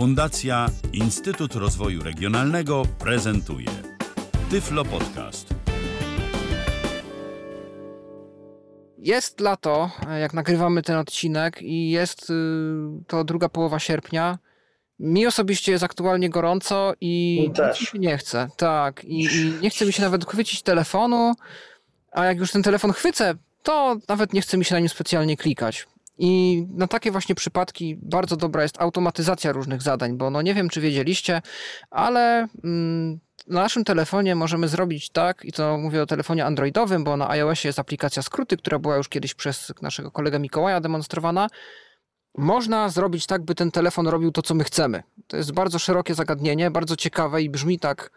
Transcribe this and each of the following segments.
Fundacja Instytut Rozwoju Regionalnego prezentuje Tyflo Podcast. Jest lato, jak nagrywamy ten odcinek i jest y, to druga połowa sierpnia. Mi osobiście jest aktualnie gorąco i też. nie chce. Tak, i, i nie chce mi się nawet chwycić telefonu, a jak już ten telefon chwycę, to nawet nie chce mi się na nim specjalnie klikać. I na takie właśnie przypadki bardzo dobra jest automatyzacja różnych zadań, bo no nie wiem, czy wiedzieliście, ale mm, na naszym telefonie możemy zrobić tak, i to mówię o telefonie androidowym, bo na iOSie jest aplikacja skróty, która była już kiedyś przez naszego kolegę Mikołaja demonstrowana. Można zrobić tak, by ten telefon robił to, co my chcemy. To jest bardzo szerokie zagadnienie, bardzo ciekawe i brzmi tak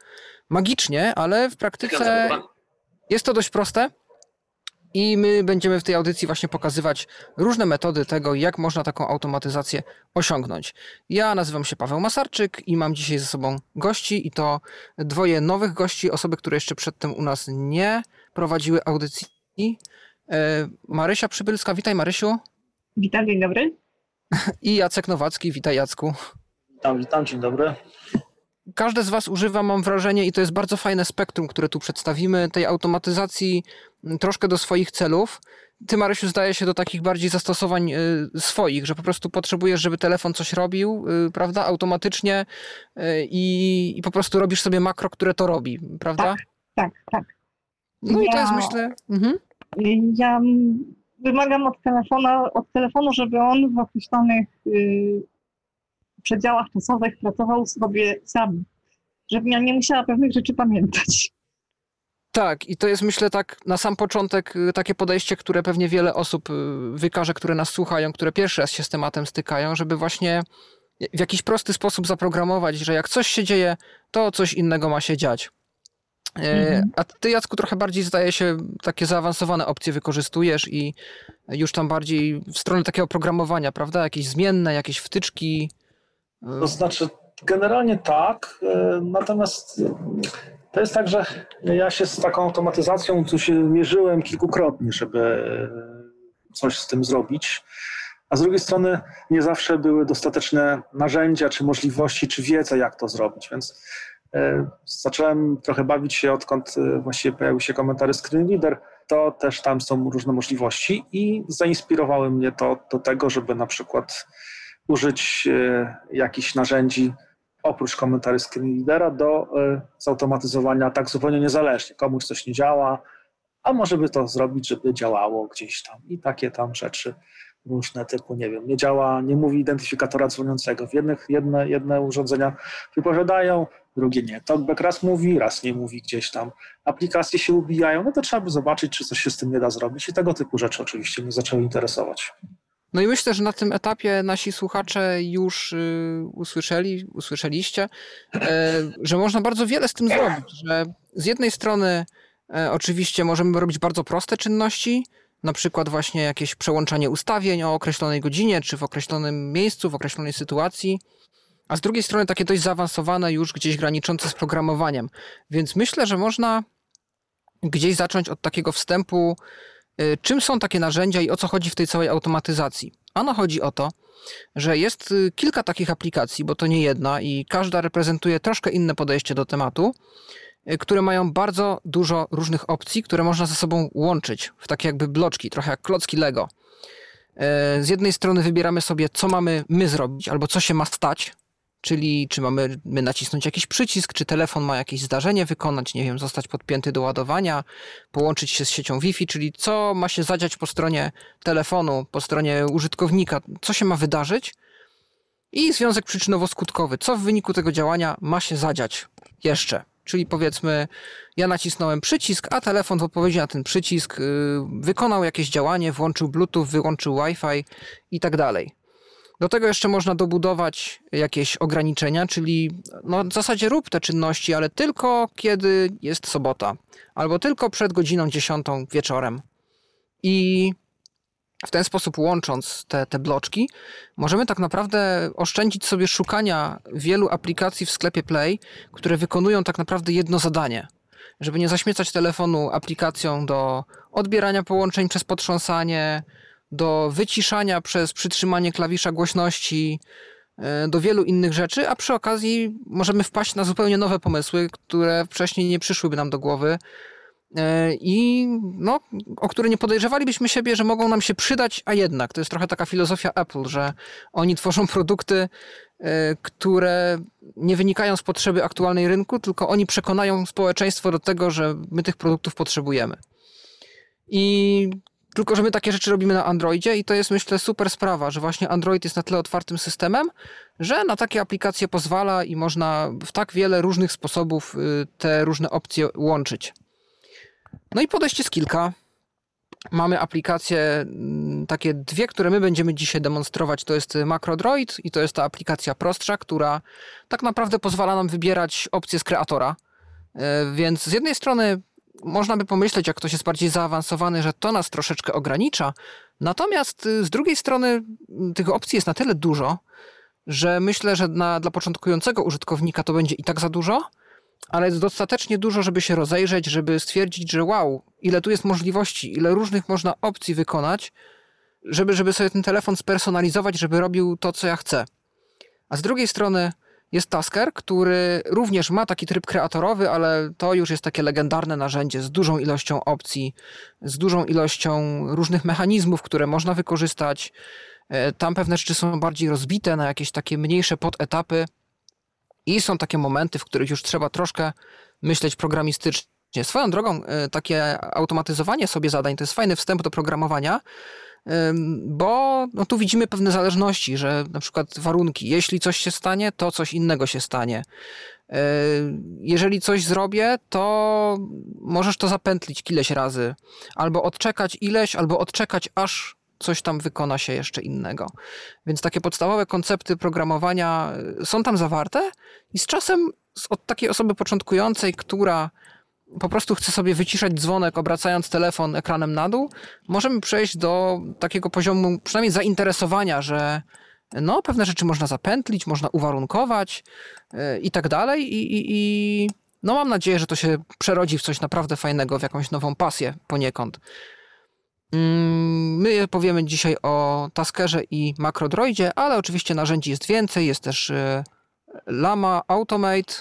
magicznie, ale w praktyce jest to dość proste. I my będziemy w tej audycji właśnie pokazywać różne metody tego, jak można taką automatyzację osiągnąć. Ja nazywam się Paweł Masarczyk i mam dzisiaj ze sobą gości i to dwoje nowych gości, osoby, które jeszcze przedtem u nas nie prowadziły audycji. E, Marysia Przybylska, witaj Marysiu. Witam, dzień dobry. I Jacek Nowacki, witaj Jacku. Witam, witam, dzień dobry. Każde z Was używa, mam wrażenie, i to jest bardzo fajne spektrum, które tu przedstawimy, tej automatyzacji m, troszkę do swoich celów. Ty, Marysiu, zdaje się do takich bardziej zastosowań y, swoich, że po prostu potrzebujesz, żeby telefon coś robił, y, prawda, automatycznie y, i, i po prostu robisz sobie makro, które to robi, prawda? Tak, tak. No i to Ja- jest, myślę... Mhm. Ja mm, wymagam od telefona, od telefonu, żeby on w określonych przedziałach czasowych pracował sobie sam. Żebym ja nie musiała pewnych rzeczy pamiętać. Tak, i to jest myślę tak na sam początek y, takie podejście, które pewnie wiele osób y, wykaże, które nas słuchają, które pierwszy raz się z tematem stykają, żeby właśnie w jakiś prosty sposób zaprogramować, że jak coś się dzieje, to coś innego ma się dziać. E, Mhm. A ty, Jacku, trochę bardziej zdaje się takie zaawansowane opcje wykorzystujesz i już tam bardziej w stronę takiego programowania, prawda? Jakieś zmienne, jakieś wtyczki. To znaczy, generalnie tak, e, natomiast to jest tak, że ja się z taką automatyzacją tu się mierzyłem kilkukrotnie, żeby e, coś z tym zrobić. A z drugiej strony nie zawsze były dostateczne narzędzia, czy możliwości, czy wiedza, jak to zrobić. Więc e, zacząłem trochę bawić się, odkąd właściwie pojawił się komentarz Screen Reader. To też tam są różne możliwości i zainspirowały mnie to do tego, żeby na przykład użyć e, jakichś narzędzi oprócz komentarzy screen readera do e, zautomatyzowania tak zupełnie niezależnie. Komuś coś nie działa, a może by to zrobić, żeby działało gdzieś tam i takie tam rzeczy różne typu, nie wiem, nie działa, nie mówi identyfikatora dzwoniącego. W jednych, jedne, jedne urządzenia wypowiadają, drugie nie. Talkback raz mówi, raz nie mówi gdzieś tam. Aplikacje się ubijają, no to trzeba by zobaczyć, czy coś się z tym nie da zrobić i tego typu rzeczy oczywiście mnie zaczęły interesować. No i myślę, że na tym etapie nasi słuchacze już y, usłyszeli, usłyszeliście, e, że można bardzo wiele z tym zrobić, że z jednej strony e, oczywiście możemy robić bardzo proste czynności, na przykład właśnie jakieś przełączanie ustawień o określonej godzinie, czy w określonym miejscu, w określonej sytuacji, a z drugiej strony takie dość zaawansowane już gdzieś graniczące z programowaniem. Więc myślę, że można gdzieś zacząć od takiego wstępu, czym są takie narzędzia i o co chodzi w tej całej automatyzacji. Ano chodzi o to, że jest y, kilka takich aplikacji, bo to nie jedna i każda reprezentuje troszkę inne podejście do tematu, y, które mają bardzo dużo różnych opcji, które można ze sobą łączyć w takie jakby bloczki, trochę jak klocki Lego. Z jednej strony wybieramy sobie, co mamy my zrobić, albo co się ma stać, czyli czy mamy my nacisnąć jakiś przycisk, czy telefon ma jakieś zdarzenie wykonać, nie wiem, zostać podpięty do ładowania, połączyć się z siecią Wi-Fi, czyli co ma się zadziać po stronie telefonu, po stronie użytkownika, co się ma wydarzyć i związek przyczynowo-skutkowy, co w wyniku tego działania ma się zadziać jeszcze. Czyli powiedzmy, ja nacisnąłem przycisk, a telefon w odpowiedzi na ten przycisk yy, wykonał jakieś działanie, włączył Bluetooth, wyłączył Wi-Fi i tak dalej. Do tego jeszcze można dobudować jakieś ograniczenia, czyli no, w zasadzie rób te czynności, ale tylko kiedy jest sobota, albo tylko przed godziną 10 wieczorem. I w ten sposób łącząc te, te bloczki, możemy tak naprawdę oszczędzić sobie szukania wielu aplikacji w sklepie Play, które wykonują tak naprawdę jedno zadanie. Żeby nie zaśmiecać telefonu aplikacją do odbierania połączeń przez potrząsanie, do wyciszania przez przytrzymanie klawisza głośności, e, do wielu innych rzeczy, a przy okazji możemy wpaść na zupełnie nowe pomysły, które wcześniej nie przyszłyby nam do głowy e, i no, o które nie podejrzewalibyśmy siebie, że mogą nam się przydać, a jednak to jest trochę taka filozofia Apple, że oni tworzą produkty, e, które nie wynikają z potrzeby aktualnej rynku, tylko oni przekonają społeczeństwo do tego, że my tych produktów potrzebujemy. I tylko, że my takie rzeczy robimy na Androidzie i to jest myślę super sprawa, że właśnie Android jest na tyle otwartym systemem, że na takie aplikacje pozwala i można w tak wiele różnych sposobów y, te różne opcje łączyć. No i podejście jest kilka. Mamy aplikacje mm, takie dwie, które my będziemy dzisiaj demonstrować. To jest MacroDroid i to jest ta aplikacja prostsza, która tak naprawdę pozwala nam wybierać opcje z kreatora. Y, więc z jednej strony można by pomyśleć, jak ktoś jest bardziej zaawansowany, że to nas troszeczkę ogranicza. Natomiast y, z drugiej strony y, tych opcji jest na tyle dużo, że myślę, że na, dla początkującego użytkownika to będzie i tak za dużo, ale jest dostatecznie dużo, żeby się rozejrzeć, żeby stwierdzić, że wow, ile tu jest możliwości, ile różnych można opcji wykonać, żeby, żeby sobie ten telefon spersonalizować, żeby robił to, co ja chcę. A z drugiej strony jest Tasker, który również ma taki tryb kreatorowy, ale to już jest takie legendarne narzędzie z dużą ilością opcji, z dużą ilością różnych mechanizmów, które można wykorzystać. E, tam pewne rzeczy są bardziej rozbite na jakieś takie mniejsze podetapy i są takie momenty, w których już trzeba troszkę myśleć programistycznie. Swoją drogą, e, takie automatyzowanie sobie zadań to jest fajny wstęp do programowania, bo no, tu widzimy pewne zależności, że na przykład warunki, jeśli coś się stanie, to coś innego się stanie. Jeżeli coś zrobię, to możesz to zapętlić ileś razy, albo odczekać ileś, albo odczekać aż coś tam wykona się jeszcze innego. Więc takie podstawowe koncepty programowania e, są tam zawarte i z czasem od takiej osoby początkującej, która po prostu chcę sobie wyciszać dzwonek, obracając telefon ekranem na dół, możemy przejść do takiego poziomu przynajmniej zainteresowania, że no, pewne rzeczy można zapętlić, można uwarunkować yy, i tak dalej. I, i, I, no, mam nadzieję, że to się przerodzi w coś naprawdę fajnego, w jakąś nową pasję poniekąd. Mm, my powiemy dzisiaj o Taskerze i MacroDroidzie, ale oczywiście narzędzi jest więcej. Jest też y, Lama Automate,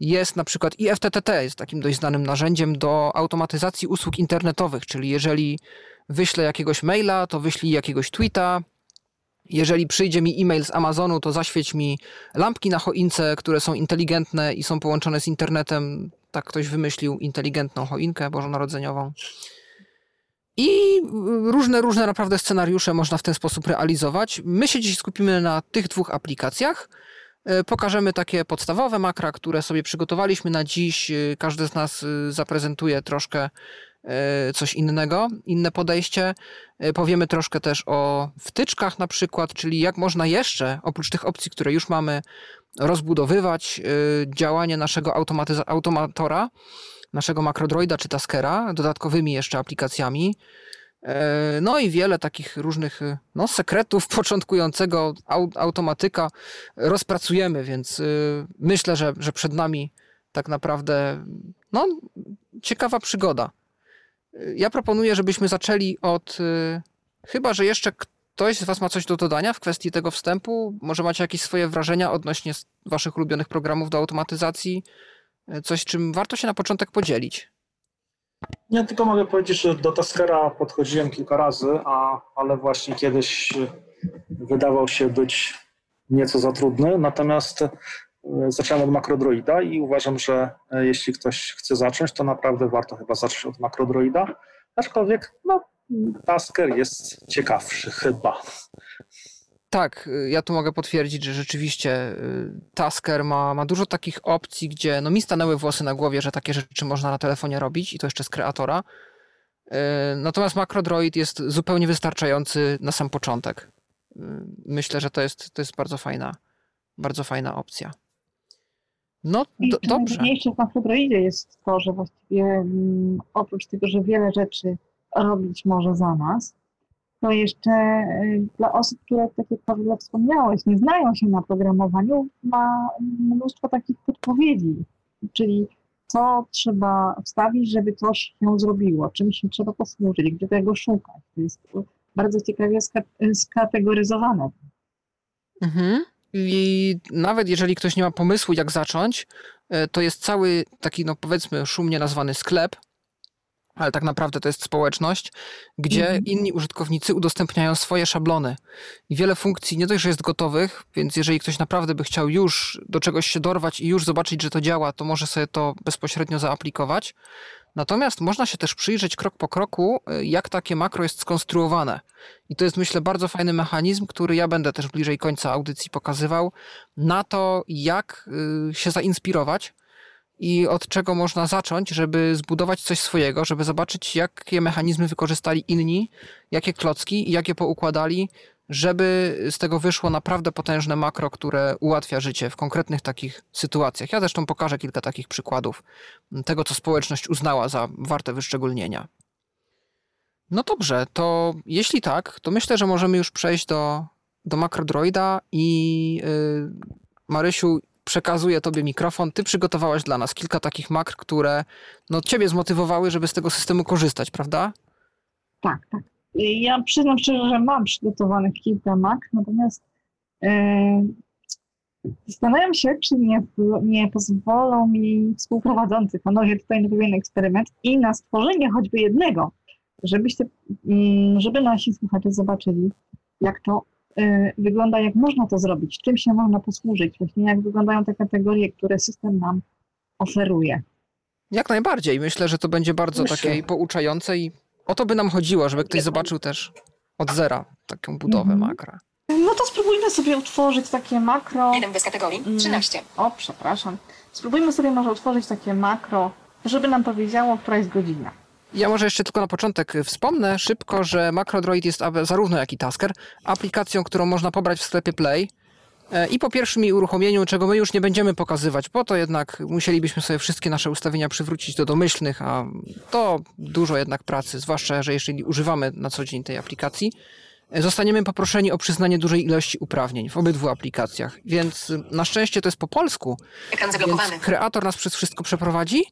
jest na przykład i FTTT jest takim dość znanym narzędziem do automatyzacji usług internetowych, czyli jeżeli wyślę jakiegoś maila, to wyślij jakiegoś tweeta. Jeżeli przyjdzie mi e-mail z Amazonu, to zaświeć mi lampki na choince, które są inteligentne i są połączone z internetem. Tak ktoś wymyślił inteligentną choinkę bożonarodzeniową. I różne, różne naprawdę scenariusze można w ten sposób realizować. My się dziś skupimy na tych dwóch aplikacjach. E, pokażemy takie podstawowe makra, które sobie przygotowaliśmy na dziś. E, każdy z nas e, zaprezentuje troszkę coś innego, inne podejście. Powiemy troszkę też o wtyczkach na przykład, czyli jak można jeszcze, oprócz tych opcji, które już mamy, rozbudowywać działanie naszego automatora, naszego makrodroida czy taskera, dodatkowymi jeszcze aplikacjami. E, no i wiele takich różnych y, no, sekretów początkującego automatyka rozpracujemy, więc y, myślę, że, że przed nami tak naprawdę no, ciekawa przygoda. Ja proponuję, żebyśmy zaczęli od. Chyba, że jeszcze ktoś z Was ma coś do dodania w kwestii tego wstępu. Może macie jakieś swoje wrażenia odnośnie Waszych ulubionych programów do automatyzacji? Coś, czym warto się na początek podzielić. Nie, tylko mogę powiedzieć, że do Taskera podchodziłem kilka razy, a, ale właśnie kiedyś wydawał się być nieco za trudny. Natomiast e, zacząłem od makrodroida i uważam, że e, jeśli ktoś chce zacząć, to naprawdę warto chyba zacząć od makrodroida. Aczkolwiek no, Tasker jest ciekawszy chyba. Tak, y, ja tu mogę potwierdzić, że rzeczywiście y, Tasker ma, ma dużo takich opcji, gdzie no mi stanęły włosy na głowie, że takie rzeczy można na telefonie robić i to jeszcze z kreatora. Y, natomiast MacroDroid jest zupełnie wystarczający na sam początek. Myślę, że to jest, to jest bardzo fajna, bardzo fajna opcja. No do, dobrze. Najważniejsze w MacroDroidzie jest to, że właściwie mm, oprócz tego, że wiele rzeczy robić może za nas, to jeszcze y, dla osób, które, tak jak Paweł wspomniałeś, nie znają się na programowaniu, ma mnóstwo takich podpowiedzi, czyli co trzeba wstawić, żeby coś się zrobiło, czym się trzeba posłużyć, gdzie tego szukać. To jest bardzo ciekawie skategoryzowane. Mhm. I nawet jeżeli ktoś nie ma pomysłu, jak zacząć, e, to jest cały taki, no powiedzmy, szumnie nazwany sklep, ale tak naprawdę to jest społeczność, gdzie Mhm. inni użytkownicy udostępniają swoje szablony. I wiele funkcji nie dość, że jest gotowych, więc jeżeli ktoś naprawdę by chciał już do czegoś się dorwać i już zobaczyć, że to działa, to może sobie to bezpośrednio zaaplikować. Natomiast można się też przyjrzeć krok po kroku, y, jak takie makro jest skonstruowane. I to jest, myślę, bardzo fajny mechanizm, który ja będę też bliżej końca audycji pokazywał, na to, jak y, się zainspirować i od czego można zacząć, żeby zbudować coś swojego, żeby zobaczyć, jakie mechanizmy wykorzystali inni, jakie klocki i jakie poukładali, żeby z tego wyszło naprawdę potężne makro, które ułatwia życie w konkretnych takich sytuacjach. Ja zresztą pokażę kilka takich przykładów tego, co społeczność uznała za warte wyszczególnienia. No dobrze, to jeśli tak, to myślę, że możemy już przejść do, do makrodroida i yy, Marysiu, przekazuję tobie mikrofon. Ty przygotowałaś dla nas kilka takich makr, które no, ciebie zmotywowały, żeby z tego systemu korzystać, prawda? Tak, tak. Ja przyznam szczerze, że mam przygotowanych kilka mak, natomiast e, zastanawiam się, czy nie, nie pozwolą mi współprowadzący panowie tutaj na pewien eksperyment i na stworzenie choćby jednego, żebyście, mm, żeby nasi słuchacze zobaczyli, jak to wygląda, jak można to zrobić, czym się można posłużyć, właśnie jak wyglądają te kategorie, które system nam oferuje. Jak najbardziej. Myślę, że to będzie bardzo Myślę. takie pouczające i o to by nam chodziło, żeby ktoś zobaczył też od zera taką budowę Mhm. makra. No to spróbujmy sobie utworzyć takie makro. Jeden bez kategorii, Mm. 13. O, przepraszam. Spróbujmy sobie może utworzyć takie makro, żeby nam powiedziało, która jest godzina. Ja może jeszcze tylko na początek wspomnę szybko, że MacroDroid jest zarówno jak i Tasker aplikacją, którą można pobrać w sklepie Play. E, I po pierwszym jej uruchomieniu, czego my już nie będziemy pokazywać, bo to jednak musielibyśmy sobie wszystkie nasze ustawienia przywrócić do domyślnych, a to dużo jednak pracy, zwłaszcza, że jeżeli używamy na co dzień tej aplikacji, e, zostaniemy poproszeni o przyznanie dużej ilości uprawnień w obydwu aplikacjach. Więc y, na szczęście to jest po polsku, Ekran zablokowany. kreator nas przez wszystko przeprowadzi,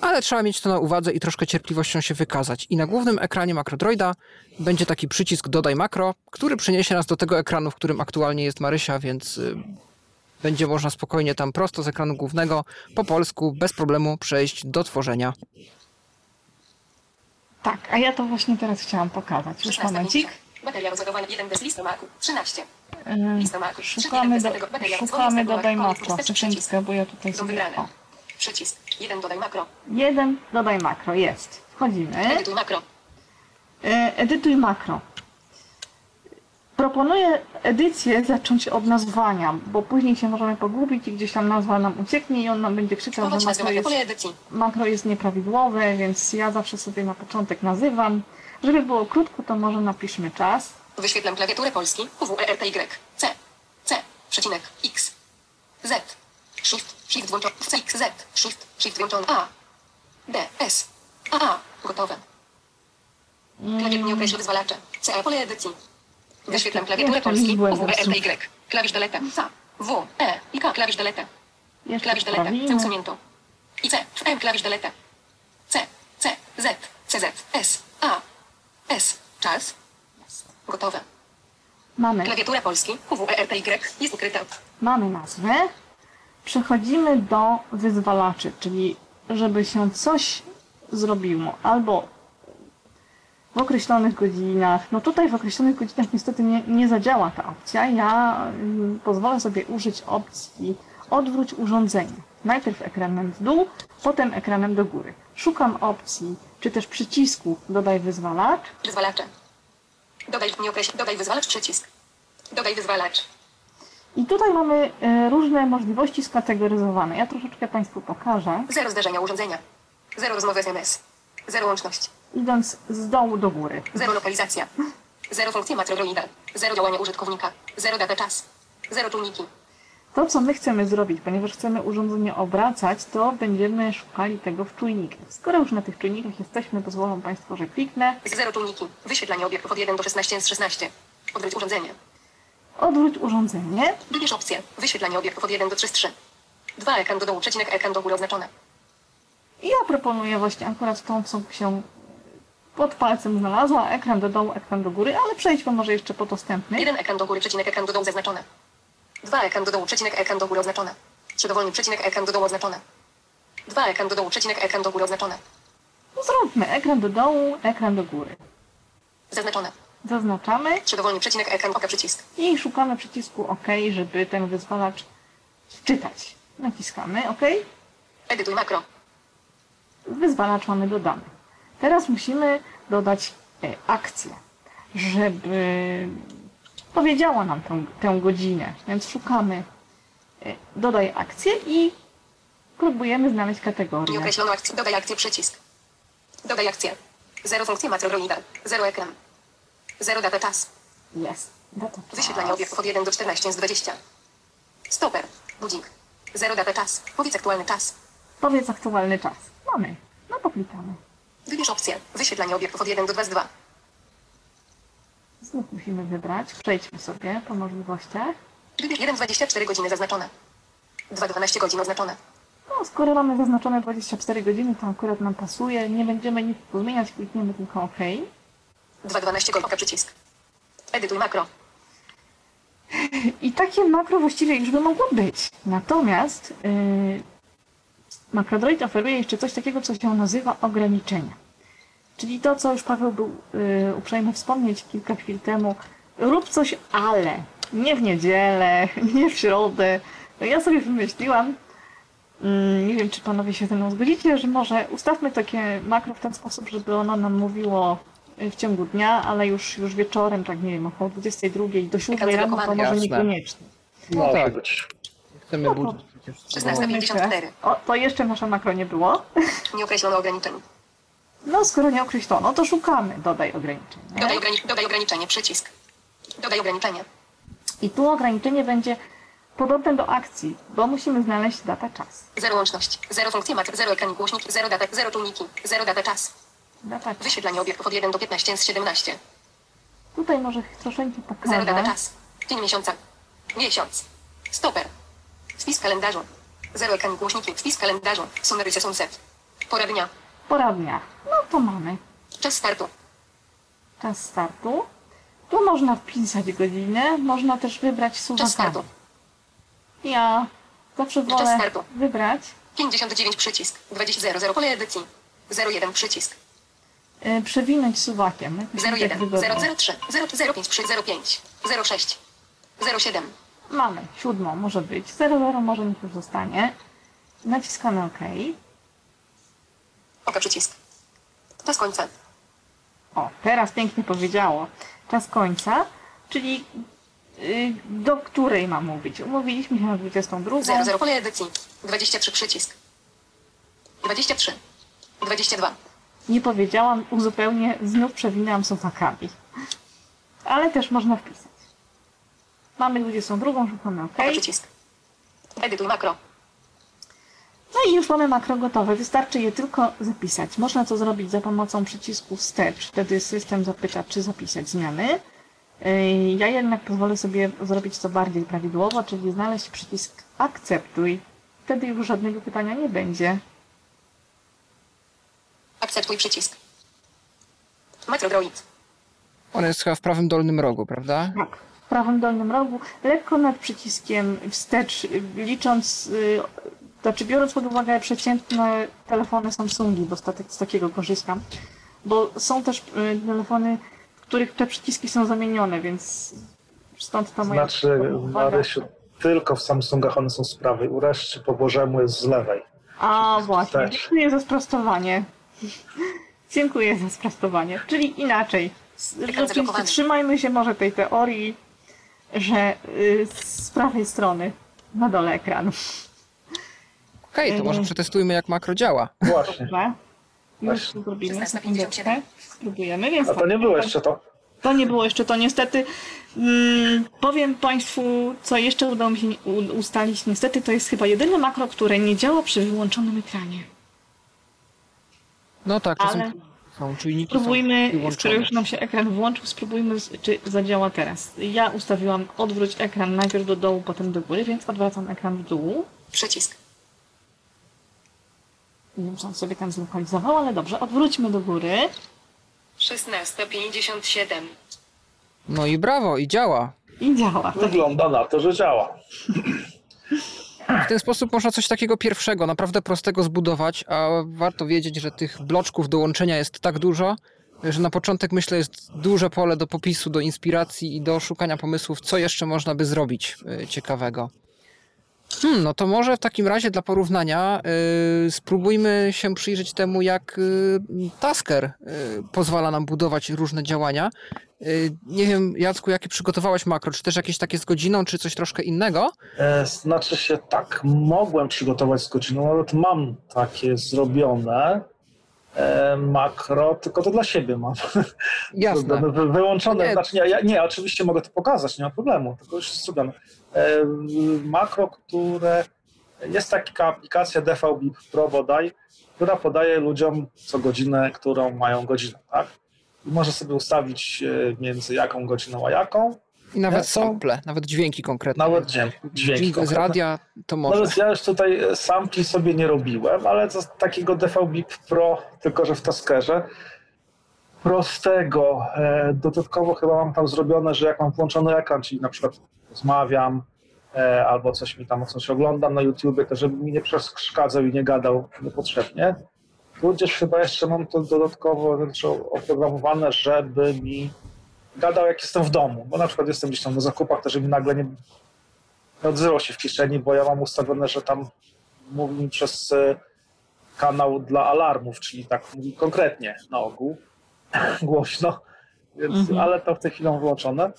ale trzeba mieć to na uwadze i troszkę cierpliwością się wykazać. I na głównym ekranie MacroDroida będzie taki przycisk Dodaj makro, który przyniesie nas do tego ekranu, w którym aktualnie jest Marysia, więc y, będzie można spokojnie tam prosto z ekranu głównego po polsku bez problemu przejść do tworzenia. Tak, a ja to właśnie teraz chciałam pokazać. Już 16 momencik. Bateria rozładowana, jeden bez listomaku, 13. Yy, Szukamy, do, szukamy dodaj makro. Sekundkę, bo ja tutaj Do sobie... wybrane. O, Przycisk. Jeden dodaj makro. jeden dodaj makro, jest. Wchodzimy. Edytuj makro. E, Edytuj makro. Proponuję edycję zacząć od nazwania, bo później się możemy pogubić i gdzieś tam nazwa nam ucieknie i on nam będzie krzyczał, że makro jest, makro jest nieprawidłowe, więc ja zawsze sobie na początek nazywam. Żeby było krótko, to może napiszmy czas. Wyświetlam klawiaturę polski, WERTY, C, C, przecinek, X, Z, Shift, Shift włączony, C, X, Z, Shift, Shift włączony, A, D, S, A, gotowe. Klawisz nie określa wyzwalacze, C, pole edycji. Wyświetlam klawiaturę polski, liczbę WERTY, klawisz delete, C, W, E. I K, klawisz delete, klawisz delete, C usunięto. I C, M, klawisz delete. C, C, Z, CZ, S, A, S, czas, gotowe. Mamy, Klawiatura polski, WERTY jest ukryta. mamy nazwę. Przechodzimy do wyzwalaczy, czyli żeby się coś zrobiło albo w określonych godzinach. No tutaj w określonych godzinach niestety nie, nie zadziała ta opcja. Ja ym, pozwolę sobie użyć opcji odwróć urządzenie. Najpierw ekranem w dół, potem ekranem do góry. Szukam opcji, czy też przycisku dodaj wyzwalacz. Wyzwalacze. Dodaj, nie określ, dodaj wyzwalacz, przycisk. Dodaj wyzwalacz. I tutaj mamy e, różne możliwości skategoryzowane. Ja troszeczkę Państwu pokażę. Zero zdarzenia urządzenia. Zero rozmowy SMS. Zero łączność. Idąc z dołu do góry. Zero lokalizacja. Zero funkcja makrodroida. Zero działania użytkownika. Zero data czas. Zero czujniki. To, co my chcemy zrobić, ponieważ chcemy urządzenie obracać, to będziemy szukali tego w czujnikach. Skoro już na tych czujnikach jesteśmy, pozwolą Państwo, że kliknę. Zero czujniki. Wyświetlanie obiektów od 1 do 16 z 16. Odwróć urządzenie. Odwróć urządzenie. Wybierz opcję. Wyświetlanie obiektów od 1 do 3 z 3. Dwa ekran do dołu, przecinek ekran do góry oznaczone. Ja proponuję właśnie akurat tą, co się pod palcem znalazła. Ekran do dołu, ekran do góry, ale przejdźmy może jeszcze po dostępny. Jeden ekran do góry, przecinek ekran do dołu zaznaczone. 2 ekran do dołu, przecinek ekran do góry oznaczone. 3 dowolny przecinek ekran do dołu oznaczone. 2 ekran do dołu, przecinek ekran do góry oznaczone. No Zróbmy ekran do dołu, ekran do góry. Zaznaczone. Zaznaczamy 3 dowolny przecinek ekran, oka przycisk. i szukamy przycisku OK, żeby ten wyzwalacz wczytać. Naciskamy OK. Edytuj makro. Wyzwalacz mamy dodany. Teraz musimy dodać e, akcję, żeby powiedziała nam tę, tę godzinę. Więc szukamy e, dodaj akcję i próbujemy znaleźć kategorię. Nie określono akcji. Dodaj akcję przycisk. Dodaj akcję. 0 funkcje makro reader. 0 ekran. 0 data czas. Jest. Data Wyświetlanie czas. obiektów od 1 do 14 z 20. Stoper. Budzik. 0 data czas. Powiedz aktualny czas. Powiedz aktualny czas. Mamy. No to klikamy. Wybierz opcję. Wyświetlanie obiektów od 1 do 2 z 2. Znów musimy wybrać. Przejdźmy sobie po możliwościach. Wybierz 1 24 godziny zaznaczone. 2 12 godzin oznaczone. No, skoro mamy zaznaczone 24 godziny, to akurat nam pasuje. Nie będziemy nic zmieniać, klikniemy tylko OK. 2 12 godzin. Oka przycisk. Edytuj makro. I takie makro właściwie już by mogło być. Natomiast yy, MacroDroid oferuje jeszcze coś takiego, co się nazywa ograniczenia. Czyli to, co już Paweł był yy, uprzejmy wspomnieć kilka chwil temu. Rób coś, ale nie w niedzielę, nie w środę. No ja sobie wymyśliłam, mm, nie wiem, czy panowie się ze mną zgodzicie, że może ustawmy takie makro w ten sposób, żeby ono nam mówiło w ciągu dnia, ale już, już wieczorem, tak nie wiem, około 22 do 7 rano, to może niekoniecznie. No Może tak. Chcemy No budzić przecież. 16 54. O, to jeszcze nasze makro nie było. Nie określono ograniczeń. No, skoro nie określono, to szukamy dodaj ograniczenia. Dodaj, ograni dodaj ograniczenie. Przycisk. Dodaj ograniczenie. I tu ograniczenie będzie podobne do akcji, bo musimy znaleźć data czas. 0 łączność. 0 funkcje makro. 0 ekran głośnik. 0 data. 0 czujniki. 0 data czas. Czas. Wyświetlanie obiektów od 1 do 15 z 17. Tutaj może troszeczkę 0 data pokażę. czas. Dzień miesiąca. Miesiąc. Stoper. Spis kalendarzu. 0 ekran głośniki. Spis kalendarzu. Sumeryce sunset. Pora dnia. Pora dnia. No to mamy. Czas startu. Czas startu. Tu można wpisać godzinę, można też wybrać Czas słuchawkę. startu. Ja zawsze Czas wolę startu. wybrać, 59 przycisk. 20 0 0 pole edycji. 01 przycisk. Y, przewinąć suwakiem. jakoś mi tak 01 wygodnie. 003 005 przy 05 06 07 Mamy siódmą, może być. 00 może niech już zostanie. Naciskamy OK. Oka przycisk. Czas końca. O, teraz pięknie powiedziało. Czas końca, czyli y, do której ma mówić? Umówiliśmy się na 22. 00 pole edycji. 23 przycisk. 23 22 Nie powiedziałam, uzupełnię, znów przewinęłam suwakami. Ale też można wpisać. Mamy 22, szukamy OK. Przycisk. Edytuj makro. No i już mamy makro gotowe. Wystarczy je tylko zapisać. Można to zrobić za pomocą przycisku wstecz. Wtedy system zapyta, czy zapisać zmiany. Yy, Ja jednak pozwolę sobie zrobić to bardziej prawidłowo, czyli znaleźć przycisk akceptuj. Wtedy już żadnego pytania nie będzie. Akceptuj przycisk. Makrodroid. On jest chyba w prawym dolnym rogu, prawda? Tak. W prawym dolnym rogu, lekko nad przyciskiem wstecz, licząc, yy, znaczy biorąc pod uwagę przeciętne telefony Samsungi, bo z, tak, z takiego korzystam, bo są też yy, telefony, w których te przyciski są zamienione, więc stąd ta moja Znaczy. Marysiu, tylko w Samsungach one są z prawej. U reszty po Bożemu jest z lewej. A właśnie, dziękuję za sprostowanie. Dziękuję za sprostowanie. Czyli inaczej. Trzymajmy się może tej teorii, że y, z prawej strony na dole ekranu. Okej, to może Mhm. przetestujmy, jak makro działa. Właśnie. Dobrze. Już zrobimy. 16:57. sekundeczkę. Spróbujemy, więc A to nie było jeszcze to. To nie było jeszcze to niestety. Mm, powiem Państwu, co jeszcze udało mi się ustalić. Niestety to jest chyba jedyne makro, które nie działa przy wyłączonym ekranie. No tak, Ale są czujniki spróbujmy, są skoro już nam się ekran włączył, spróbujmy, czy zadziała teraz. Ja ustawiłam odwróć ekran najpierw do dołu, potem do góry, więc odwracam ekran w dół. Przycisk. Nie wiem, czy on sobie tam zlokalizował, ale dobrze. Odwróćmy do góry. 16 57 No i brawo, i działa. I działa. Tak. Wygląda na to, że działa. W ten sposób można coś takiego pierwszego, naprawdę prostego zbudować, a warto wiedzieć, że tych bloczków do łączenia jest tak dużo, że na początek myślę jest duże pole do popisu, do inspiracji i do szukania pomysłów, co jeszcze można by zrobić y, ciekawego. Hmm, no to może w takim razie dla porównania y, spróbujmy się przyjrzeć temu, jak y, Tasker y, pozwala nam budować różne działania. Y, nie wiem, Jacku, jakie przygotowałeś makro? Czy też jakieś takie z godziną, czy coś troszkę innego? E, znaczy się tak, mogłem przygotować z godziną, nawet mam takie zrobione e, makro, tylko to dla siebie mam. Jasne. Wy- wyłączone. Nie. Znaczy, nie, ja, nie, oczywiście mogę to pokazać, nie ma problemu, tylko już jest zrobione. E, makro, które jest taka aplikacja DVB Pro bodaj, która podaje ludziom co godzinę, którą mają godzinę, tak? I może sobie ustawić e, między jaką godziną a jaką. I nawet Ja- sample, nawet dźwięki konkretne. Nawet dźwięki. dźwięki Jingle z konkretne. radia to może. Nawet ja już tutaj sampli sobie nie robiłem, ale z takiego DVB Pro, tylko że w Taskerze, prostego. E, dodatkowo chyba mam tam zrobione, że jak mam włączony ekran, czyli na przykład rozmawiam e, albo coś mi tam coś oglądam na YouTubie, to żeby mi nie przeszkadzał i nie gadał niepotrzebnie. Tudzież chyba jeszcze mam to dodatkowo znaczy oprogramowane, żeby mi gadał jak jestem w domu, bo na przykład jestem gdzieś tam na zakupach, to żeby mi nagle nie nie odzywał się w kieszeni, bo ja mam ustawione, że tam mówi mi przez e, kanał dla alarmów, czyli tak mówi konkretnie na ogół, głośno, więc, Mhm. ale to w tej chwili mam wyłączone.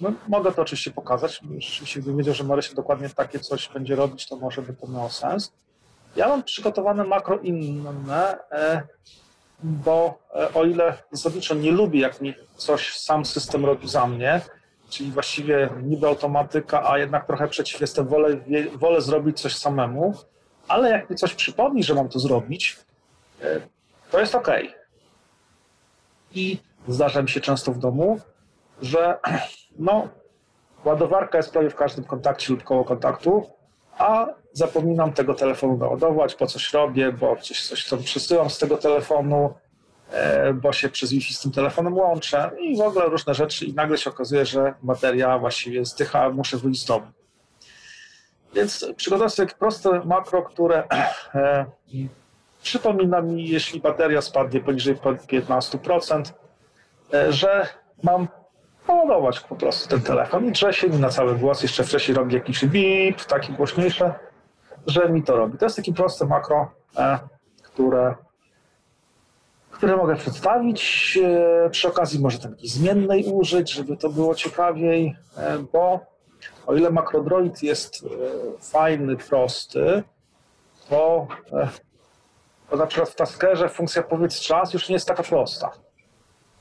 No, mogę to oczywiście pokazać. Rzeczywiście, gdybym wiedział, że Marysia dokładnie takie coś będzie robić, to może by to miało sens. Ja mam przygotowane makro inne, e, bo e, o ile zasadniczo nie lubię, jak mi coś sam system robi za mnie, czyli właściwie niby automatyka, a jednak trochę przeciw jestem, wolę, wolę zrobić coś samemu, ale jak mi coś przypomni, że mam to zrobić, e, to jest ok. I zdarza mi się często w domu, że no, ładowarka jest prawie w każdym kontakcie lub koło kontaktu, a zapominam tego telefonu naładować, bo coś robię, bo gdzieś coś tam przesyłam z tego telefonu, e, bo się przez Wi-Fi z tym telefonem łączę i w ogóle różne rzeczy i nagle się okazuje, że bateria właściwie zdycha, muszę wyjść z domu. Więc przygotowałem sobie proste makro, które e, przypomina mi, jeśli bateria spadnie poniżej 15%, e, że mam poładować po prostu ten telefon i drze się mi na cały głos. Jeszcze wcześniej robi jakiś bip, takie głośniejsze, że mi to robi. To jest takie proste makro, e, które które mogę przedstawić. E, Przy okazji może tam jakiejś zmiennej użyć, żeby to było ciekawiej, e, bo o ile MacroDroid jest fajny, prosty, to, to na przykład w Taskerze funkcja powiedz czas już nie jest taka prosta.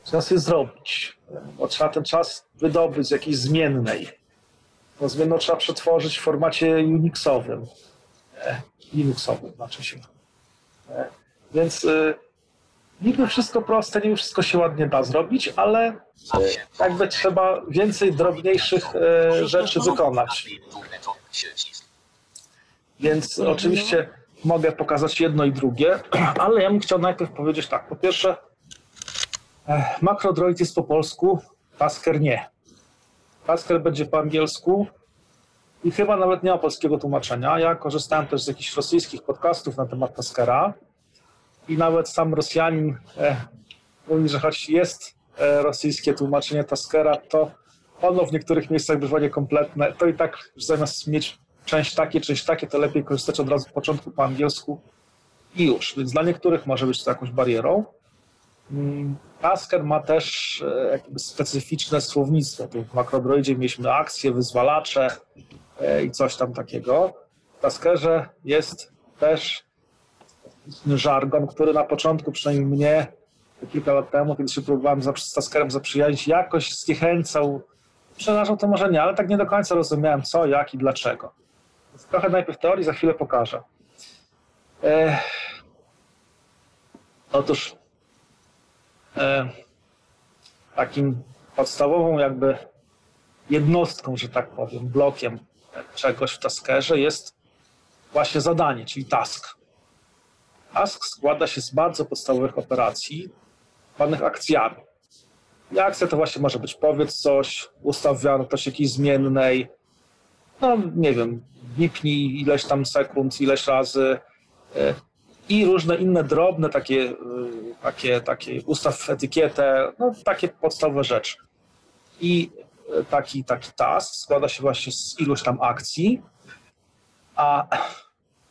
Trzeba sobie zrobić, bo trzeba ten czas wydobyć z jakiejś zmiennej. Bo zmienną trzeba przetworzyć w formacie Unixowym. E, Linuxowym znaczy się. E, Więc e, niby wszystko proste, niby wszystko się ładnie da zrobić, ale jakby trzeba więcej drobniejszych e, rzeczy wykonać. Więc oczywiście mogę pokazać jedno i drugie, ale ja bym chciał najpierw powiedzieć tak. Po pierwsze, MacroDroid jest po polsku, Tasker nie. Tasker będzie po angielsku i chyba nawet nie ma polskiego tłumaczenia. Ja korzystałem też z jakichś rosyjskich podcastów na temat Taskera i nawet sam Rosjanin e, mówi, że choć jest e, rosyjskie tłumaczenie Taskera, to ono w niektórych miejscach bywa niekompletne. To i tak zamiast mieć część takie, część takie, to lepiej korzystać od razu w początku po angielsku i już. Więc dla niektórych może być to jakąś barierą. Tasker ma też e, jakby specyficzne słownictwo. Tu w MacroDroidzie mieliśmy akcje, wyzwalacze e, i coś tam takiego. W Taskerze jest też żargon, który na początku, przynajmniej mnie, kilka lat temu, kiedy się próbowałem z Taskerem zaprzyjaźnić, jakoś zniechęcał. Przepraszam, to może nie, ale tak nie do końca rozumiałem co, jak i dlaczego. Więc trochę najpierw teorii, za chwilę pokażę. E, otóż takim podstawową jakby jednostką, że tak powiem, blokiem czegoś w Taskerze jest właśnie zadanie, czyli task. Task składa się z bardzo podstawowych operacji, zwanych akcjami. I akcja to właśnie może być powiedz coś, ustaw wartość jakiejś zmiennej, no nie wiem, wipnij ileś tam sekund, ileś razy e, i różne inne drobne takie, e, takie, takie ustaw etykietę, no takie podstawowe rzeczy. I e, taki, taki task składa się właśnie z iluś tam akcji, a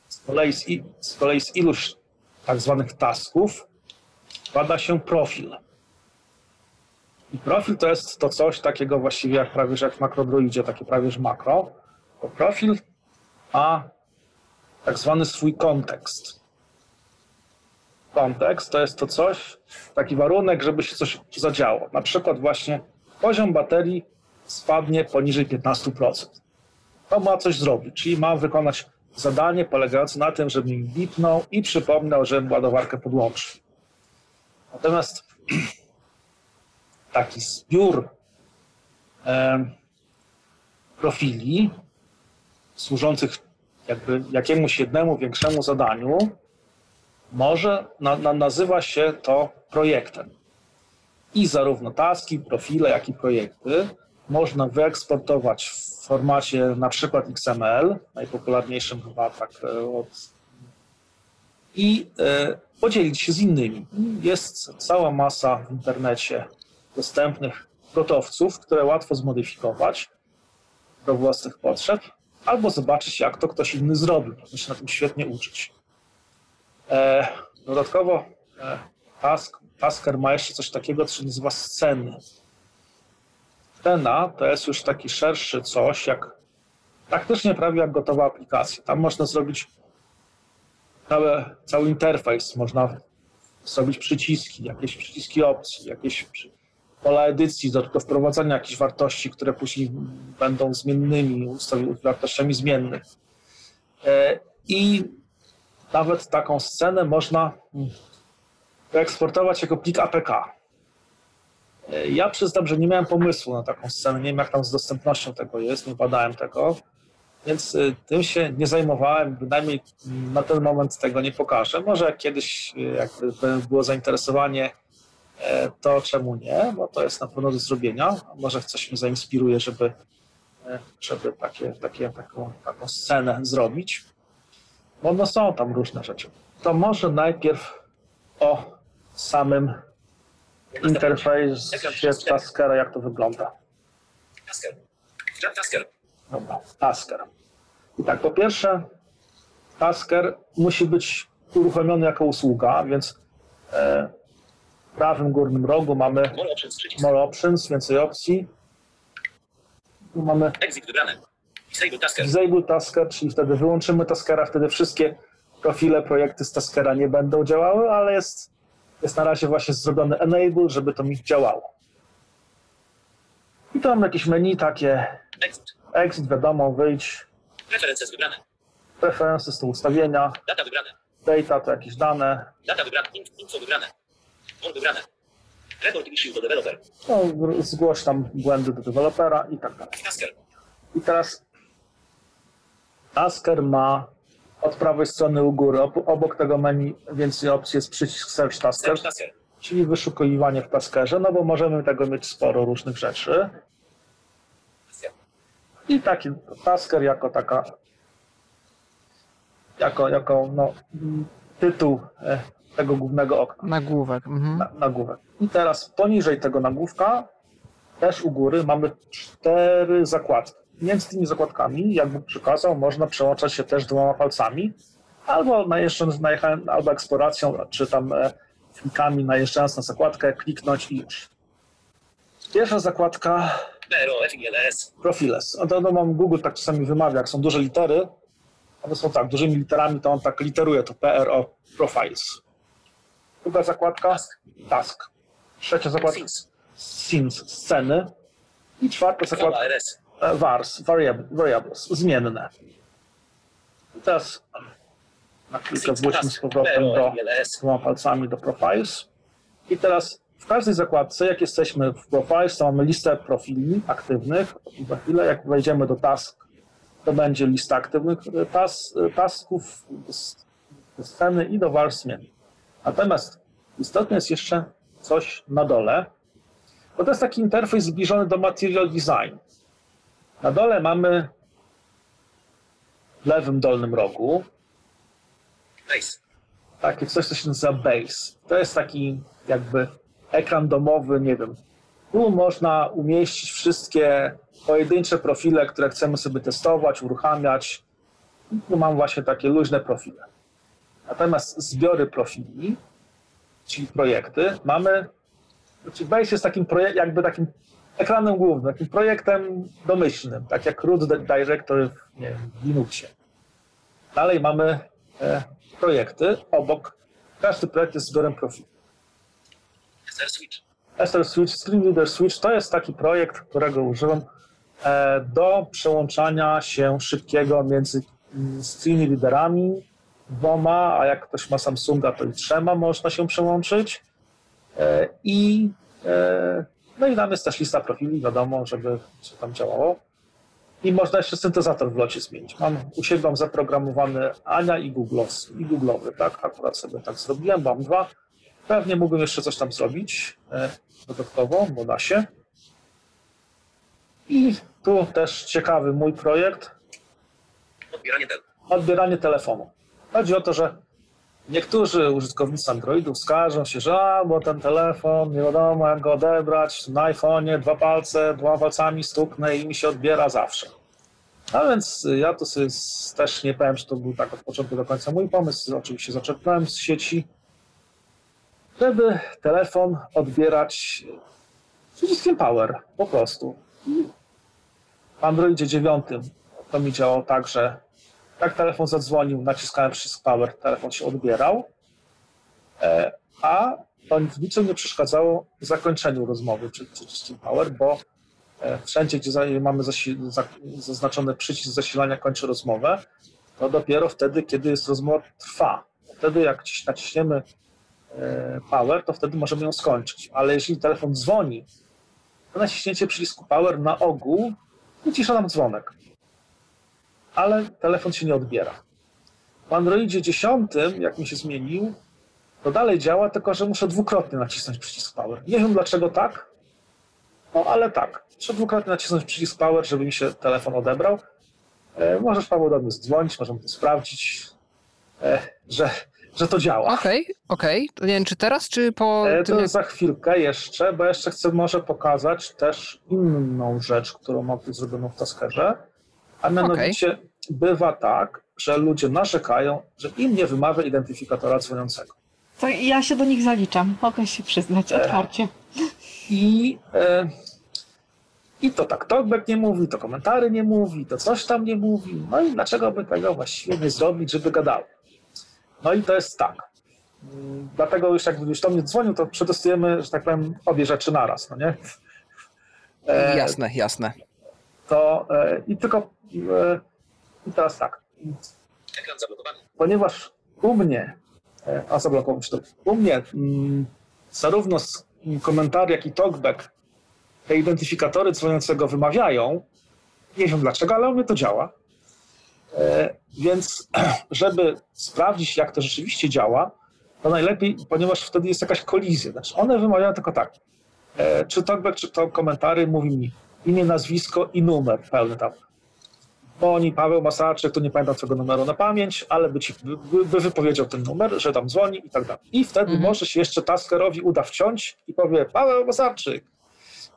z kolei z, z, kolei z iluś tak zwanych tasków składa się profil. I profil to jest to coś takiego właściwie jak prawie że jak w makrodroidzie, takie prawie że makro. To profil ma tak zwany swój kontekst. Kontekst to jest to coś, taki warunek, żeby się coś zadziało. Na przykład właśnie poziom baterii spadnie poniżej 15%. To ma coś zrobić, czyli ma wykonać zadanie polegające na tym, żeby mi bipnął i przypomniał, że ładowarkę podłączył. Natomiast taki zbiór em, profili służących jakby jakiemuś jednemu większemu zadaniu może na, na, nazywa się to projektem. I zarówno taski, profile, jak i projekty można wyeksportować w formacie na przykład XML, najpopularniejszym chyba tak e, od i e, podzielić się z innymi. Jest cała masa w internecie dostępnych gotowców, które łatwo zmodyfikować do własnych potrzeb, albo zobaczyć, jak to ktoś inny zrobił. Można się na tym świetnie uczyć. E, dodatkowo e, task, Tasker ma jeszcze coś takiego, co się nazywa sceny. Scena to jest już taki szerszy coś, jak praktycznie prawie jak gotowa aplikacja. Tam można zrobić cały, cały interfejs, można zrobić przyciski, jakieś przyciski opcji, jakieś pola edycji do, do wprowadzania jakichś wartości, które później będą zmiennymi, wartościami zmiennych. E, I nawet taką scenę można mm, wyeksportować jako plik APK. E, Ja przyznam, że nie miałem pomysłu na taką scenę, nie wiem jak tam z dostępnością tego jest, nie badałem tego, więc y, tym się nie zajmowałem, bynajmniej na ten moment tego nie pokażę. Może kiedyś y, jakby by było zainteresowanie, e, to czemu nie, bo to jest na pewno do zrobienia. Może coś mnie zainspiruje, żeby, e, żeby takie, takie, taką, taką scenę zrobić. Bo no są tam różne rzeczy. To może najpierw o samym interfejsie Taskera, jak to wygląda. Tasker. Tasker. Dobra, Tasker. I tak, po pierwsze, Tasker musi być uruchomiony jako usługa, więc e, w prawym górnym rogu mamy More options przycisk. more options, więcej opcji. Tu mamy Exit wybrane. Disable Tasker. disable Tasker, czyli wtedy wyłączymy Taskera, wtedy wszystkie profile, projekty z Taskera nie będą działały, ale jest, jest na razie właśnie zrobiony enable, żeby to mi działało. I tu mam jakieś menu takie Exit. exit, wiadomo, wyjdź, Preferences wybrane. preferences to ustawienia, Data wybrane. data to jakieś dane, Data wybrane. In- Info wybrane. On wybrane. Report issue do developer. no, zgłoś tam błędy do dewelopera i tak dalej. Tasker. I teraz Tasker ma od prawej strony u góry, ob- obok tego menu więcej opcji jest przycisk Search Tasker, Search czyli wyszukiwanie w Taskerze, no bo możemy tego mieć sporo różnych rzeczy. I taki Tasker jako taka, jako, jako no, tytuł e, tego głównego okna. Nagłówek. Mhm. na, nagłówek. I teraz poniżej tego nagłówka, też u góry, mamy cztery zakładki. Między tymi zakładkami, jak Bóg przykazał, można przełączać się też dwoma palcami, albo najechałem, albo eksploracją, czy tam e, klikami najeżdżając na zakładkę, kliknąć i już. Pierwsza zakładka. Profiles. No no, mam Google tak czasami wymawia, jak są duże litery, one są tak, dużymi literami, to on tak literuje to PRO Profiles. Druga zakładka Task. Task. Trzecia zakładka Scenes. Scenes, sceny. I czwarta zakładka RS. E, Vars, variab- variables, zmienne. I teraz na chwilkę wróćmy z powrotem do dwoma palcami do Profiles. I teraz w każdej zakładce, jak jesteśmy w Profiles, to mamy listę profili aktywnych. Za chwilę, jak wejdziemy do Task, to będzie lista aktywnych e, tas, e, tasków, s- sceny i do var zmien. Natomiast istotne jest jeszcze coś na dole, Bo to jest taki interfejs zbliżony do Material Design. Na dole mamy w lewym dolnym rogu Base. takie coś, co się nazywa Base. To jest taki jakby ekran domowy, nie wiem. Tu można umieścić wszystkie pojedyncze profile, które chcemy sobie testować, uruchamiać. Tu mam właśnie takie luźne profile. Natomiast zbiory profili, czyli projekty, mamy. Znaczy Base jest takim jakby takim ekranem głównym, takim projektem domyślnym, tak jak root directory w, nie wiem, w Linuxie. Dalej mamy e, projekty obok. Każdy projekt jest zbiorem profili. SR Switch. Esther Switch, Screen Reader Switch to jest taki projekt, którego użyłem e, do przełączania się szybkiego między mm, screen readerami dwoma, a jak ktoś ma Samsunga, to i trzema można się przełączyć. E, I e, no i tam jest też lista profili, wiadomo, żeby co tam działało. I można jeszcze syntezator w locie zmienić. Mam u siebie mam zaprogramowany Ania i Google'owy, i Google'owy, tak? Akurat sobie tak zrobiłem, mam dwa. Pewnie mógłbym jeszcze coś tam zrobić e, dodatkowo, bo da się. I tu też ciekawy mój projekt, Odbieranie tel. odbieranie telefonu. Chodzi o to, że niektórzy użytkownicy Androidów skarżą się, że a, bo ten telefon, nie wiadomo jak go odebrać, na iPhone'ie dwa palce, dwoma palcami stuknę i mi się odbiera zawsze. A więc ja to sobie też nie powiem, że to był tak od początku do końca mój pomysł, oczywiście zaczerpnąłem z sieci, żeby telefon odbierać przyciskiem Power, po prostu. W Androidzie 9 to mi działało tak, że jak telefon zadzwonił, naciskałem przycisk Power, telefon się odbierał, e, a to w niczym nie przeszkadzało zakończeniu rozmowy przed przyciskiem Power, bo e, wszędzie, gdzie mamy zaznaczony przycisk zasilania kończy rozmowę, to dopiero wtedy, kiedy jest rozmowa trwa. Wtedy jak ciś- naciśniemy e, Power, to wtedy możemy ją skończyć. Ale jeżeli telefon dzwoni, to naciśnięcie przycisku Power na ogół wycisza nam dzwonek. Ale telefon się nie odbiera. W Androidzie 10, jak mi się zmienił, to dalej działa, tylko że muszę dwukrotnie nacisnąć przycisk Power. Nie wiem dlaczego tak, no ale tak. Muszę dwukrotnie nacisnąć przycisk Power, żeby mi się telefon odebrał. E, możesz Paweł do mnie dzwonić, możemy to sprawdzić, e, że, że to działa. Okej, okej. To Nie wiem, czy teraz, czy po E, To jak... za chwilkę jeszcze, bo jeszcze chcę może pokazać też inną rzecz, którą mam tu zrobioną w Taskerze. A mianowicie bywa tak, że ludzie narzekają, że im nie wymawia identyfikatora dzwoniącego. To ja się do nich zaliczam, mogę się przyznać otwarcie. I, e, I to tak talkback nie mówi, to komentary nie mówi, to coś tam nie mówi. No i dlaczego by tego właściwie nie zrobić, żeby gadały? No i to jest tak. Mm, Dlatego już jak już do mnie dzwonił, to przetestujemy, że tak powiem, obie rzeczy naraz, no nie? E, Jasne, jasne. To e, i tylko e, i teraz tak. Ekran zablokowany. ponieważ u mnie, e, a zablokował się to, u mnie mm, zarówno komentarze, jak i talkback te identyfikatory dzwoniącego wymawiają. Nie wiem dlaczego, ale u mnie to działa. E, Więc, żeby sprawdzić, jak to rzeczywiście działa, to najlepiej, ponieważ wtedy jest jakaś kolizja. Znaczy one wymawiają tylko tak. e, Czy talkback, czy to komentary mówi mi imię, nazwisko i numer pełny tam. Boni, Paweł Masarczyk, tu nie pamiętam twojego numeru na pamięć, ale by ci by, by wypowiedział ten numer, że tam dzwoni i tak dalej. I wtedy Mhm. może się jeszcze taskerowi uda wciąć i powie Paweł Masarczyk.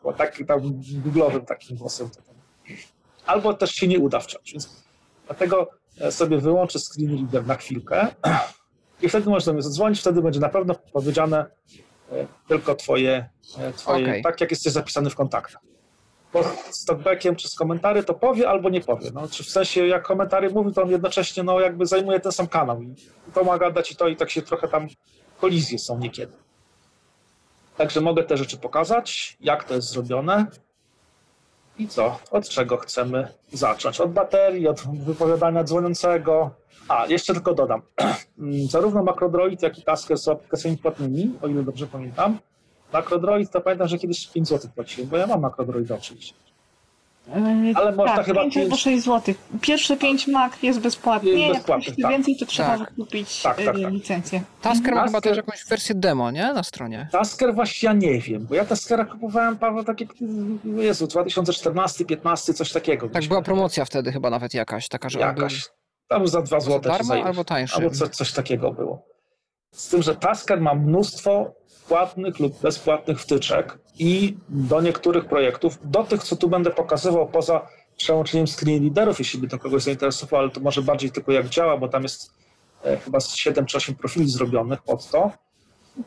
Bo tak tam googlowym takim głosem. to. Albo też się nie uda wciąć. Więc dlatego e, sobie wyłączę screen reader na chwilkę i wtedy możesz do mnie zadzwonić, wtedy będzie na pewno powiedziane e, tylko twoje, e, twoje Okej. tak jak jesteś zapisany w kontaktach talkbackiem czy z komentarzy to powie albo nie powie. No, czy w sensie jak komentary mówi, to on jednocześnie no, jakby zajmuje ten sam kanał i to ma gadać i to i tak się trochę tam kolizje są niekiedy. Także mogę te rzeczy pokazać, jak to jest zrobione i co, od czego chcemy zacząć. Od baterii, od wypowiadania dzwoniącego. A, jeszcze tylko dodam. Zarówno Macrodroid, jak i Tasker są aplikacjami płatnymi, o ile dobrze pamiętam. Macrodroid to pamiętam, że kiedyś 5 zł płaciłem, bo ja mam Macrodroida oczywiście. Yy, Ale można tak, chyba 5 albo pięć- 6 zł. Pierwsze 5 mak jest bezpłatnie, Jest jak jeśli tak. więcej, to trzeba Tak. kupić Tak, tak, tak. licencję. Tasker ma Tasker- chyba też jakąś wersję demo, nie? Na stronie. Tasker właśnie ja nie wiem, bo ja Taskera kupowałem, Paweł, tak jak, Jezu, 2014-15, coś takiego. Tak, była promocja wtedy chyba nawet jakaś, taka, że on był Jakaś. Tam za 2 za zł. darmo albo tańszy. Albo coś, coś takiego było. Z tym, że Tasker ma mnóstwo płatnych lub bezpłatnych wtyczek i do niektórych projektów, do tych, co tu będę pokazywał poza przełączeniem screen readerów, jeśli by to kogoś zainteresowało, ale to może bardziej tylko jak działa, bo tam jest e, chyba z 7 czy 8 profili zrobionych pod to.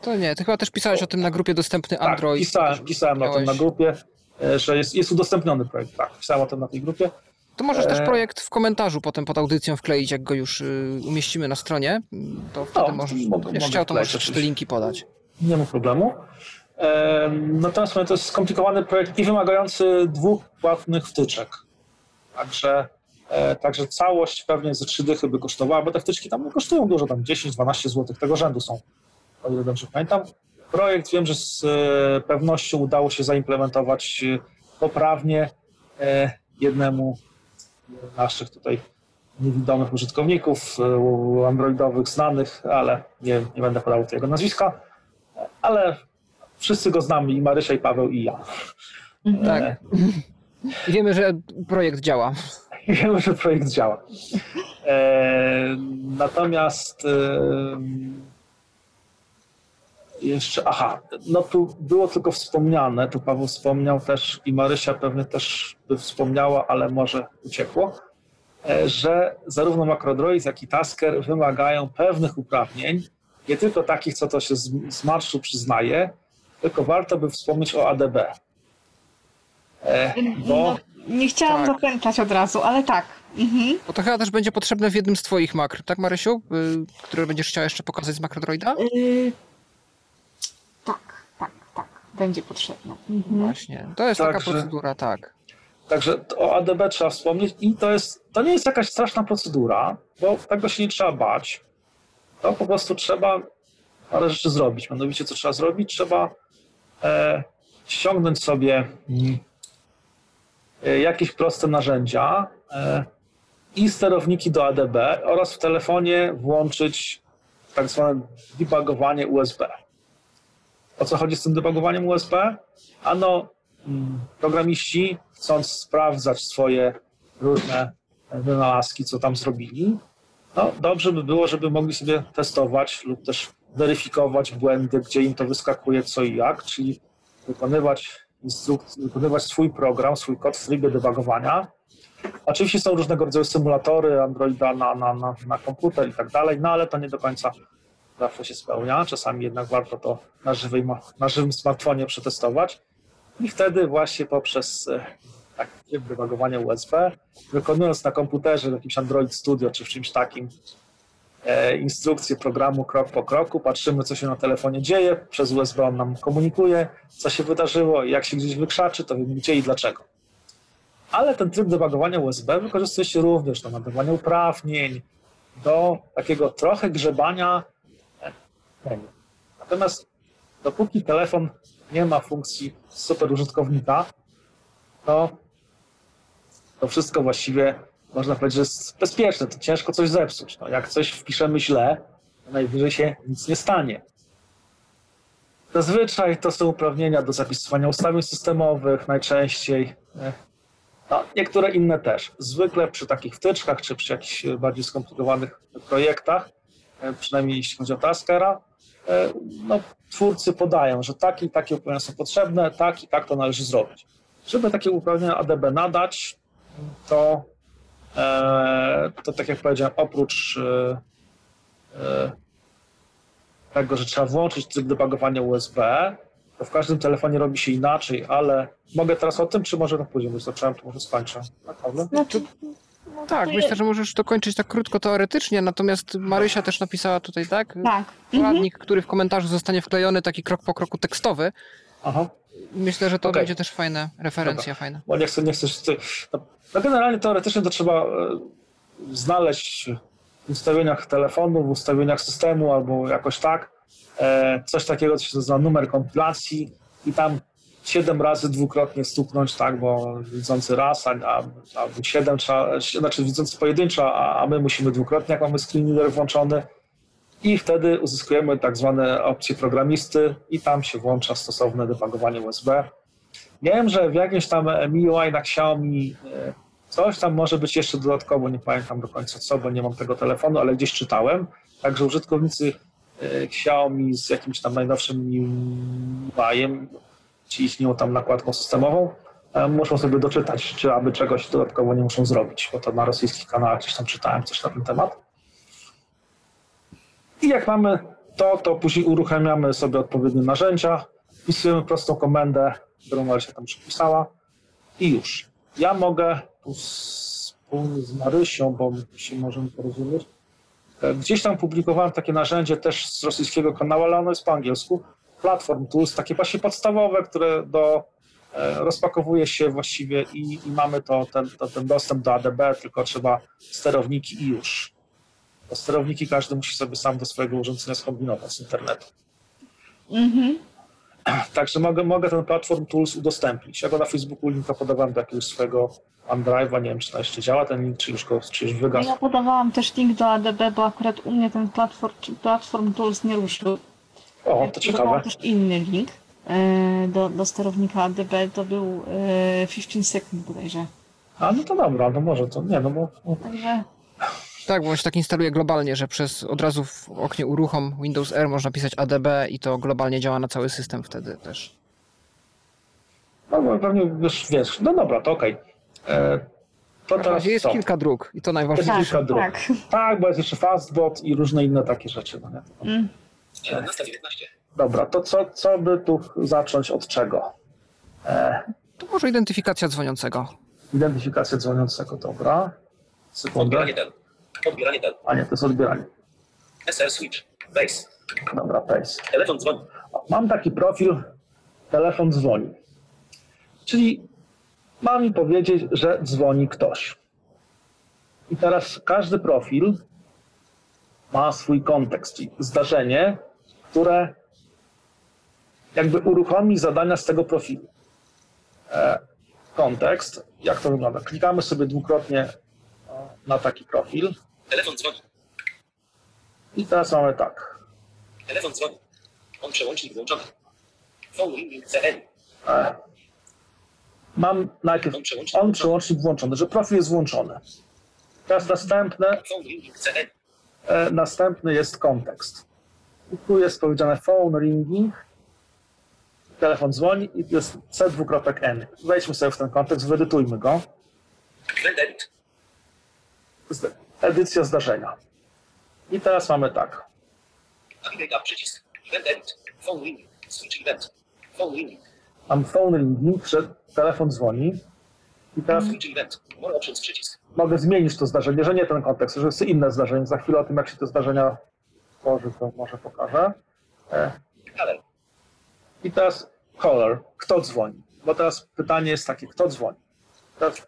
To nie, ty chyba też pisałeś o tym na grupie dostępny Tak, Android. pisałem, pisałem o tym na grupie, e, że jest, jest udostępniony projekt. Tak, pisałem o tym na tej grupie. To możesz też E, projekt w komentarzu potem pod audycją wkleić, jak go już y, umieścimy na stronie. To wtedy No, możesz, mogę- mogę chciał, to możesz te linki podać. Nie ma problemu. Em, Natomiast to jest skomplikowany projekt i wymagający dwóch płatnych wtyczek. Także, e, także całość pewnie ze trzy dychy by kosztowała, bo te wtyczki tam kosztują dużo, tam 10-12 zł tego rzędu są, o ile dobrze pamiętam. Projekt wiem, że z e, pewnością udało się zaimplementować e, poprawnie jednemu z naszych tutaj niewidomych użytkowników androidowych znanych, ale nie, nie będę podał tego nazwiska ale wszyscy go znamy, i Marysia, i Paweł, i ja. Tak. E, I wiemy, że projekt działa. I wiemy, że projekt działa. E, natomiast e, jeszcze, aha, no tu było tylko wspomniane, tu Paweł wspomniał też i Marysia pewnie też by wspomniała, ale może uciekło, e, że zarówno Macrodroid, jak i Tasker wymagają pewnych uprawnień, nie tylko takich, co to się z, z marszu przyznaje, tylko warto by wspomnieć o ADB. E, bo No, nie chciałam Tak. zakręcać od razu, ale tak. Mhm. Bo to chyba też będzie potrzebne w jednym z twoich makr, tak Marysiu? Y, które będziesz chciała jeszcze pokazać z Macrodroida? Yy, tak, tak, tak. Będzie potrzebne. Mhm. Właśnie. To jest taka Także- procedura, tak. Także o ADB trzeba wspomnieć i to jest, to nie jest jakaś straszna procedura, bo tego się nie trzeba bać. To po prostu trzeba parę rzeczy zrobić. Mianowicie co trzeba zrobić? Trzeba e, ściągnąć sobie mm, e, jakieś proste narzędzia e, i sterowniki do ADB oraz w telefonie włączyć tak zwane debugowanie USB. O co chodzi z tym debugowaniem USB? Ano, mm, programiści, chcąc sprawdzać swoje różne wynalazki, co tam zrobili, no dobrze by było, żeby mogli sobie testować lub też weryfikować błędy, gdzie im to wyskakuje, co i jak, czyli wykonywać wykonywać swój program, swój kod w trybie debugowania. Oczywiście są różnego rodzaju symulatory Androida na, na, na, na komputer i tak dalej, no ale to nie do końca zawsze się spełnia. Czasami jednak warto to na, żywej, na żywym smartfonie przetestować. I wtedy właśnie poprzez e, takie debugowanie USB, wykonując na komputerze w jakimś Android Studio czy w czymś takim e, instrukcję programu krok po kroku, patrzymy co się na telefonie dzieje, przez USB on nam komunikuje, co się wydarzyło, jak się gdzieś wykrzaczy, to wiemy gdzie i dlaczego. Ale ten tryb debugowania USB wykorzystuje się również do nadawania uprawnień, do takiego trochę grzebania e. Natomiast dopóki telefon nie ma funkcji super użytkownika, to to wszystko właściwie można powiedzieć, że jest bezpieczne. To ciężko coś zepsuć. No, jak coś wpiszemy źle, to najwyżej się nic nie stanie. Zazwyczaj to są uprawnienia do zapisywania ustawień systemowych najczęściej. No, niektóre inne też. Zwykle przy takich wtyczkach, czy przy jakichś bardziej skomplikowanych projektach, e, przynajmniej jeśli chodzi o Taskera, e, no, twórcy podają, że takie i takie uprawnienia są potrzebne, tak i tak to należy zrobić. Żeby takie uprawnienia ADB nadać, to, e, to tak jak powiedziałem, oprócz e, e, tego, że trzeba włączyć tryb debugowania USB, to w każdym telefonie robi się inaczej, ale mogę teraz o tym, czy może to później, bo już zacząłem, to może skończę. Naprawdę? Znaczy, Tak, to myślę, że możesz to kończyć tak krótko teoretycznie, natomiast Marysia też napisała tutaj, tak? tak. Mhm. Poradnik, który w komentarzu zostanie wklejony, taki krok po kroku tekstowy. Aha. Myślę, że to Okej. będzie też fajna referencja, fajna. bo nie chcę, nie chcę. No, no generalnie teoretycznie to trzeba e, znaleźć w ustawieniach telefonu, w ustawieniach systemu albo jakoś tak. E, coś takiego, co się nazywa numer kompilacji i tam siedem razy dwukrotnie stuknąć, tak, bo widzący raz, a, a, albo siedem trzeba, znaczy widzący pojedynczo, a, a my musimy dwukrotnie, jak mamy screen reader włączony i wtedy uzyskujemy tak zwane opcje programisty i tam się włącza stosowne debugowanie USB. Wiem, że w jakimś tam MIUI na Xiaomi e, coś tam może być jeszcze dodatkowo, nie pamiętam do końca co, bo nie mam tego telefonu, ale gdzieś czytałem, także użytkownicy e, Xiaomi z jakimś tam najnowszym MIUI-em, ci istnieją tam nakładką systemową, e, muszą sobie doczytać, czy aby czegoś dodatkowo nie muszą zrobić, bo to na rosyjskich kanałach gdzieś tam czytałem coś na ten temat. I jak mamy to, to później uruchamiamy sobie odpowiednie narzędzia, wpisujemy prostą komendę, którą Marysia tam przypisała i już. Ja mogę tu wspólnie z Marysią, bo się możemy porozumieć, e, gdzieś tam publikowałem takie narzędzie też z rosyjskiego kanału, ale ono jest po angielsku, Platform Tools, takie właśnie podstawowe, które do, e, rozpakowuje się właściwie i, i mamy to, ten, to, ten dostęp do ADB, tylko trzeba sterowniki i już. Bo sterowniki każdy musi sobie sam do swojego urządzenia skombinować z internetu. Mhm. Także mogę, mogę ten Platform Tools udostępnić. Ja go na Facebooku linka podawałem do jakiegoś swojego OneDrive'a, nie wiem czy to jeszcze działa ten link, czy już, go, czy już wygasł. Ja podawałam też link do ADB, bo akurat u mnie ten platform, platform Tools nie ruszył. O, to ciekawe. Podawałam też inny link e, do, do sterownika ADB, to był e, 15 sekund bodajże. A no to dobra, no może to nie, no bo Także Tak, bo on się tak instaluje globalnie, że przez od razu w oknie uruchom Windows R można pisać ADB i to globalnie działa na cały system wtedy też. no pewnie już wiesz, no dobra, to okej. E, To teraz razie jest co? kilka dróg i to Jest najważniejsze. tak, kilka dróg. tak. Tak, bo jest jeszcze Fastbot i różne inne takie rzeczy. No nie? Mm. 11.19. Dobra, to co, co by tu zacząć od czego? E, To może identyfikacja dzwoniącego. identyfikacja dzwoniącego, dobra. Sekundę. Odbieranie tel. Odbieranie tel. A nie, to jest odbieranie. SR switch. Base. Dobra, pace. Telefon dzwoni. Mam taki profil, telefon dzwoni. Czyli ma mi powiedzieć, że dzwoni ktoś. I teraz każdy profil ma swój kontekst, czyli zdarzenie, które jakby uruchomi zadania z tego profilu. E, kontekst, jak to wygląda? Klikamy sobie dwukrotnie o, na taki profil Telefon dzwoni. i teraz mamy tak. Telefon dzwoni. On przełącznik włączony. Phone ringing CN. E, mam najpierw On przełącznik on włączony. przełącznik włączony, że profil jest włączony. Teraz następne, Phone ringing CN. e, następny jest kontekst. I tu jest powiedziane phone ringing, telefon dzwoni i jest c2.n. Wejdźmy sobie w ten kontekst, wyedytujmy go. Edycja zdarzenia. I teraz mamy tak. Up przycisk. Event. Phone ringing. Switch event. Phone ringing. Mam phone ringing, że telefon dzwoni. I teraz Switch event. More options przycisk. mogę zmienić to zdarzenie, że nie ten kontekst, że jest inne zdarzenie. Za chwilę o tym, jak się te zdarzenia tworzy, to może pokażę. E, Color. I teraz caller, kto dzwoni? Bo teraz pytanie jest takie, kto dzwoni? Teraz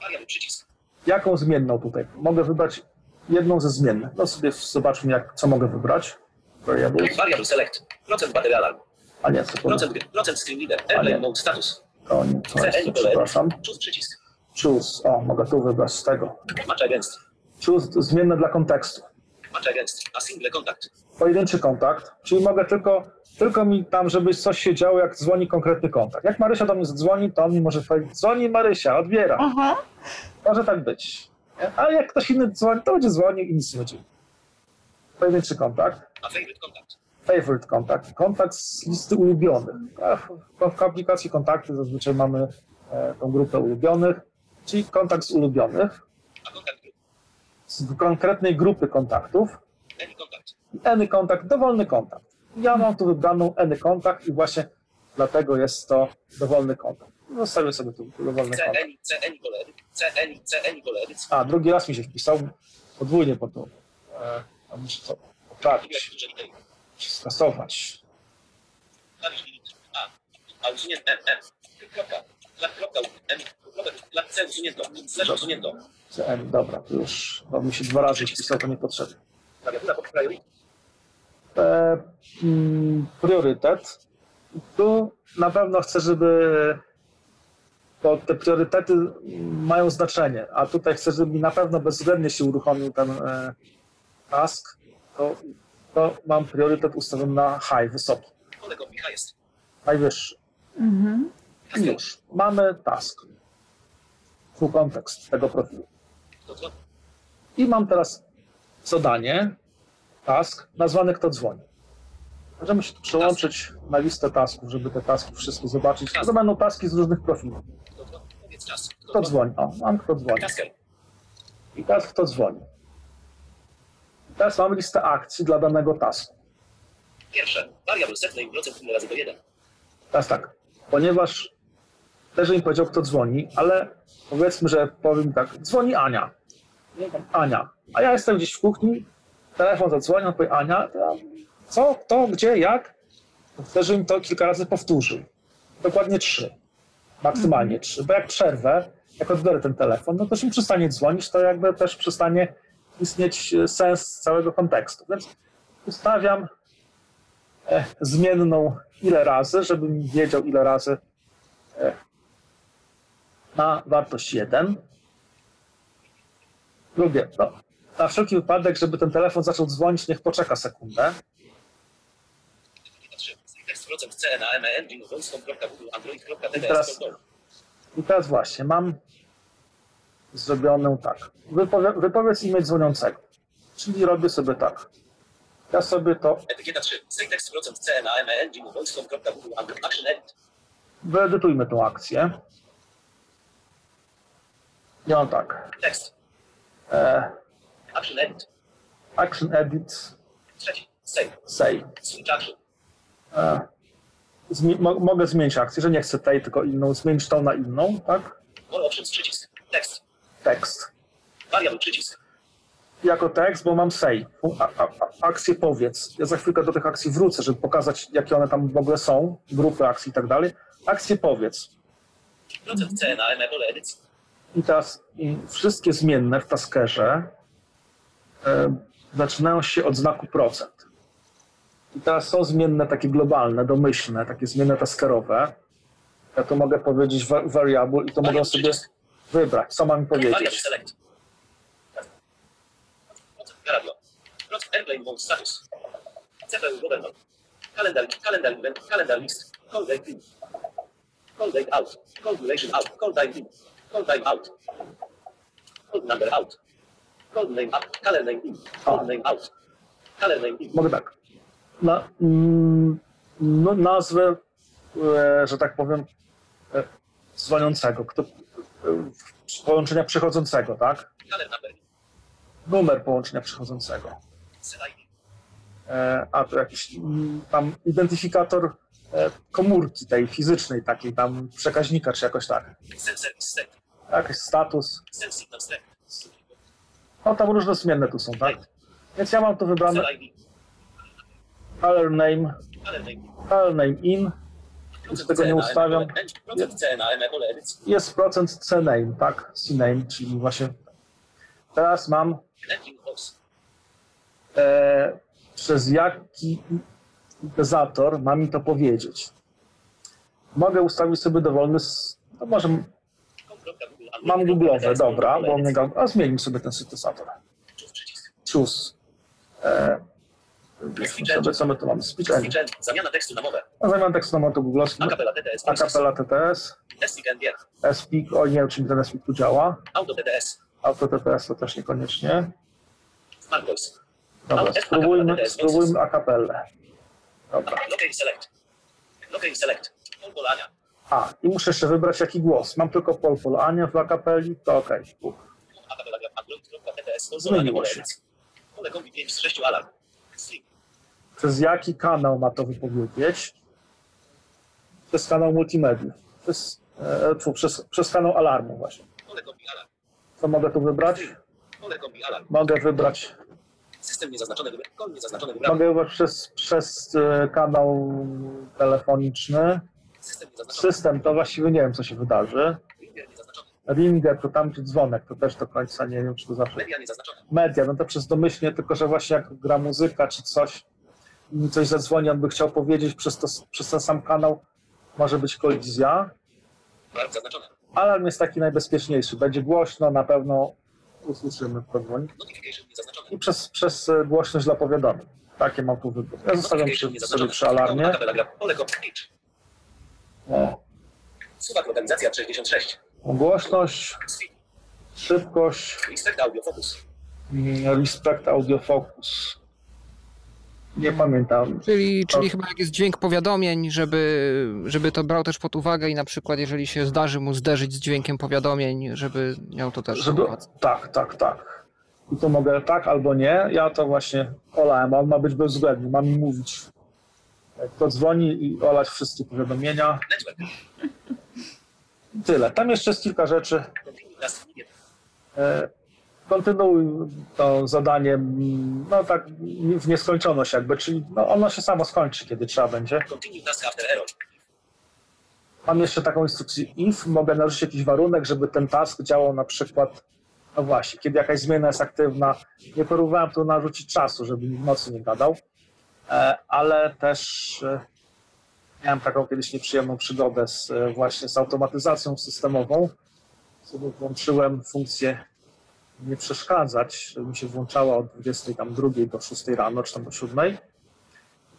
Variable przycisk. Jaką zmienną tutaj? Mogę wybrać jedną ze zmiennych. No sobie zobaczmy, jak, co mogę wybrać. Variable. Variable select. Procent battery alarm. A nie, sekundę. Procent gry. Procent screen reader. Airplane mode status. To nie, to jest, to, przepraszam. Choose przycisk. Choose. O, mogę tu wybrać z tego. Match against. Choose zmienne dla kontekstu. Match against. A single contact. Pojedynczy kontakt, czyli mogę tylko, tylko mi tam, żeby coś się działo, jak dzwoni konkretny kontakt. Jak Marysia do mnie zadzwoni, to on mi może powiedzieć, dzwoni Marysia, odbiera. Aha. Może tak być. Ale jak ktoś inny dzwoni, to będzie dzwonił i nic nie będzie. Pojedynczy kontakt. A favorite contact. Favorite kontakt. Kontakt z listy ulubionych. W, aplikacji kontakty zazwyczaj mamy e, tą grupę ulubionych, czyli kontakt z ulubionych, A group. Z konkretnej grupy kontaktów. Contact. Any kontakt, dowolny kontakt. Ja mam tu wybraną any kontakt i właśnie dlatego jest to dowolny kontakt. Zostawię sobie tu dowolny kontakt. CN, CN kolery. CN, CN kolery. A, drugi raz mi się wpisał, podwójnie po to. E, a muszę to poprawić, skasować. A. A usunięto. M, M. Kropka. Kropka. M. CN, dobra, to już, bo mi się dwa razy wpisał, to niepotrzebne. Klawiatura pod priority. E, mm, priorytet. Tu na pewno chcę, żeby to te priorytety mają znaczenie, a tutaj chcę, żeby mi na pewno bezwzględnie się uruchomił ten e, task, to, to mam priorytet ustawiony na high, wysoki, najwyższy. Mhm. I już, mamy task. Full kontekst tego profilu. I mam teraz zadanie, task, nazwany kto dzwoni. Możemy się przełączyć na listę tasków, żeby te taski wszystkie zobaczyć. To będą taski z różnych profili. Kto dzwoni? O, mam kto dzwoni. I teraz kto dzwoni. I teraz mamy listę akcji dla danego tasku. Pierwsze. Variable set name procent razy do 1. Teraz tak, ponieważ też mi powiedział, kto dzwoni, ale powiedzmy, że powiem tak, dzwoni Ania. Ania. A ja jestem gdzieś w kuchni, telefon zadzwoni, on powie Ania, co, kto, gdzie, jak? Chcę, żebym to kilka razy powtórzył. Dokładnie trzy. Maksymalnie trzy. Bo jak przerwę, jak odbiorę ten telefon, no to się mi przestanie dzwonić, to jakby też przestanie istnieć e, sens całego kontekstu. Więc ustawiam e, zmienną ile razy, żebym wiedział ile razy na wartość 1. Drugie, no, na wszelki wypadek, żeby ten telefon zaczął dzwonić, niech poczeka sekundę. I teraz- I teraz właśnie mam zrobioną tak. Wypowie, wypowiedz imię dzwoniącego. Czyli robię sobie tak. Ja sobie to Etykieta 3. Say tekst procent C na M engine voice.google android action edit. wyedytujmy tą akcję. Ja mam tak. Tekst. E, Action edit. action edit Trzeci. Save. say. Switch action. E, zmi- mo- mogę zmienić akcję, że nie chcę tej, tylko inną, zmienić tą na inną, tak? More options przycisk. Tekst. Tekst. Variable przycisk. Jako tekst, bo mam say. A, a, a, akcję powiedz. Ja za chwilkę do tych akcji wrócę, żeby pokazać, jakie one tam w ogóle są, grupy akcji i tak dalej. Akcję powiedz. Procent C na M pole edycji. I teraz i wszystkie zmienne w taskerze e, zaczynają się od znaku procent. I teraz są zmienne takie globalne, domyślne, takie zmienne taskerowe. Ja tu mogę powiedzieć variable i to mogę Variable sobie wybrać, co mam Variable powiedzieć. select. Procent radio. Airplane mode status. CPU governor. Calendar, calendar event, calendar list. Call date in. Call date out. Call duration out. Call time in. Call time out. Call number out. Call name up. Caller name in. Call name out. Caller name in. Mogę tak. Na, mm, no, nazwę, e, że tak powiem, e, dzwoniącego, kto, e, połączenia przychodzącego, tak? Caller number. Numer połączenia przychodzącego. Set ID. E, a to jakiś mm, tam identyfikator e, komórki tej fizycznej, takiej tam przekaźnika, czy jakoś tak. Send service Jakiś status. No tam różne zmienne tu są, tak? Więc ja mam tu wybrane color name, color name in, Procent tego nie ustawiam. jest procent C name, tak? C name, czyli właśnie teraz mam e, przez jaki intezator ma mi to powiedzieć. Mogę ustawić sobie dowolny, no może mam android. google'owe, dobra, bo mnie ga- a zmienimy sobie ten syntezator. Choose. E, sobie, co my tu mamy? Speech engine. Zamiana tekstu na mowę. A zamiast tekstu na moto googlowskim, Acapella TTS. Acapella TTS. SPIC, o nie wiem, czy mi ten SPIC tu działa. Auto TTS. Auto TTS to też niekoniecznie. Smart voice. Dobra, spróbujmy, spróbujmy acapellę. Dobra. Locate select. Locate select. Pol polania. A, i muszę jeszcze wybrać jaki głos. Mam tylko pol pol Ania w acapelli, to okej. Pol Zmieniło się. edycji. Pole kombi 5 z 6 alarm. Stream. Przez jaki kanał ma to wypowiedzieć? Przez kanał multimediów. Przez, e, tfu, przez, przez kanał alarmu właśnie. Co mogę tu wybrać? Mogę wybrać, System niezaznaczony wybrany. Mogę wybrać przez, przez e, kanał telefoniczny. System to właściwie nie wiem, co się wydarzy. Ringer to tam gdzie dzwonek, to też do końca nie wiem, czy to zawsze. Media. Media, no to przez domyślnie, tylko że właśnie jak gra muzyka czy coś, mi coś zadzwoni, on by chciał powiedzieć przez, to, przez ten sam kanał, może być kolizja. Alarm jest taki najbezpieczniejszy. Będzie głośno, na pewno usłyszymy, kto dzwoni. I przez, przez e, głośność dla powiadomień. Takie mam tu wybór. Ja zostawiam sobie przy alarmie. Tabela gra. Pole kop. H. O, Suwak lokalizacja 66. głośność, szybkość, Expect audio focus. mm, respect audio focus. Nie pamiętam. Czyli, czyli chyba jak jest dźwięk powiadomień, żeby, żeby to brał też pod uwagę i na przykład jeżeli się zdarzy mu zderzyć z dźwiękiem powiadomień, żeby miał to też Żeby, tak, tak, tak. I to mogę tak albo nie. Ja to właśnie olałem. On ma być bezwzględny. Ma mi mówić. Jak to dzwoni i olać wszystkie powiadomienia. Tyle. Tam jeszcze jest kilka rzeczy. E, Kontynuuj to zadanie, no tak w nieskończoność jakby, czyli no ono się samo skończy, kiedy trzeba będzie. Mam jeszcze taką instrukcję if, mogę narzucić jakiś warunek, żeby ten task działał na przykład, no właśnie, kiedy jakaś zmiana jest aktywna. Nie próbowałem tu narzucić czasu, żeby w nocy nie gadał, ale też e, miałem taką kiedyś nieprzyjemną przygodę z, e, właśnie z automatyzacją systemową. Sobie włączyłem funkcję nie przeszkadzać, żeby mi się włączała od 22 do 6 rano, czy tam do 7.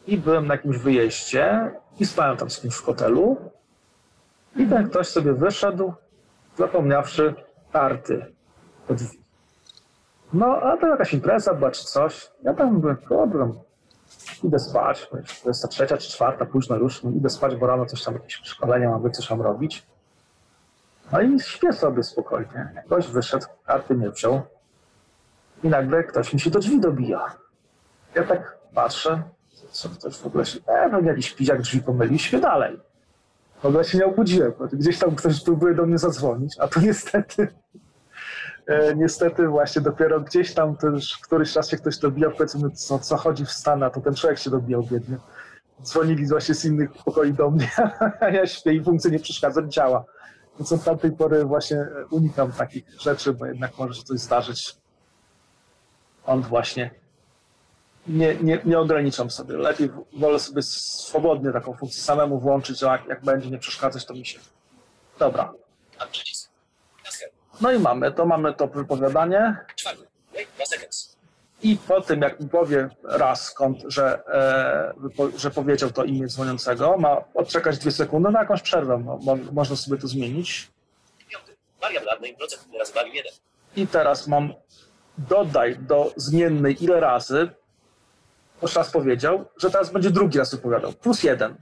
I byłem na jakimś wyjeździe i spałem tam z kimś w hotelu. I ten ktoś sobie wyszedł, zapomniawszy karty do drzwi. No, a to jakaś impreza była czy coś. Ja tam byłem, kurde, idę spać. To jest ta trzecia czy czwarta, późno już. No, idę spać, bo rano coś tam, jakieś szkolenia mam coś tam robić. No i śpię sobie spokojnie. Ktoś wyszedł, karty nie wziął. I nagle ktoś mi się do drzwi dobija. Ja tak patrzę, co ktoś w ogóle się... E, no jakiś piziak drzwi pomylił, śpię dalej. W ogóle się nie obudziłem. Gdzieś tam ktoś próbuje do mnie zadzwonić, a tu niestety, niestety właśnie dopiero gdzieś tam też któryś raz się ktoś dobijał, powiedzmy, co, co chodzi w Stanach, to ten człowiek się dobijał biedny. Dzwonili właśnie z innych pokoi do mnie, a ja śpię i funkcja nie przeszkadza, działa. Więc od tamtej pory właśnie unikam takich rzeczy, bo jednak może się coś zdarzyć. On właśnie nie, nie, nie ograniczam sobie. Lepiej wolę sobie swobodnie taką funkcję samemu włączyć, że jak, jak będzie nie przeszkadzać, to mi się. Dobra. No i mamy to, mamy to wypowiadanie. Czwarty. Wait 2 seconds. I po tym, jak mi powie raz skąd, że, e, że powiedział to imię dzwoniącego, ma odczekać dwie sekundy na jakąś przerwę. No, mo, można sobie to zmienić. Piąty. Variable add name procent razy value 1. I teraz mam dodaj do zmiennej ile razy. Raz powiedział, że teraz będzie drugi raz wypowiadał. Plus jeden.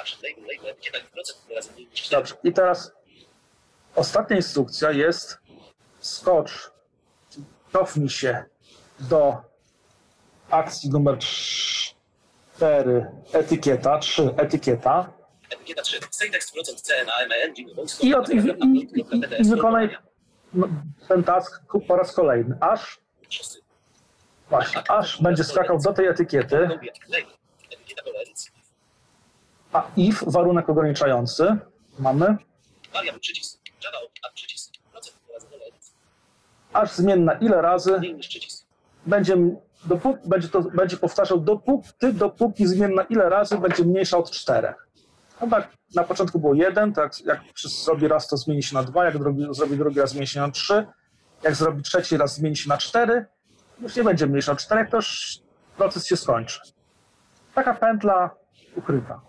Action label label 1% razy mniej niż 4. Dobrze. I teraz ostatnia instrukcja jest skocz, cofnij się do akcji numer 4, etykieta, 3, etykieta. Etykieta 3. Say text procent CNA MEN i, od, i, i, i, i wykonaj ten task po raz kolejny, aż właśnie, aż będzie skakał do tej etykiety, a if, warunek ograniczający, mamy, Variable przycisk. Aż zmienna ile razy będzie, dopóki, będzie, to, będzie powtarzał dopóki, dopóki zmienna ile razy będzie mniejsza od czterech. No tak, na początku było jeden, tak jak zrobi raz, to zmieni się na dwa, jak drugi, zrobi drugi raz, zmieni się na trzy, jak zrobi trzeci raz, zmieni się na cztery, już nie będzie mniejsza od czterech, to już proces się skończy. Taka pętla ukryta.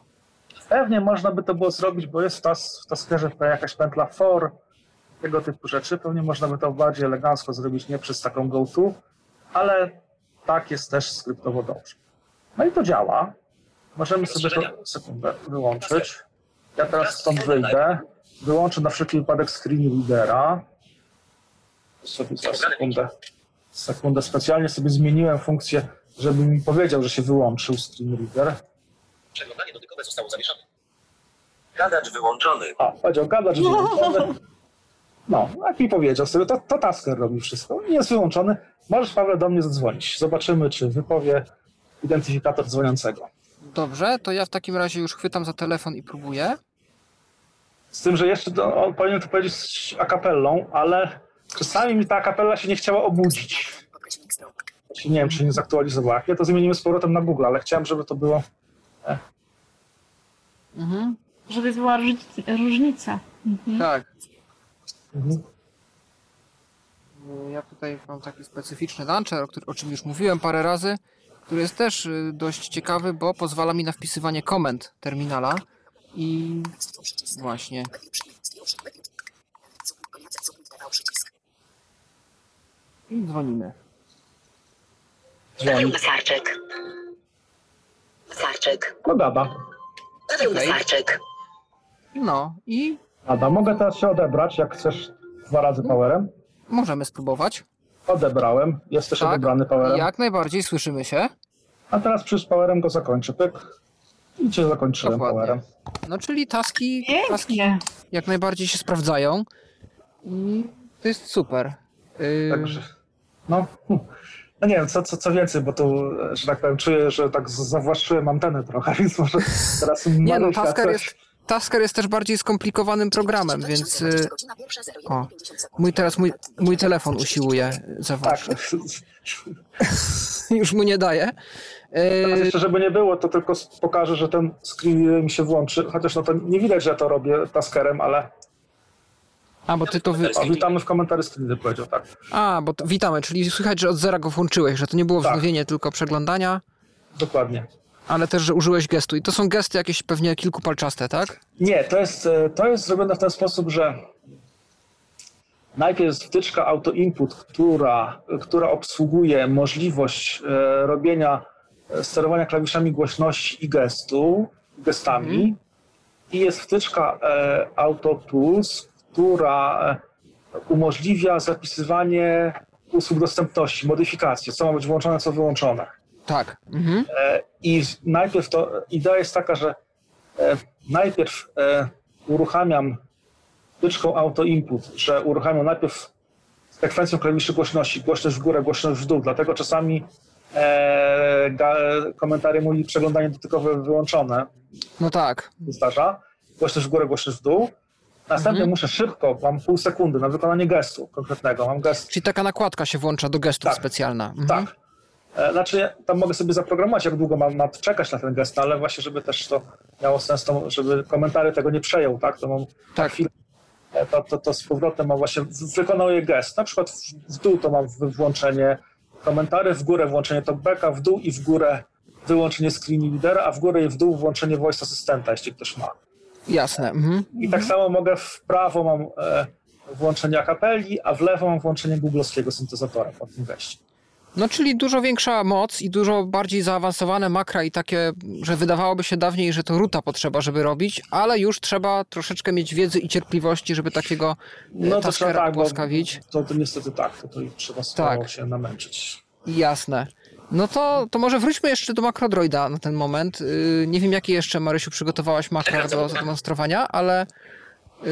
Pewnie można by to było zrobić, bo jest w, tas, w Taskerze jakaś pętla for, tego typu rzeczy. Pewnie można by to bardziej elegancko zrobić, nie przez taką go-to, ale tak jest też skryptowo dobrze. No i to działa. Możemy sobie to sekundę wyłączyć. Ja teraz stąd wyjdę. Wyłączę na wszelki wypadek screen readera. Sobie za sekundę. Sekundę. Specjalnie sobie zmieniłem funkcję, żeby mi powiedział, że się wyłączył screen reader. Przeglądanie dotykowe zostało zawieszone. Gadacz wyłączony. A, powiedział gadacz wyłączony. No, jak mi powiedział sobie, to, to Tasker robi wszystko. Nie jest wyłączony. Możesz, Paweł, do mnie zadzwonić. Zobaczymy, czy wypowie identyfikator dzwoniącego. Dobrze, to ja w takim razie już chwytam za telefon i próbuję. Z tym, że jeszcze on powinien to powiedzieć a capellą, ale czasami mi ta a capella się nie chciała obudzić. Nie wiem, czy nie zaktualizowała. Nie, to zmienimy z powrotem na Google, ale chciałem, żeby to było... Mhm. Żeby była różnic- różnica. Mhm. Tak. Mhm. Ja tutaj mam taki specyficzny launcher, o, który, o czym już mówiłem parę razy, który jest też y, dość ciekawy, bo pozwala mi na wpisywanie komend terminala i właśnie. I dzwonimy. Paweł Masarczyk. Masarczyk. No gada. Paweł Okej. Masarczyk. No i Ada, mogę teraz się odebrać, jak chcesz dwa razy powerem. możemy spróbować. Odebrałem, jesteś Tak, odebrany powerem. Jak najbardziej słyszymy się. A teraz przez powerem go zakończę. Pyk. I cię zakończyłem Dokładnie. powerem. No czyli taski, taski Pięknie. jak najbardziej się sprawdzają. I to jest super. Y, Także, no, hm. No nie wiem, co, co, co więcej, bo tu, że tak powiem, czuję, że tak zawłaszczyłem antenę trochę, więc może teraz Nie no, Tasker coś- jest, Tasker jest też bardziej skomplikowanym programem, więc y, o, mój teraz mój, mój telefon usiłuje Tak, zawłaszczyć. Już mu nie daje. teraz Y, jeszcze żeby nie było, to tylko pokażę, że ten screen mi się włączy, chociaż no to nie widać, że ja to robię taskerem, ale a, bo ty to wy... witamy w komentarzu screen, powiedział, tak. A, bo to, witamy, czyli słychać, że od zera go włączyłeś, że to nie było Tak. wznowienie, tylko przeglądania, Dokładnie. ale też, że użyłeś gestu. I to są gesty jakieś pewnie kilkupalczaste, tak? Nie, to jest, e, to jest zrobione w ten sposób, że najpierw jest wtyczka auto input, która, która obsługuje możliwość e, robienia, e, sterowania klawiszami głośności i gestu, gestami. I jest wtyczka e, auto tools, która e, umożliwia zapisywanie usług dostępności, modyfikacje, co ma być włączone, co wyłączone. Tak. Mhm. E, I najpierw to, idea jest taka, że e, najpierw uruchamiam wtyczką auto input, że uruchamiam najpierw sekwencją klawiszy głośności, głośność w górę, głośność w dół, dlatego czasami e, ga, komentary mówi przeglądanie dotykowe wyłączone, No tak. zdarza, głośność w górę, głośność w dół. Następnie Mhm. muszę szybko, mam pół sekundy na wykonanie gestu konkretnego, mam gest Czyli taka nakładka się włącza do gestów Tak. specjalna. Mhm. Tak. Znaczy, tam mogę sobie zaprogramować, jak długo mam, czekać na ten gest, no, ale właśnie, żeby też to miało sens, to, żeby komentary tego nie przejął, tak? To mam Tak. chwilę, e, to, to, to z powrotem mam właśnie, w- wykonuje gest. Na przykład w, dół to mam włączenie komentarzy, w górę włączenie talkbacka, w dół i w górę wyłączenie screen readera, a w górę i w dół włączenie voice asystenta, jeśli ktoś ma. Jasne. Mhm. I tak samo mogę w prawo mam e, włączenie akapeli, a w lewo mam włączenie googlowskiego syntezatora po tym geście. No czyli dużo większa moc i dużo bardziej zaawansowane makra i takie, że wydawałoby się dawniej, że to ruta potrzeba, żeby robić, ale już trzeba troszeczkę mieć wiedzy i cierpliwości, żeby takiego No to trzeba tak, to, to niestety tak, to, to trzeba Tak. się namęczyć. Jasne. No to, to może wróćmy jeszcze do makrodroida na ten moment. Yy, nie wiem, jakie jeszcze, Marysiu, przygotowałaś makro do zademonstrowania, ale yy,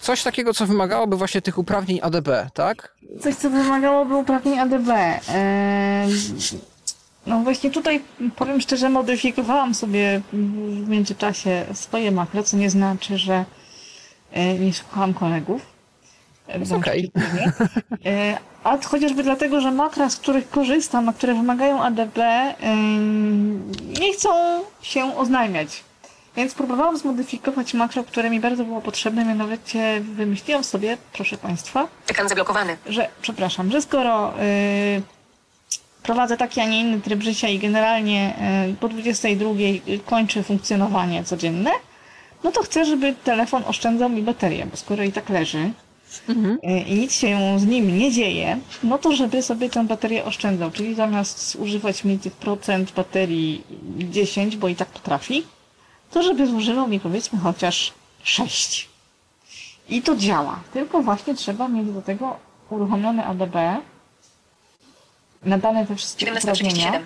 coś takiego, co wymagałoby właśnie tych uprawnień ADB, tak? Coś, co wymagałoby uprawnień ADB. Eee, No właśnie tutaj powiem szczerze, modyfikowałam sobie w międzyczasie swoje makro, co nie znaczy, że e, nie słuchałam kolegów. E, wręcz okej. przeciwnie. E, A chociażby dlatego, że makra, z których korzystam, a które wymagają ADB, nie chcą się oznajmiać. Więc próbowałam zmodyfikować makro, które mi bardzo było potrzebne, mianowicie wymyśliłam sobie, proszę Państwa, Ekran zablokowany. że, przepraszam, że skoro y, prowadzę taki, a nie inny tryb życia i generalnie y, po 22 kończę funkcjonowanie codzienne, no to chcę, żeby telefon oszczędzał mi baterię, bo skoro i tak leży Mhm. y, i nic się z nim nie dzieje, no to żeby sobie tę baterię oszczędzał, czyli zamiast używać mi tych procent baterii 10, bo i tak potrafi, to żeby zużywał mi powiedzmy chociaż 6. I to działa. Tylko właśnie trzeba mieć do tego uruchomione ADB, nadane te wszystkie 17.37. uprawnienia.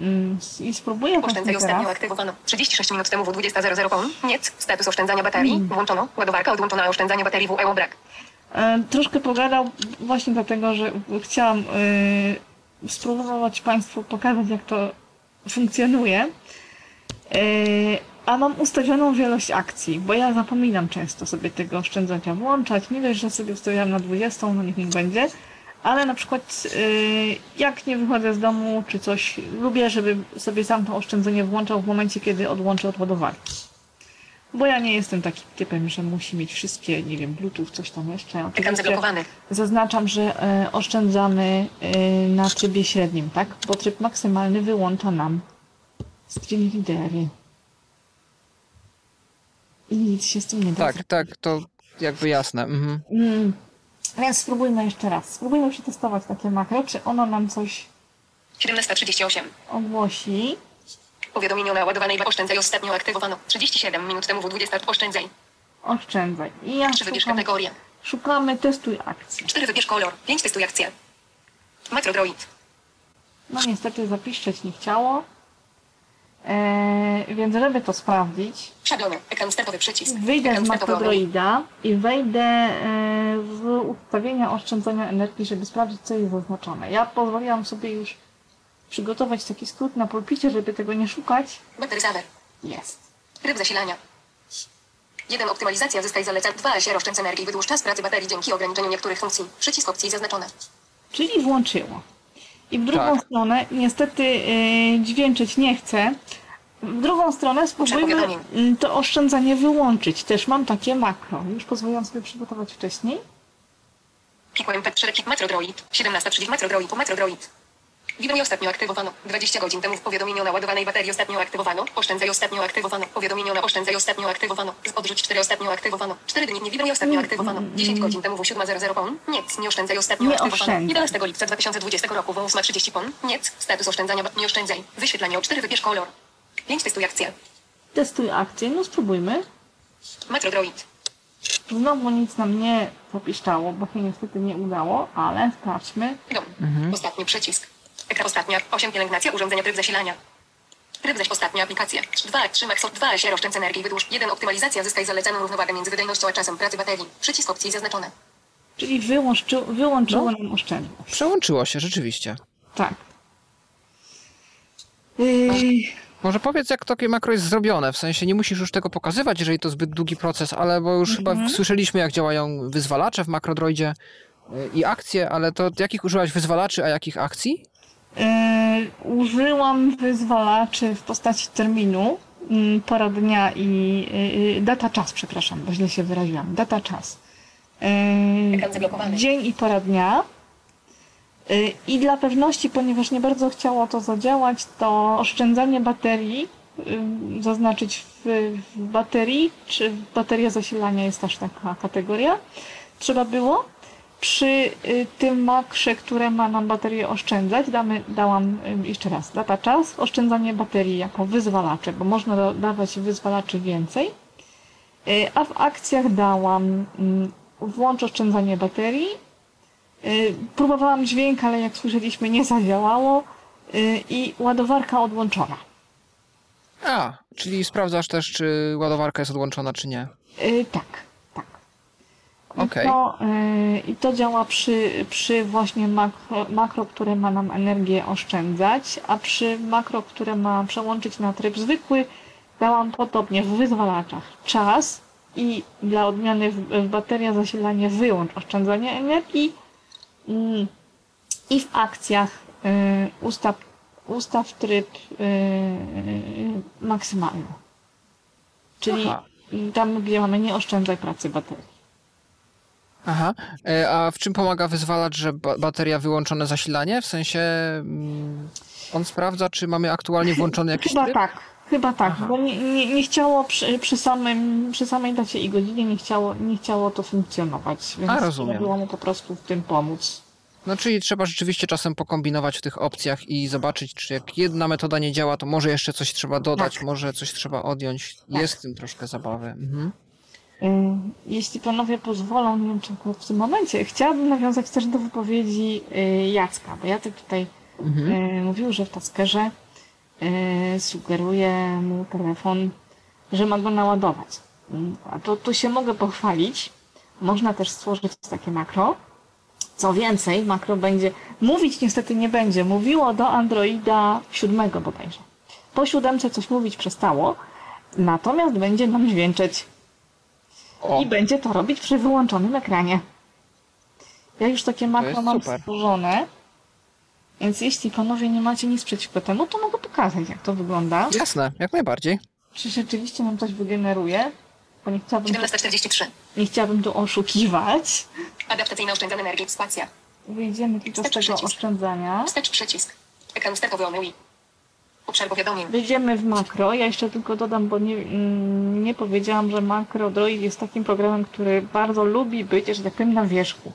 Mm, I spróbuję Oszczędzaj właśnie ostatnio teraz. aktywowano. 36 minut temu w 20.00 pom. Nic. Status oszczędzania baterii. Włączono. Ładowarka odłączona. Oszczędzanie baterii w EO brak. E, Troszkę pogadał właśnie dlatego, że chciałam e, spróbować Państwu pokazać, jak to funkcjonuje. E, A mam ustawioną wielość akcji, bo ja zapominam często sobie tego oszczędzania włączać. Nie dość, że sobie ustawiam na 20, no niech mi będzie, Ale na przykład jak nie wychodzę z domu czy coś, lubię, żeby sobie sam to oszczędzenie włączał w momencie, kiedy odłączę od ładowarki. Bo ja nie jestem takim typem, że musi mieć wszystkie, nie wiem, Bluetooth, coś tam jeszcze. Ekran zablokowany. zaznaczam, że e, oszczędzamy e, na trybie średnim, tak? Bo tryb maksymalny wyłącza nam screen readery. I nic się z tym nie da Tak, tak, to jakby jasne. Mhm. Mm. Więc spróbujmy jeszcze raz. Spróbujmy przetestować takie makro, czy ono nam coś 17.38. ogłosi. Powiadomienie o naładowanej oszczędzaj ostatnio aktywowano. 37 minut temu W20 oszczędzaj. Oszczędzaj. I ja 3 wybierz szukam, kategorię. szukamy testuj akcję. 4 wybierz kolor. 5 testuj akcję. Makrodroid. No niestety zapiszczeć nie chciało. Eee, więc żeby to sprawdzić, Szablony. Ekran startowy przycisk. wyjdę Ekran z startowy. Macrodroida i wejdę e, w ustawienia oszczędzania energii, żeby sprawdzić, co jest zaznaczone. Ja pozwoliłam sobie już przygotować taki skrót na pulpicie, żeby tego nie szukać. Bateryzawer. Jest. Tryb zasilania. 1. Optymalizacja. Zyskaj zalecam. 2. Się oszczędz energii. Wydłuż czas pracy baterii dzięki ograniczeniu niektórych funkcji. Przycisk opcji zaznaczone. Czyli włączyło. I w drugą Tak. stronę, niestety yy, dźwięczyć nie chcę. W drugą stronę spróbujmy mm, to oszczędzanie wyłączyć. Też mam takie makro. Już pozwoliłam sobie przygotować wcześniej. Klikłem P4 klik Makrodroid. 17.30 Makrodroid. Makrodroid. Wiadomienie ostatnio aktywowano. 20 godzin temu w powiadomieniu o naładowanej baterii ostatnio aktywowano. Oszczędzaj ostatnio aktywowano. Powiadomienie o oszczędzaj ostatnio aktywowano. Z odrzuć 4 ostatnio aktywowano. 4 dni nie wiadomienie ostatnio aktywowano. 10 godzin temu w 7.00 pon. Nic, nie oszczędzaj ostatnio Nie aktywowano. oszczędzaj. 11 lipca 2020 roku w 8.30 pon. Nic, status oszczędzania nie oszczędzaj. Wyświetlanie o 4 wybierz kolor. 5 testuj akcję. Testuj akcję. No spróbujmy. Makrodroid. Znowu nic nam nie zapiszczało, bo się niestety nie udało, ale sprawdźmy. Dom. Ostatni przycisk. Ekran ostatnia. 8 pielęgnacja urządzenia tryb zasilania. Tryb zaś ostatnia aplikacja. 2, 3 max 2 się oszczędz energii wydłuż. 1 optymalizacja zyskaj zalecaną równowagę między wydajnością a czasem pracy baterii. Przycisk opcji zaznaczone. Czyli wyłączy, wyłączyło No. nam oszczędność. Przełączyło się, rzeczywiście. Tak. Yy, Może powiedz, jak takie makro jest zrobione. W sensie nie musisz już tego pokazywać, jeżeli to zbyt długi proces, ale bo już chyba słyszeliśmy, jak działają wyzwalacze w makrodroidzie y, i akcje, ale to jakich użyłaś wyzwalaczy, a jakich akcji? Yy, użyłam wyzwalaczy w postaci terminu, mm, pora dnia i yy, data czas, przepraszam, bo źle się wyraziłam. Data czas. Yy, dzień i pora dnia. Yy, I dla pewności, ponieważ nie bardzo chciało to zadziałać, to oszczędzanie baterii, yy, zaznaczyć w, w baterii, czy bateria zasilania jest też taka kategoria, trzeba było. Przy y, tym makrze, które ma nam baterię oszczędzać, damy, dałam y, jeszcze raz data czas, oszczędzanie baterii jako wyzwalacze, bo można dodawać wyzwalaczy więcej. Y, A w akcjach dałam mm, włącz oszczędzanie baterii. Próbowałam dźwięk, ale jak słyszeliśmy nie zadziałało. I ładowarka odłączona. A, czyli sprawdzasz też, czy ładowarka jest odłączona, czy nie. Tak, I Okej. to, y, I to działa przy, przy właśnie makro, makro, które ma nam energię oszczędzać, a przy makro, które ma przełączyć na tryb zwykły, dałam podobnie w wyzwalaczach czas i dla odmiany w, w bateria zasilanie wyłącz oszczędzanie energii mm, i w akcjach y, ustaw, ustaw tryb y, maksymalny. Czyli Aha. tam, gdzie mamy nie oszczędzaj pracy baterii. Aha. E, A w czym pomaga wyzwalacz, że ba- bateria wyłączone zasilanie? W sensie mm, on sprawdza, czy mamy aktualnie włączony jakiś Chyba tryb? tak, chyba tak, Aha. bo nie, nie, nie chciało przy, przy, samym, przy samej dacie i godzinie nie chciało, nie chciało to funkcjonować, więc A, rozumiem. było mu po prostu w tym pomóc. No czyli trzeba rzeczywiście czasem pokombinować w tych opcjach i zobaczyć, czy jak jedna metoda nie działa, to może jeszcze coś trzeba dodać, Tak. może coś trzeba odjąć. Jest w tym troszkę zabawy. Mhm. Y, Jeśli panowie pozwolą, nie wiem czy w tym momencie, chciałabym nawiązać też do wypowiedzi y, Jacka, bo Jacek tutaj Mhm. y, mówił, że w Taskerze sugeruje mu telefon, że ma go naładować. A to tu się mogę pochwalić. Można też stworzyć takie makro. Co więcej, makro będzie, mówić niestety nie będzie, mówiło do Androida 7 bodajże. Po siódemce coś mówić przestało, natomiast będzie nam dźwięczeć O, i będzie to robić przy wyłączonym ekranie. Ja już takie makro mam super. stworzone, więc jeśli panowie nie macie nic przeciwko temu, to mogę pokazać, jak to wygląda. Jasne, jak najbardziej. Czy rzeczywiście nam coś wygeneruje, bo nie chciałabym, 1743. nie chciałabym tu oszukiwać. Adaptacyjne oszczędzanie energii. Spacja. Wyjdziemy tylko z tego przycisk. oszczędzania. Wstecz przycisk. Ekran startowy ONUI. Obszar powiadomień. Wejdziemy w makro. Ja jeszcze tylko dodam, bo nie, mm, nie powiedziałam, że makro Droid jest takim programem, który bardzo lubi być, że tak powiem, na wierzchu.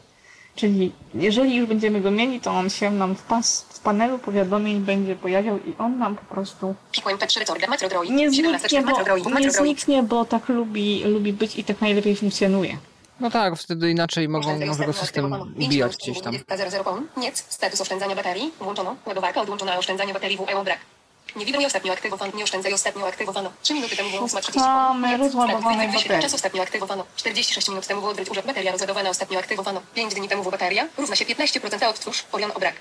Czyli jeżeli już będziemy go mieli, to on się nam w, pas, w panelu powiadomień będzie pojawiał i on nam po prostu Pikłem P3 Recorder. Macro Droid. nie 17 zniknie, bo, nie zniknie, bo tak lubi, lubi być i tak najlepiej funkcjonuje. No tak, wtedy inaczej mogą, może go system ubijać gdzieś tam. 20.00 pon. Nic. Status oszczędzania baterii. Włączono. Ładowarka odłączona. Oszczędzanie baterii WEO brak. Niewidomi ostatnio aktywowano. Nie oszczędzaj ostatnio aktywowano. 3 minuty temu było 8.30. Szukamy Nic. rozładowanej Status baterii. Czas ostatnio aktywowano. 46 minut temu było odbyć użyt. Bateria rozładowana ostatnio aktywowano. 5 dni temu w bateria. Równa się 15% odtwórz. Orion o brak.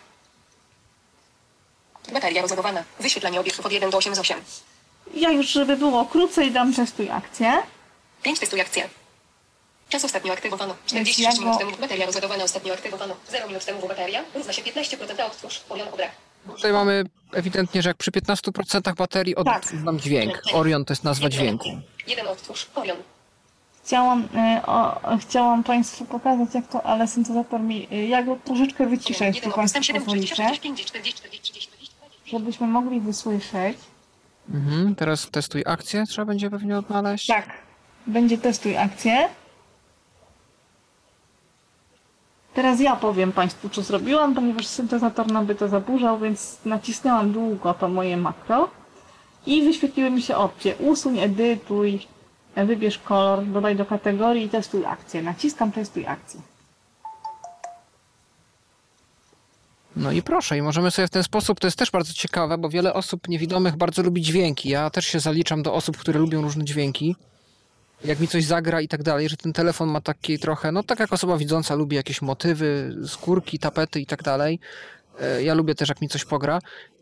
Bateria rozładowana. Wyświetlanie obiektów od 1 do 8 z 8. Ja już, żeby było krócej, dam testuj akcję. 5 testuj akcję. Czas ostatnio aktywowano. Więc 46 ja minut temu bateria rozładowana ostatnio aktywowano. 0 minut temu bateria. Równa się 15% odtwórz. Orion o brak. Tutaj mamy ewidentnie, że jak przy 15% baterii Tak. odtwórz nam dźwięk. Orion to jest nazwa dźwięku. Jeden odtwórz. Orion. Chciałam, y, o, chciałam Państwu pokazać, jak to, ale syntezator mi. Y, ja go troszeczkę wyciszę, jeśli Państwo odtwórz. 7, pozwolicie, 40, 40, 40, 40, 40. żebyśmy mogli wysłyszeć. Mhm, teraz testuj akcję, trzeba będzie pewnie odnaleźć. Tak, będzie testuj akcję. Teraz ja powiem Państwu, co zrobiłam, ponieważ syntezator nam by to zaburzał, więc nacisnęłam długo to moje makro i wyświetliły mi się opcje. Usuń, edytuj, wybierz kolor, dodaj do kategorii i testuj akcję. Naciskam testuj akcję. No i proszę, i możemy sobie w ten sposób, to jest też bardzo ciekawe, bo wiele osób niewidomych bardzo lubi dźwięki. Ja też się zaliczam do osób, które lubią różne dźwięki. Jak mi coś zagra i tak dalej, że ten telefon ma taki trochę, no tak jak osoba widząca lubi jakieś motywy, skórki, tapety i tak dalej. E, Ja lubię też, jak mi coś pogra.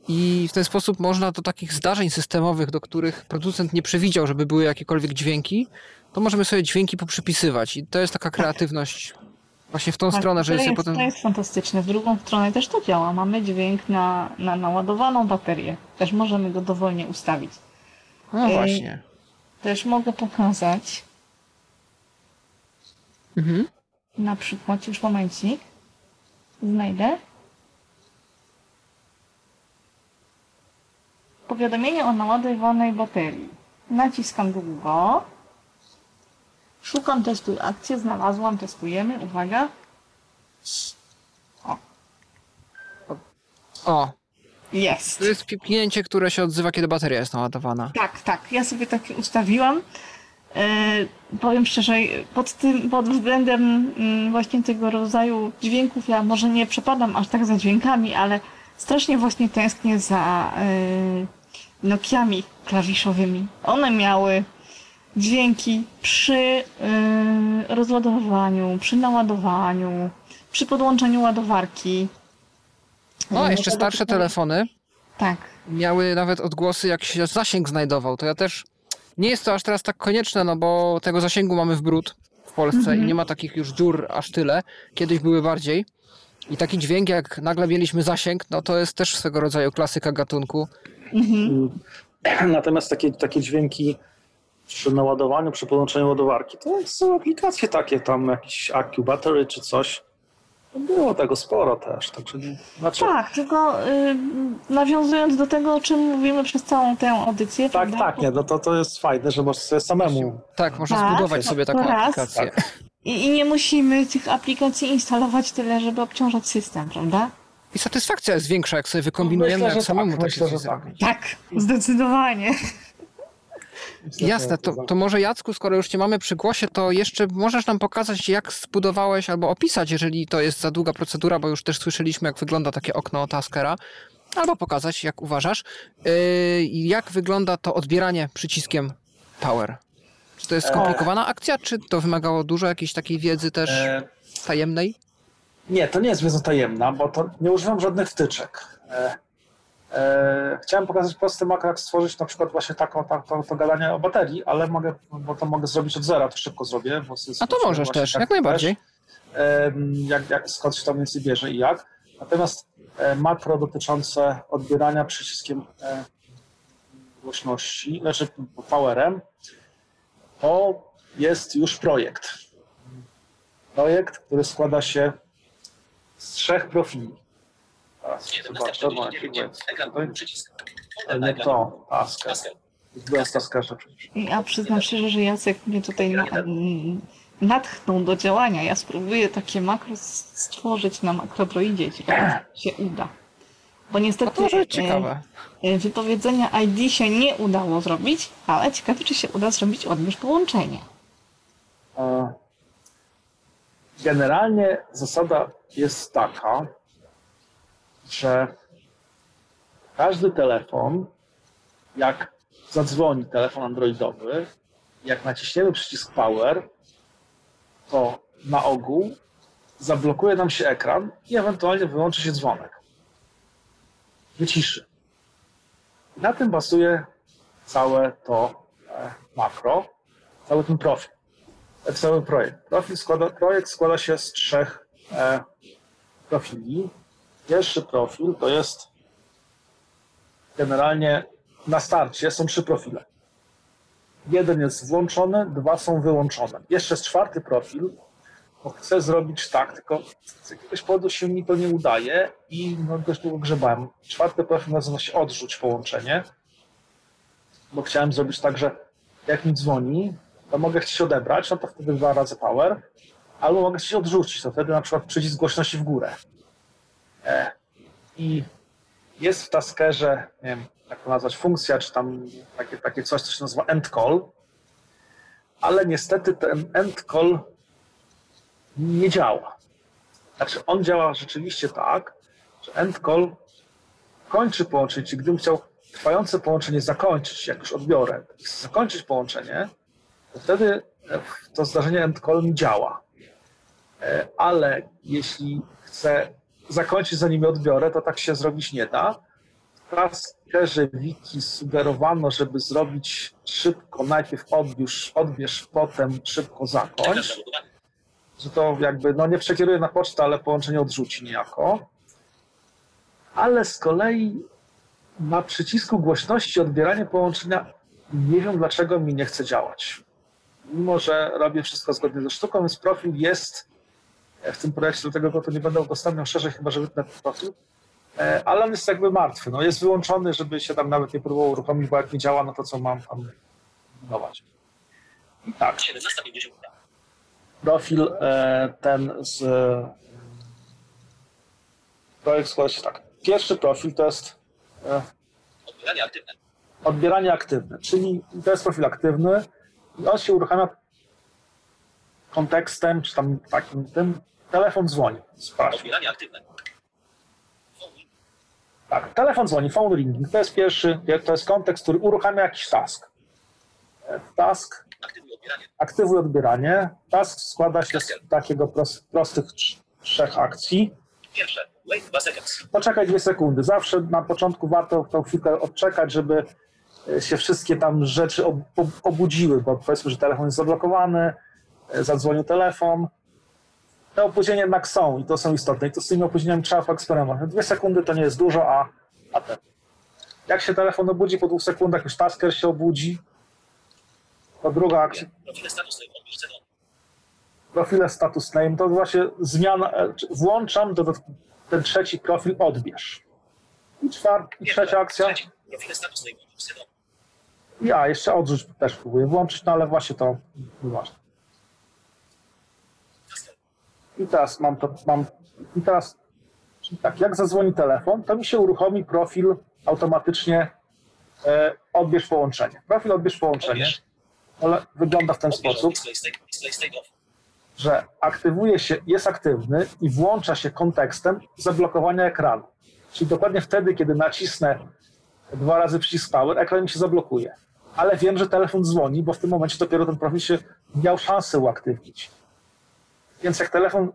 I w ten sposób można do takich zdarzeń systemowych, do których producent nie przewidział, żeby były jakiekolwiek dźwięki, to możemy sobie dźwięki poprzypisywać. I to jest taka kreatywność właśnie w tą Tak, stronę, że sobie jest, potem... to jest fantastyczne. W drugą stronę też to działa. Mamy dźwięk na, na naładowaną baterię. Też możemy go dowolnie ustawić. No właśnie. Też mogę pokazać Mhm. na przykład, już momencik, znajdę. Powiadomienie o naładowanej baterii. Naciskam długo. Szukam testuj akcję, znalazłam, testujemy, uwaga. O, Jest. to jest pipnięcie, które się odzywa, kiedy bateria jest naładowana. Tak, tak. Ja sobie takie ustawiłam. E, powiem szczerze, pod tym, pod względem mm, właśnie tego rodzaju dźwięków, ja może nie przepadam aż tak za dźwiękami, ale strasznie właśnie tęsknię za e, Nokiami klawiszowymi. One miały dźwięki przy e, rozładowywaniu, przy naładowaniu, przy podłączeniu ładowarki. No, a jeszcze starsze telefony Tak. miały nawet odgłosy, jak się zasięg znajdował. To ja też. Nie jest to aż teraz tak konieczne, no bo tego zasięgu mamy w brud w Polsce Mhm. i nie ma takich już dziur aż tyle. Kiedyś były bardziej. I taki dźwięk, jak nagle mieliśmy zasięg, no to jest też swego rodzaju klasyka gatunku. Mhm. Natomiast takie, takie dźwięki przy naładowaniu, przy podłączeniu ładowarki, to są aplikacje takie, tam jakiś Accu Battery czy coś. Było tego sporo też, także nie. Znaczy, Tak, tylko y, nawiązując do tego, o czym mówimy przez całą tę audycję. tak, prawda? tak, nie, no to, to jest fajne, że możesz sobie samemu. Tak, można Tak, zbudować sobie taką raz. aplikację. I, I nie musimy tych aplikacji instalować tyle, żeby obciążać system, prawda? I satysfakcja jest większa, jak sobie wykombinujemy, Myślę, jak że samemu tak, takie myślę, tak. Tak, zdecydowanie. Jasne, to, to może Jacku, skoro już Cię mamy przy głosie, to jeszcze możesz nam pokazać, jak zbudowałeś albo opisać, jeżeli to jest za długa procedura, bo już też słyszeliśmy, jak wygląda takie okno Taskera, albo pokazać, jak uważasz, yy, jak wygląda to odbieranie przyciskiem Power. Czy to jest skomplikowana akcja, czy to wymagało dużo jakiejś takiej wiedzy też E, tajemnej? Nie, to nie jest wiedza tajemna, bo to nie używam żadnych wtyczek. E, e, chciałem pokazać prosty makro, jak stworzyć na przykład właśnie taką, tak, to, to gadanie o baterii, ale mogę, bo to mogę zrobić od zera, to szybko zrobię. Bo A to możesz też, jak najbardziej. em, jak, jak, skąd się to mniej więcej bierze i jak. Natomiast e, makro dotyczące odbierania przyciskiem e, głośności, znaczy powerem, to jest już projekt. Projekt, który składa się z trzech profili. Teraz 17, zobaczę, bo 49, jakby- ekran, przycisk. ale nie to, w Taskerze przecież. Ja przyznam szczerze, że Jacek mnie tutaj na, mm, natchnął do działania. Ja spróbuję takie makro stworzyć na makrodroidzie. Ciekawe, czy się uda. Bo No niestety być e, ciekawe. e, wypowiedzenia ID się nie udało zrobić, ale ciekawe, czy się uda zrobić odbierz połączenie. E, Generalnie zasada jest taka, że każdy telefon, jak zadzwoni telefon androidowy, jak naciśniemy przycisk power, to na ogół zablokuje nam się ekran i ewentualnie wyłączy się dzwonek. Wyciszy. Na tym bazuje całe to e, makro, cały ten profil cały projekt. Profil składa, projekt składa się z trzech e, profili. Pierwszy profil to jest generalnie na starcie są trzy profile. Jeden jest włączony, dwa są wyłączone. Jeszcze jest czwarty profil, bo chcę zrobić tak, tylko z jakiegoś powodu się mi to nie udaje i no, dość długo grzebałem. Czwarty profil nazywa się odrzuć połączenie, bo chciałem zrobić tak, że jak mi dzwoni, to mogę chcieć odebrać, no to wtedy dwa razy power, albo mogę chcieć odrzucić, to wtedy na przykład przycisk głośności w górę. E, I jest w Taskerze, nie wiem, jak to nazwać, funkcja, czy tam takie, takie coś, co się nazywa end call, ale niestety ten end call nie działa. Znaczy on działa rzeczywiście tak, że end call kończy połączenie, czyli gdybym chciał trwające połączenie zakończyć, jak już odbiorę, chcę zakończyć połączenie, to wtedy e, to zdarzenie end call mi działa. E, Ale jeśli chcę zakończyć zanim je odbiorę, to tak się zrobić nie da. W Taskerze wiki sugerowano, żeby zrobić szybko, najpierw odbierz, odbierz potem szybko zakończ, że to jakby no nie przekieruje na pocztę, ale połączenie odrzuci niejako. Ale z kolei na przycisku głośności odbieranie połączenia nie wiem dlaczego mi nie chce działać. Mimo, że robię wszystko zgodnie ze sztuką, więc profil jest w tym projekcie, dlatego go tu nie będę udostępniał szerzej, chyba że wytnę profil, E, ale on jest jakby martwy. No, jest wyłączony, żeby się tam nawet nie próbował uruchomić, bo jak nie działa, no to co mam tam budować. I tak, 17.52. profil e, ten z projekt składa się tak. Pierwszy profil to jest e, Odbieranie aktywne. odbieranie aktywne, czyli to jest profil aktywny i on się uruchamia kontekstem, czy tam takim tym, telefon dzwoni. Sprawdź. Odbieranie aktywne. Phone. Tak, telefon dzwoni, phone ringing, to jest pierwszy, to jest kontekst, który uruchamia jakiś task. Task, Aktywuj odbieranie. aktywuj odbieranie. Task składa się z takiego pros- prostych trz- trzech akcji. Pierwsze. Wait 2 seconds. poczekać dwie sekundy. Zawsze na początku warto tą chwilkę odczekać, żeby e, się wszystkie tam rzeczy ob, ob, obudziły, bo powiedzmy, że telefon jest zablokowany, zadzwonił telefon. Te opóźnienia jednak są i to są istotne. I to z tymi opóźnieniami trzeba poeksperymentować. Dwie sekundy to nie jest dużo, a, a ten. Jak się telefon obudzi po dwóch sekundach, już tasker się obudzi, to druga akcja, Profile statusy. Odbierz CD. profile status name, to właśnie zmiana, e, włączam do, ten trzeci profil odbierz. I czwarta, i trzecia akcja. Ja jeszcze odrzuć też próbuję włączyć, no ale właśnie to nieważne. I teraz mam to, mam, i teraz, tak, jak zadzwoni telefon, to mi się uruchomi profil automatycznie e, odbierz połączenie. Profil odbierz połączenie, ale wygląda w ten sposób, że aktywuje się, jest aktywny i włącza się kontekstem zablokowania ekranu. Czyli dokładnie wtedy, kiedy nacisnę dwa razy przycisk power, ekran mi się zablokuje. Ale wiem, że telefon dzwoni, bo w tym momencie dopiero ten profil się miał szansę uaktywnić. Więc jak telefon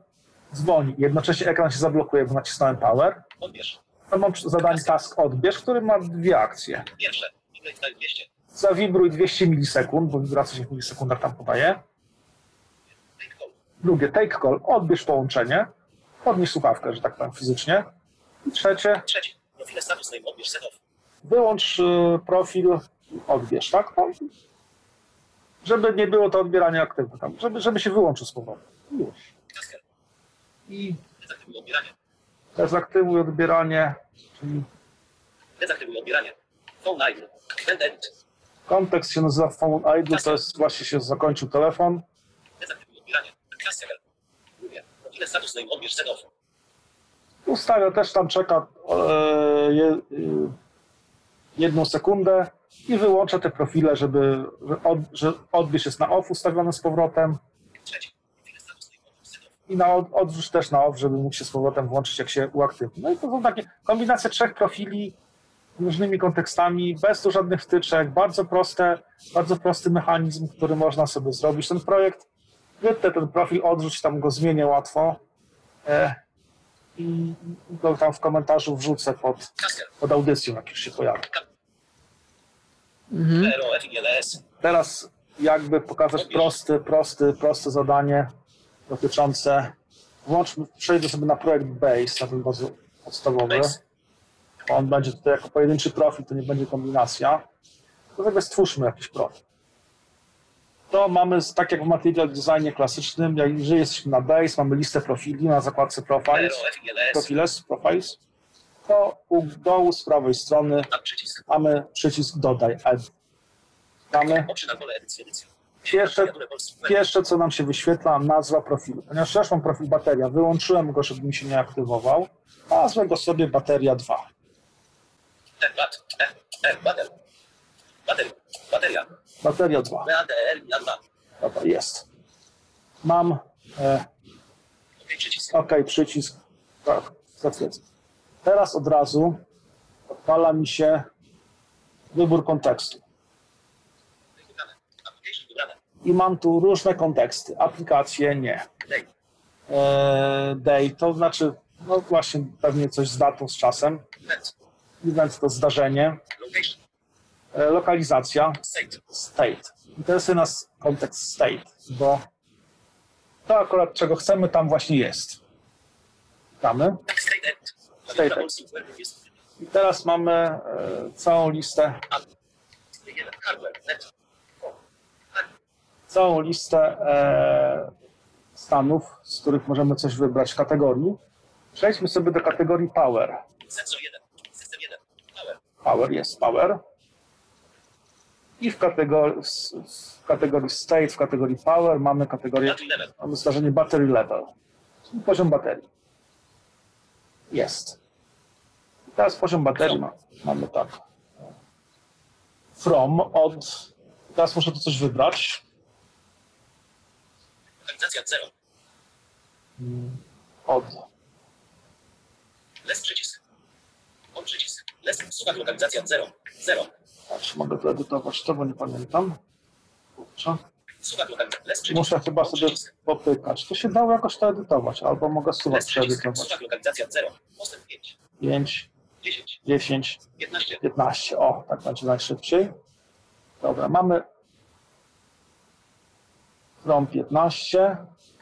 dzwoni i jednocześnie ekran się zablokuje, bo nacisnąłem power, Odbierz. to mam zadanie task odbierz, który ma dwie akcje. Pierwsze. 200. Zawibruj 200 milisekund, bo wibracja się w milisekundach tam podaje. Drugie, take call, odbierz połączenie, podnieś słuchawkę, że tak powiem, fizycznie. I trzecie, Trzeci. Profile status name odbierz set off. wyłącz y, profil, odbierz, tak? Żeby nie było to odbieranie aktywne, tam, żeby, żeby się wyłączył z powrotem. Już. I Dezaktywuj odbieranie. czyli Dezaktywuj odbieranie. Phone idle. End kontekst się nazywa phone idle, to jest właśnie się zakończył telefon. Dezaktywuj odbieranie. Drugie. Profile status name odbierz off. Ustawia też tam czeka e, y, jedną sekundę i wyłącza te profile, żeby że, od, że odbierz jest na off ustawiony z powrotem Trzeci. Profile status name odbierz set off. I na od, odrzuć też na off, żeby mógł się z powrotem włączyć, jak się uaktywni. No i to są takie kombinacje trzech profili z różnymi kontekstami, bez tu żadnych wtyczek, bardzo proste, bardzo prosty mechanizm, który można sobie zrobić. Ten projekt, wytnę ten profil, odrzuć, tam go zmienię łatwo e, i go tam w komentarzu wrzucę pod, pod audycją, jak już się pojawi. Mhm. Teraz jakby pokazać prosty, prosty, proste zadanie dotyczące, włączmy, przejdę sobie na projekt Base, na ten bardzo podstawowy. Base. On będzie tutaj jako pojedynczy profil, to nie będzie kombinacja. Sobie stwórzmy jakiś profil. To mamy, tak jak w Material Designie klasycznym, jak jeżeli jesteśmy na Base, mamy listę profili na zakładce Profiles. Profiles, Profiles, to u dołu z prawej strony przycisk. mamy przycisk Dodaj, Add. Damy. Oczy na pole edycji edycji. Pierwsze, pierwsze, co nam się wyświetla, nazwa profilu. Ponieważ też mam profil bateria, wyłączyłem go, żeby mi się nie aktywował. Nazwę go sobie bateria 2. E, bat. E, e, bater. Bateria. Bateria. Bateria 2. BADR na 2. Dobra, jest. Mam e, OK przycisk. OK, przycisk. Tak, zatwierdzam. Teraz od razu odpala mi się wybór kontekstu. Wybrane. Application wybrane. I mam tu różne konteksty. Aplikacje nie. E, day to znaczy, no właśnie pewnie coś z datą, z czasem. Event. To zdarzenie. E, lokalizacja, State. Interesuje nas kontekst state, bo to akurat czego chcemy tam właśnie jest. Damy. State. I teraz mamy e, całą listę. Hardware. Całą listę e, stanów, z których możemy coś wybrać, kategorii. Przejdźmy sobie do kategorii power. Sensor 1. System 1. Power. Power jest power. I w kategorii, w kategorii state, w kategorii power mamy kategorię mamy zdarzenie battery level, czyli poziom baterii. Jest. I teraz poziom baterii ma, mamy tak. From, od. Teraz muszę tu coś wybrać. Lokalizacja 0. Od. Less przycisk. On przycisk. Less. Słuchaj lokalizacja 0. 0. A, Czy mogę to edytować to, bo nie pamiętam. Kurczę. Lokalizacja. Przycisk. Muszę chyba sobie popykać. To się dało jakoś to edytować, albo mogę przycisk. przeedytować. Słuchaj lokalizacja 0. Postęp 5. 5, 10. 10, 15. 15. O, tak będzie najszybciej. Dobra, mamy from 15,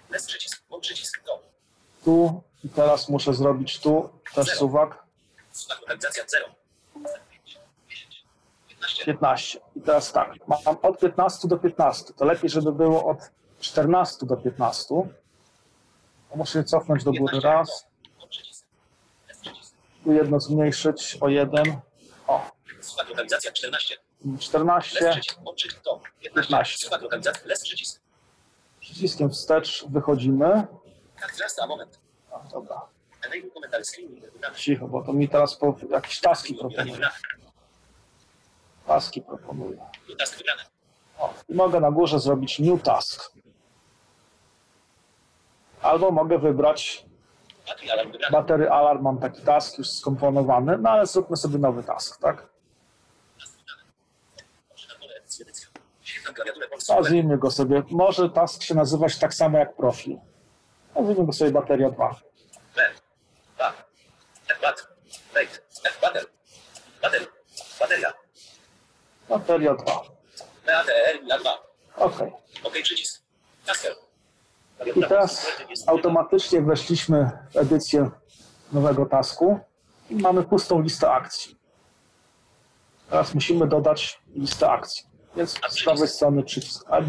Less przycisk. On przycisk. Do. tu i teraz muszę zrobić tu też Zero. suwak Słuchaj lokalizacja 0. Postęp 5. 10. 15. 15. I teraz tak, mam od 15 do 15. To lepiej, żeby było od 14 do 15. To Muszę je cofnąć do góry 15. raz, tu jedno zmniejszyć o jeden. O, Słuchaj lokalizacja 14. Less 14. przycisk. On przycisk. Do. 15. 15. Słuchaj lokalizacja. Less przycisk. Przyciskiem wstecz wychodzimy. Tak. Moment. Dobra, cicho, bo to mi teraz po, jakieś taski proponuje. Taski proponuje. O, I mogę na górze zrobić new task. Albo mogę wybrać battery alarm, mam taki task już skomponowany, no ale zróbmy sobie nowy task, tak? Oczy na pole edycji edycja. Świetną klawiaturę polską. Nazwijmy go sobie, może task się nazywać tak samo jak profil. Nazwijmy go sobie bateria 2. B. Ba. F bat. Wait. F bater. Batery. Bateria. Bateria 2. BATR na 2. Ok. OK przycisk. I teraz automatycznie weszliśmy w edycję nowego tasku i mamy pustą listę akcji. Teraz musimy dodać listę akcji. Więc z prawej strony przycisk Add.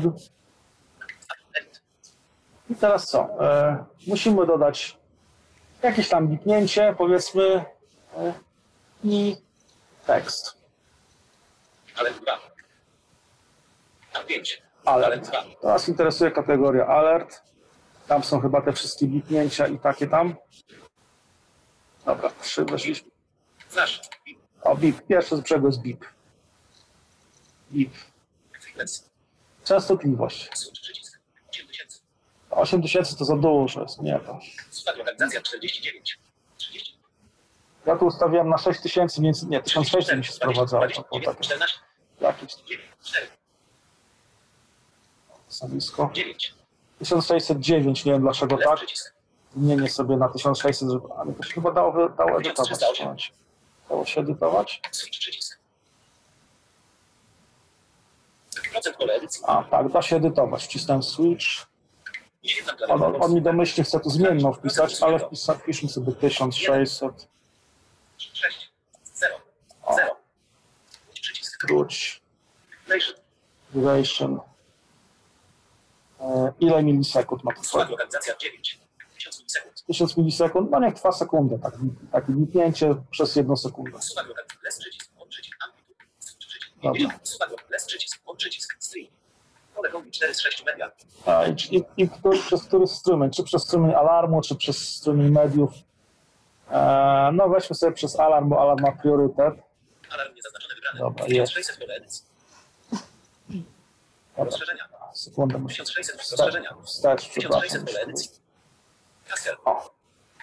I teraz co? E, musimy dodać jakieś tam bipnięcie, powiedzmy e, i tekst. Ale 2. A5. Alert. Teraz interesuje kategoria alert. Tam są chyba te wszystkie bipnięcia i takie tam. Dobra, trzy weszliśmy. Znasz. O, bip. Pierwsze z brzegu jest bip. Bip. Częstotliwość. Switch przycisk. 8000. 8000 to za dużo jest. Nie to. Lokalizacja 49. 30. Ja tu ustawiłem na 6000, więc nie, 1600 mi się sprowadzało. To było 29, takie 14. jakieś 9. 4. stanowisko. 9. 1609, nie wiem dlaczego tak. przycisk. Zmienię sobie na 1600, żeby, ale to się chyba dało, dało edytować. 1308. Dało się edytować? Switch przycisk. Procent pole edycji. A, tak, da się edytować. Wcisnąłem switch. On, on mi domyślnie chce tu zmienną wpisać, ale wpisa, wpiszmy sobie 1600. 6. 0. O. 0. Przycisk. Wróć. Duration. E, ile milisekund ma to Słuchaj, lokalizacja 9. 1000 milisekund. 1000 milisekund? No niech trwa sekundę. Tak, takie bipnięcie przez jedną sekundę. Les przycisk. On przycisk. Amplitude. Switch przycisk. Dobra. 50. Słuchaj, les przycisk. On przycisk. Stream. Pole kombi 4 z 6 media. A, i, i, który, przez który strumień? Czy przez strumień alarmu, czy przez strumień mediów? E, no weźmy sobie przez alarm, bo alarm ma priorytet. Alarm niezaznaczony wybrany. Dobra, 1600 pole edycji. Dobra, Rozszerzenia. sekundę muszę 1600 wstać, rozszerzenia. wstać przepraszam. 1600 pole edycji. Kasker. O,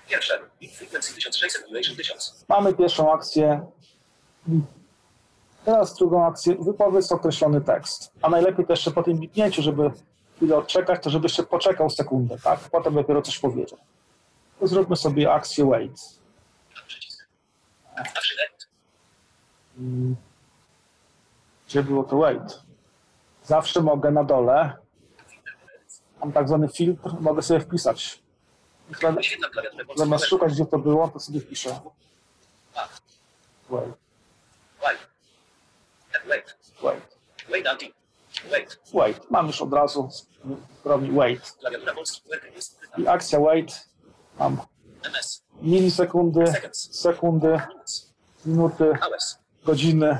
Pierwsze. Big Frequency 1600 Duration 1000. mamy pierwszą akcję. Teraz drugą akcję. Wypowiedz określony tekst. A najlepiej też jeszcze po tym bipnięciu, żeby chwilę odczekać, to żeby jeszcze poczekał sekundę, tak? Potem dopiero coś powiedział. To zróbmy sobie akcję wait. Mm. Gdzie było to wait? Zawsze mogę na dole, mam tak zwany filtr, mogę sobie wpisać. Zamiast szukać, gdzie to było, to sobie wpiszę. Wait, Wait. Wait. wait, until. Wait. wait. Mam już od razu, robi wait. Klawiatura polski. Jest. I akcja wait, mam MS. milisekundy, sekundy, minuty, Hours. godziny.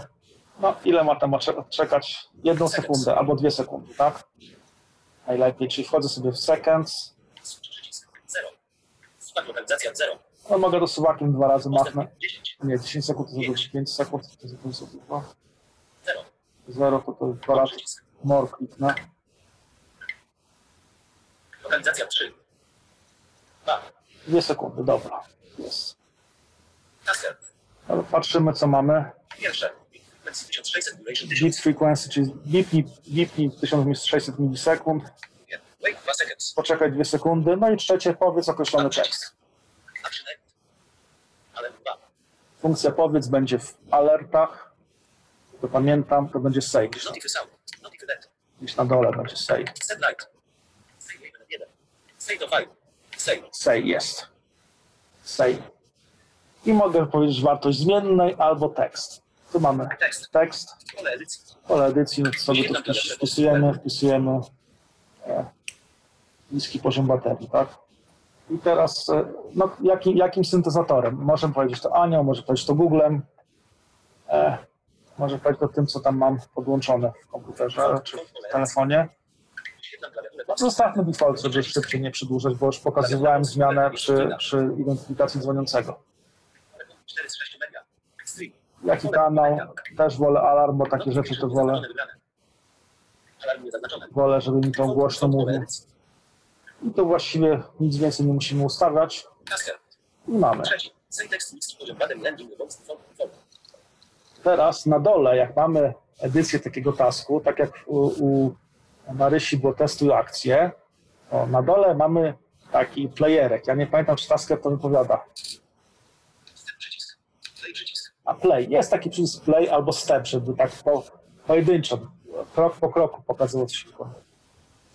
No, ile ma tam czekać? Jedną sekundę albo dwie sekundy, tak? Najlepiej, czyli wchodzę sobie w seconds. Switch przycisk. 0. Słuchaj, lokalizacja 0. No, mogę do suwakiem dwa razy machnę. Postęp 10. Nie, 10 sekund to za dużo, 5 sekund to dużo. 0. 0 to to dwa razy Przycisk. more kliknę. Lokalizacja 3. 2. Dwie sekundy, dobra. Jest. Tasker. Ale patrzymy, co mamy. Pierwsze. Big Frequency 1600 Duration Beat 1000. frequency, czyli bipnij, bipnij 1600 milisekund. 2. Poczekaj dwie sekundy. No i trzecie, powiedz określony tekst. 2. Funkcja powiedz będzie w alertach. To pamiętam, to będzie save. Notify net. Gdzieś na dole będzie save. Save element 1. Save to file. Save. Save jest. Save. I mogę powiedzieć wartość zmiennej albo tekst. Tu mamy Tekst. tekst. Pole edycji. Pole edycji, no to sobie wpis, wpisujemy, wpisujemy e, niski poziom baterii, tak? I teraz, e, no, jakim, jakim syntezatorem? Możemy powiedzieć to Anią, może powiedzieć to Googlem, e, może powiedzieć to tym, co tam mam podłączone w komputerze czy w telefonie. Zostawmy default, żeby szybciej nie przedłużać, bo już pokazywałem zmianę przy, przy identyfikacji dzwoniącego. 4 z 6 media. Stream. Jaki kanał? Też wolę alarm, bo takie rzeczy to wolę, wolę, żeby mi to głośno mówił. I to właściwie nic więcej nie musimy ustawiać. I mamy. Trzeci. Niski poziom landing. Teraz na dole, jak mamy edycję takiego tasku, tak jak u, u Marysi było testuj akcję, to na dole mamy taki playerek. Ja nie pamiętam, czy Tasker to wypowiada. Step przycisk. Play przycisk. A play. Jest taki przycisk play albo step, żeby tak po, pojedynczo, krok po kroku pokazywał, wykonuje.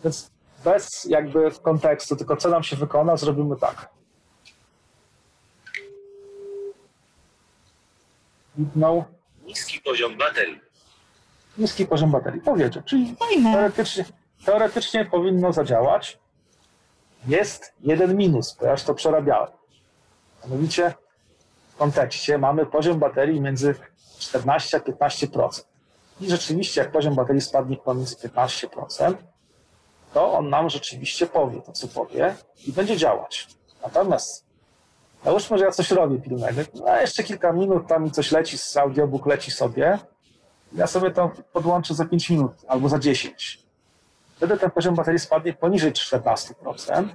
Więc bez jakby kontekstu, tylko co nam się wykona, zrobimy tak. Widnął Niski poziom baterii. niski poziom baterii. Powiedział, czyli teoretycznie, teoretycznie powinno zadziałać. Jest jeden minus, bo ja już to przerabiałem. Mianowicie w kontekście mamy poziom baterii między 14 a 15%. I rzeczywiście, jak poziom baterii spadnie pomiędzy 15%, to on nam rzeczywiście powie to, co powie i będzie działać. Natomiast załóżmy, że ja coś robię pilnego, no jeszcze kilka minut, tam mi coś leci, z audiobook leci sobie, ja sobie to podłączę za 5 minut albo za 10. Wtedy ten poziom baterii spadnie poniżej 14%,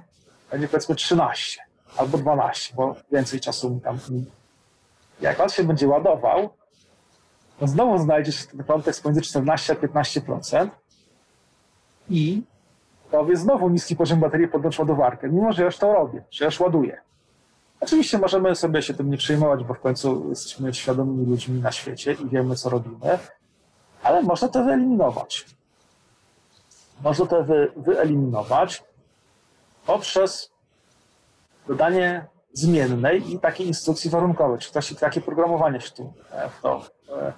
będzie powiedzmy 13 albo 12, bo więcej czasu mi tam. Jak on się będzie ładował, to znowu znajdzie się ten kontekst pomiędzy 14 a 15% i powie znowu niski poziom baterii podłącz ładowarkę, mimo że już to robię, że już ładuję. Oczywiście możemy sobie się tym nie przejmować, bo w końcu jesteśmy świadomymi ludźmi na świecie i wiemy, co robimy, ale można to wyeliminować. Można to wy, wyeliminować poprzez dodanie zmiennej i takiej instrukcji warunkowej, czy też takie programowanie się tu e, w to e,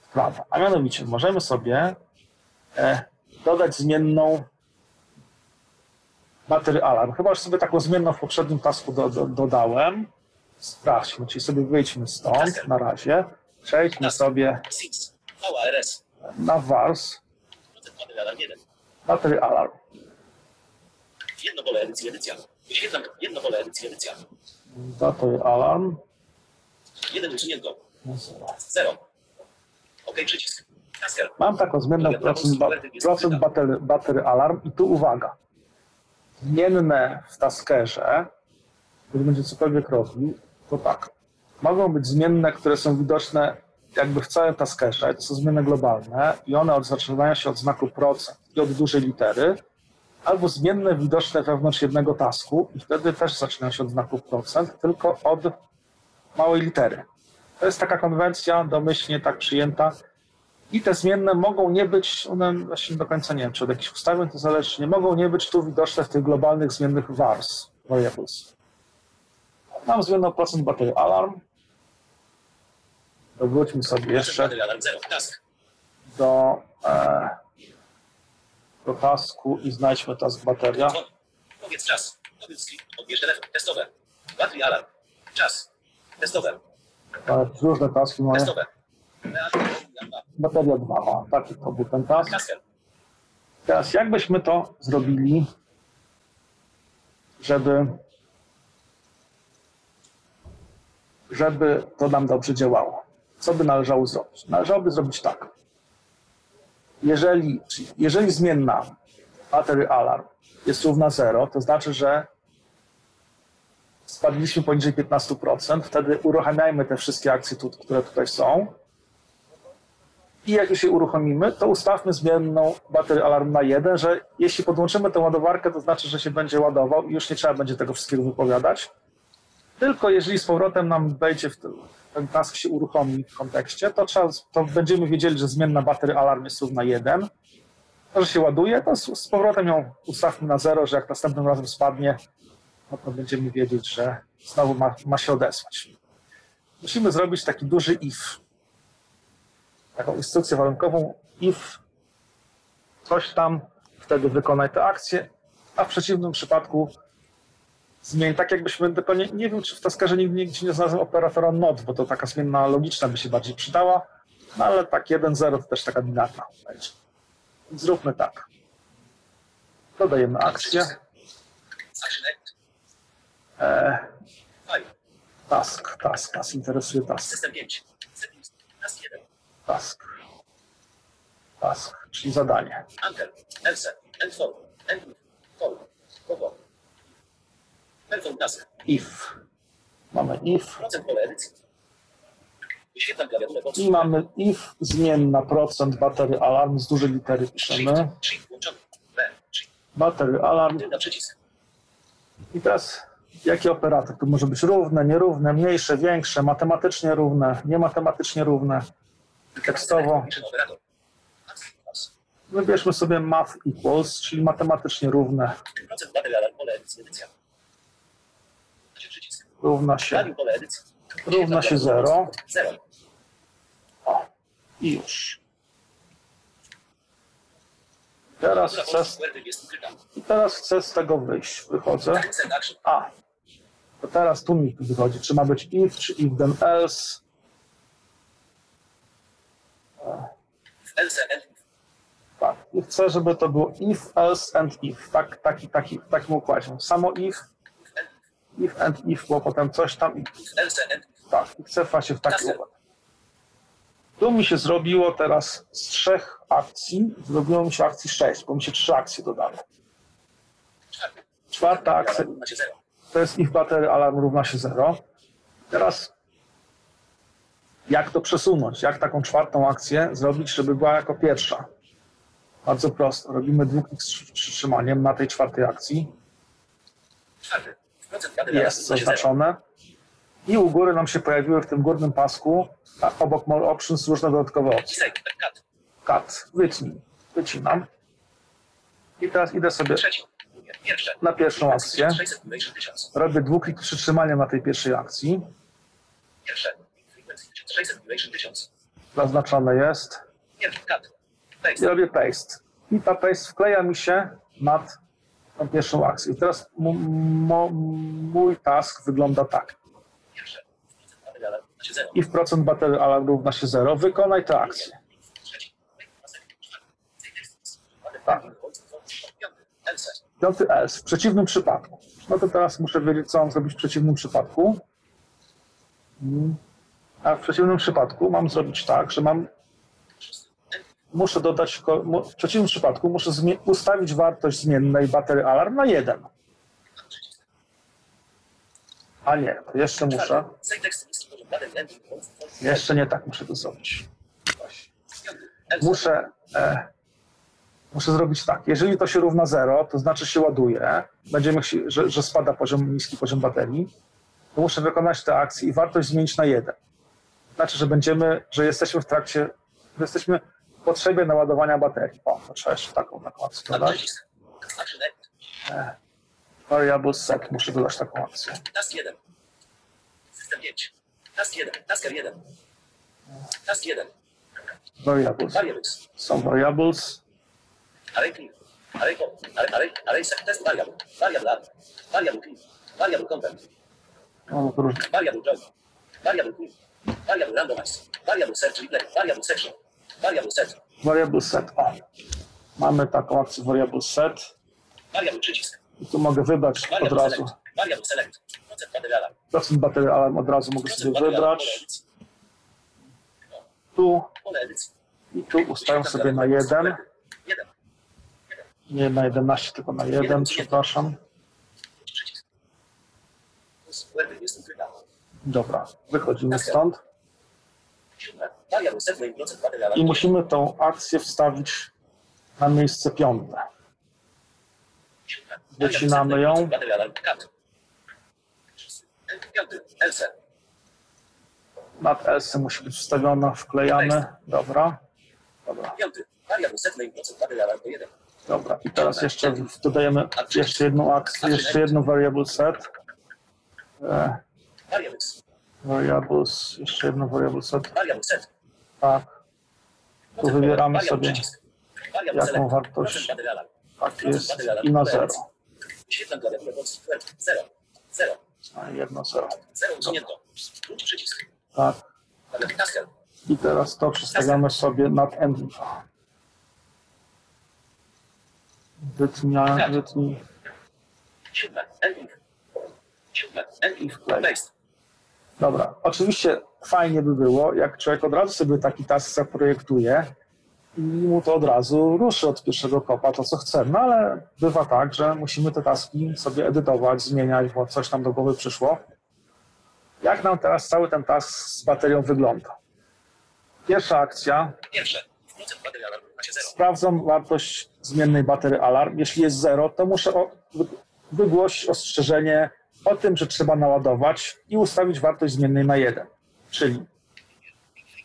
wkłada. A mianowicie możemy sobie e, dodać zmienną battery alarm. Chyba już sobie taką zmienną w poprzednim tasku do, do, dodałem. Sprawdźmy, czyli sobie wyjdźmy stąd na razie. Przejdźmy sobie SIX. VARS. na 1. battery alarm. Jedno pole edycji edycja. Wyświetlam jedno pole edycji edycja. Battery alarm. Jeden usunięto. Zero. OK przycisk. Tasker. Mam taką zmienną procent, ba procent battery, battery alarm i tu uwaga. Zmienne w taskerze, kiedy będzie cokolwiek robił, to tak. Mogą być zmienne, które są widoczne jakby w całym taskerze, to są zmienne globalne i one zaczynają się od znaku procent i od dużej litery, albo zmienne widoczne wewnątrz jednego tasku i wtedy też zaczynają się od znaku procent, tylko od małej litery. To jest taka konwencja domyślnie tak przyjęta, i te zmienne mogą nie być, one właśnie do końca nie wiem, czy od jakichś ustawień to zależy, nie mogą nie być tu widoczne w tych globalnych zmiennych vars, variables. Mam zmienną procent batery alarm. Wróćmy sobie jeszcze baterii alarm 0. Task. do, e, do tasku i znajdźmy task bateria. Powiedz czas. Powiedz. Odbierz telefon. Testowe. Battery alarm. Czas. Testowe. Różne taski mamy. Testowe. Bateria 2, o, taki to był ten task. Teraz jak byśmy to zrobili, żeby, żeby to nam dobrze działało? Co by należało zrobić? Należałoby zrobić tak. Jeżeli, jeżeli zmienna battery alarm jest równa 0, to znaczy, że spadliśmy poniżej 15%, wtedy uruchamiajmy te wszystkie akcje, tu, które tutaj są. I jak już je uruchomimy, to ustawmy zmienną batery alarm na 1, że jeśli podłączymy tę ładowarkę, to znaczy, że się będzie ładował i już nie trzeba będzie tego wszystkiego wypowiadać. Tylko jeżeli z powrotem nam wejdzie w ten, task się uruchomi w kontekście, to, trzeba, to będziemy wiedzieli, że zmienna batery alarm jest równa 1. To, że się ładuje, to z, z powrotem ją ustawmy na 0, że jak następnym razem spadnie, no to będziemy wiedzieć, że znowu ma, ma się odesłać. Musimy zrobić taki duży if taką instrukcję warunkową if coś tam, wtedy wykonaj tę akcję, a w przeciwnym przypadku zmień, tak jakbyśmy tylko nie, wiem, czy w taskerze nigdy nigdzie nie znalazłem operatora not, bo to taka zmienna logiczna by się bardziej przydała, no ale tak 1-0 to też taka binarna Zróbmy tak. Dodajemy akcję. E, task, task, nas interesuje task. System 5. Settings. Task 1. Task. Task, czyli zadanie. Anchor. Else. With. Call. Cover. Perform task. If. Mamy if. Procent pole edycji. I mamy if zmienna procent batery alarm z dużej litery piszemy. Shift. Shift włączony. B. Shift. Batery alarm. I teraz jaki operator? Tu może być równe, nierówne, mniejsze, większe, matematycznie równe, niematematycznie równe, tekstowo. Wybierzmy sobie math equals, czyli matematycznie równe, równa się, równa się 0 Zero. i już. Teraz chcę, teraz chcę z tego wyjść. Wychodzę. A, to teraz tu mi wychodzi, czy ma być if, czy if then else. Else and Tak. I chcę, żeby to było if, else and if. Tak, taki, taki, w takim układzie. Samo if, if and if, bo potem coś tam i else and tak. I chcę właśnie w taki układ. Tu mi się zrobiło teraz z trzech akcji, zrobiło mi się akcji sześć, bo mi się trzy akcje dodały. czwarty. Czwarta akcja to jest if battery alarm równa się 0. Teraz jak to przesunąć? Jak taką czwartą akcję zrobić, żeby była jako pierwsza? Bardzo prosto. Robimy dwuklik z przytrzymaniem na tej czwartej akcji. Alarm Jest zaznaczone. I u góry nam się pojawiły w tym górnym pasku, obok more options różne dodatkowe opcje. Cut. Cut, wytnij. Wycinam. I teraz idę sobie na pierwszą akcję. 600 Duration 1000. Robię dwuklik przytrzymaniem na tej pierwszej akcji. Pierwsze. Frequency 600 Duration 1000. Zaznaczone jest. Pierwszy. Cut. i Paste. robię paste. I ta paste wkleja mi się nad tą pierwszą akcję. I teraz mój task wygląda tak. I w procent baterii alarm równa się 0. Wykonaj tę akcję. Tak. Piąty. Else. W przeciwnym przypadku. No to teraz muszę wiedzieć, co mam zrobić w przeciwnym przypadku. Mm. A w przeciwnym przypadku mam zrobić tak, że mam muszę dodać, w przeciwnym przypadku muszę ustawić wartość zmiennej baterii alarm na 1. A nie, jeszcze muszę. Jeszcze nie tak muszę to zrobić. Muszę, e, muszę zrobić tak. Jeżeli to się równa 0, to znaczy się ładuje, będziemy, że, że spada poziom, niski poziom baterii, to muszę wykonać tę akcję i wartość zmienić na 1. Znaczy, że będziemy, że jesteśmy w trakcie, że jesteśmy w potrzebie naładowania baterii. O, to trzeba jeszcze taką, taką akcję Tab dodać. end. Variable set, muszę dodać taką akcję. Task 1. System 5. Task 1. Tasker 1. Task 1. Variables. Variables. Są variables. Array clear. Array. Array, array, array set test variable. Variable add. Variable clear. Variable content. No. Variable join. Variable clear. Variable randomize. Variable replay. Variable section. Variable set. Variable set. O. Mamy taką akcję variable set. Variable przycisk. I tu mogę wybrać od razu. Variable select. Procent baterii alarm. Procent baterii alarm od razu mogę sobie wybrać. Tu i tu ustawiam sobie na 1. 1. Nie na 11, tylko na 1, przepraszam. Przycisk. Web jest ukryta. Dobra, wychodzimy stąd. Baterii alarm. I musimy tą akcję wstawić na miejsce piąte. Wycinamy ją. Nad else musi być wstawiona, wklejamy. Dobra, dobra, Piąty. Variable set name procent baterii alarm to 1. dobra. I teraz jeszcze dodajemy jeszcze jedną akcję, jeszcze jedną variable set. E, Variables. variables, jeszcze jedno variable set. Variable set. Tak, Procent wybieramy sobie jaką wartość. Tak jest i na 0. Wyświetlam klawiaturę Polski. 0. 0. A jedno 0. 0 usunięto. Przycisk. Tak. I teraz to przestawiamy sobie nad ending. Wytnia, wytnij Siódme. Ending. Siódme. wklej. Paste. Dobra, oczywiście fajnie by było, jak człowiek od razu sobie taki task zaprojektuje i mu to od razu ruszy od pierwszego kopa to, co chce. No ale bywa tak, że musimy te taski sobie edytować, zmieniać, bo coś nam do głowy przyszło. Jak nam teraz cały ten task z baterią wygląda? Pierwsza akcja, Pierwsze. Procent baterii alarm równa się 0. sprawdzam wartość zmiennej baterii alarm. Jeśli jest 0, to muszę wygłosić ostrzeżenie o tym, że trzeba naładować i ustawić wartość zmiennej na 1. Czyli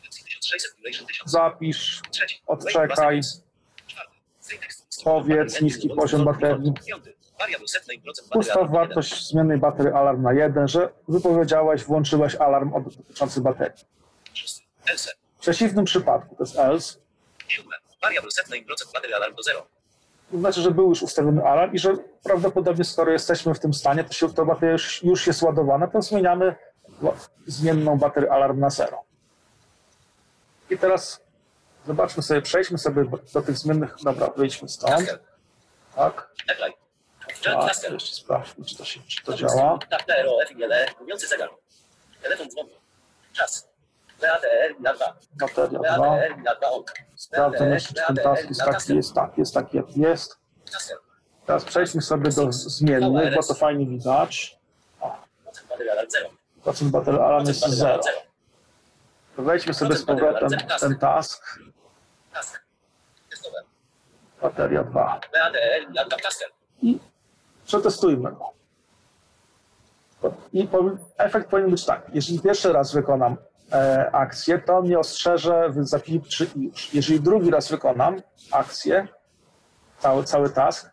1600 duration 1000. zapisz, odczekaj. Powiedz niski poziom baterii. Ustaw wartość zmiennej baterii alarm na 1, że wypowiedziałeś, włączyłeś alarm dotyczący baterii. W przeciwnym przypadku, to jest else. Wariabl setnej procent baterii alarm do zero. To znaczy, że był już ustawiony alarm i że prawdopodobnie skoro jesteśmy w tym stanie, to się to bateria już, już jest ładowana, to zmieniamy zmienną baterię alarm na 0. I teraz zobaczmy sobie, przejdźmy sobie do tych zmiennych, dobra, wyjdźmy stąd, tak, tak, jeszcze sprawdźmy, czy to, się, czy to działa. Tak, FILE, mówiący zegar. Telefon dzwoni. Czas. PATR na 2. Bateria 2. PATR na 2 on. Sprawdzam jeszcze, czy ten task jest taki, jest tak, jest taki, jak jest. Teraz przejdźmy sobie do zmiennych, bo to fajnie widać. Procent baterii alarm 0. Procent baterii alarm jest 0. To wejdźmy sobie z powrotem ten task. Bateria 2. PATR na 2 tasker. Przetestujmy go. I efekt powinien być tak. Jeżeli pierwszy raz wykonam akcję, to mnie ostrzeże w zapilczy i już. Jeżeli drugi raz wykonam akcję, cały, cały task,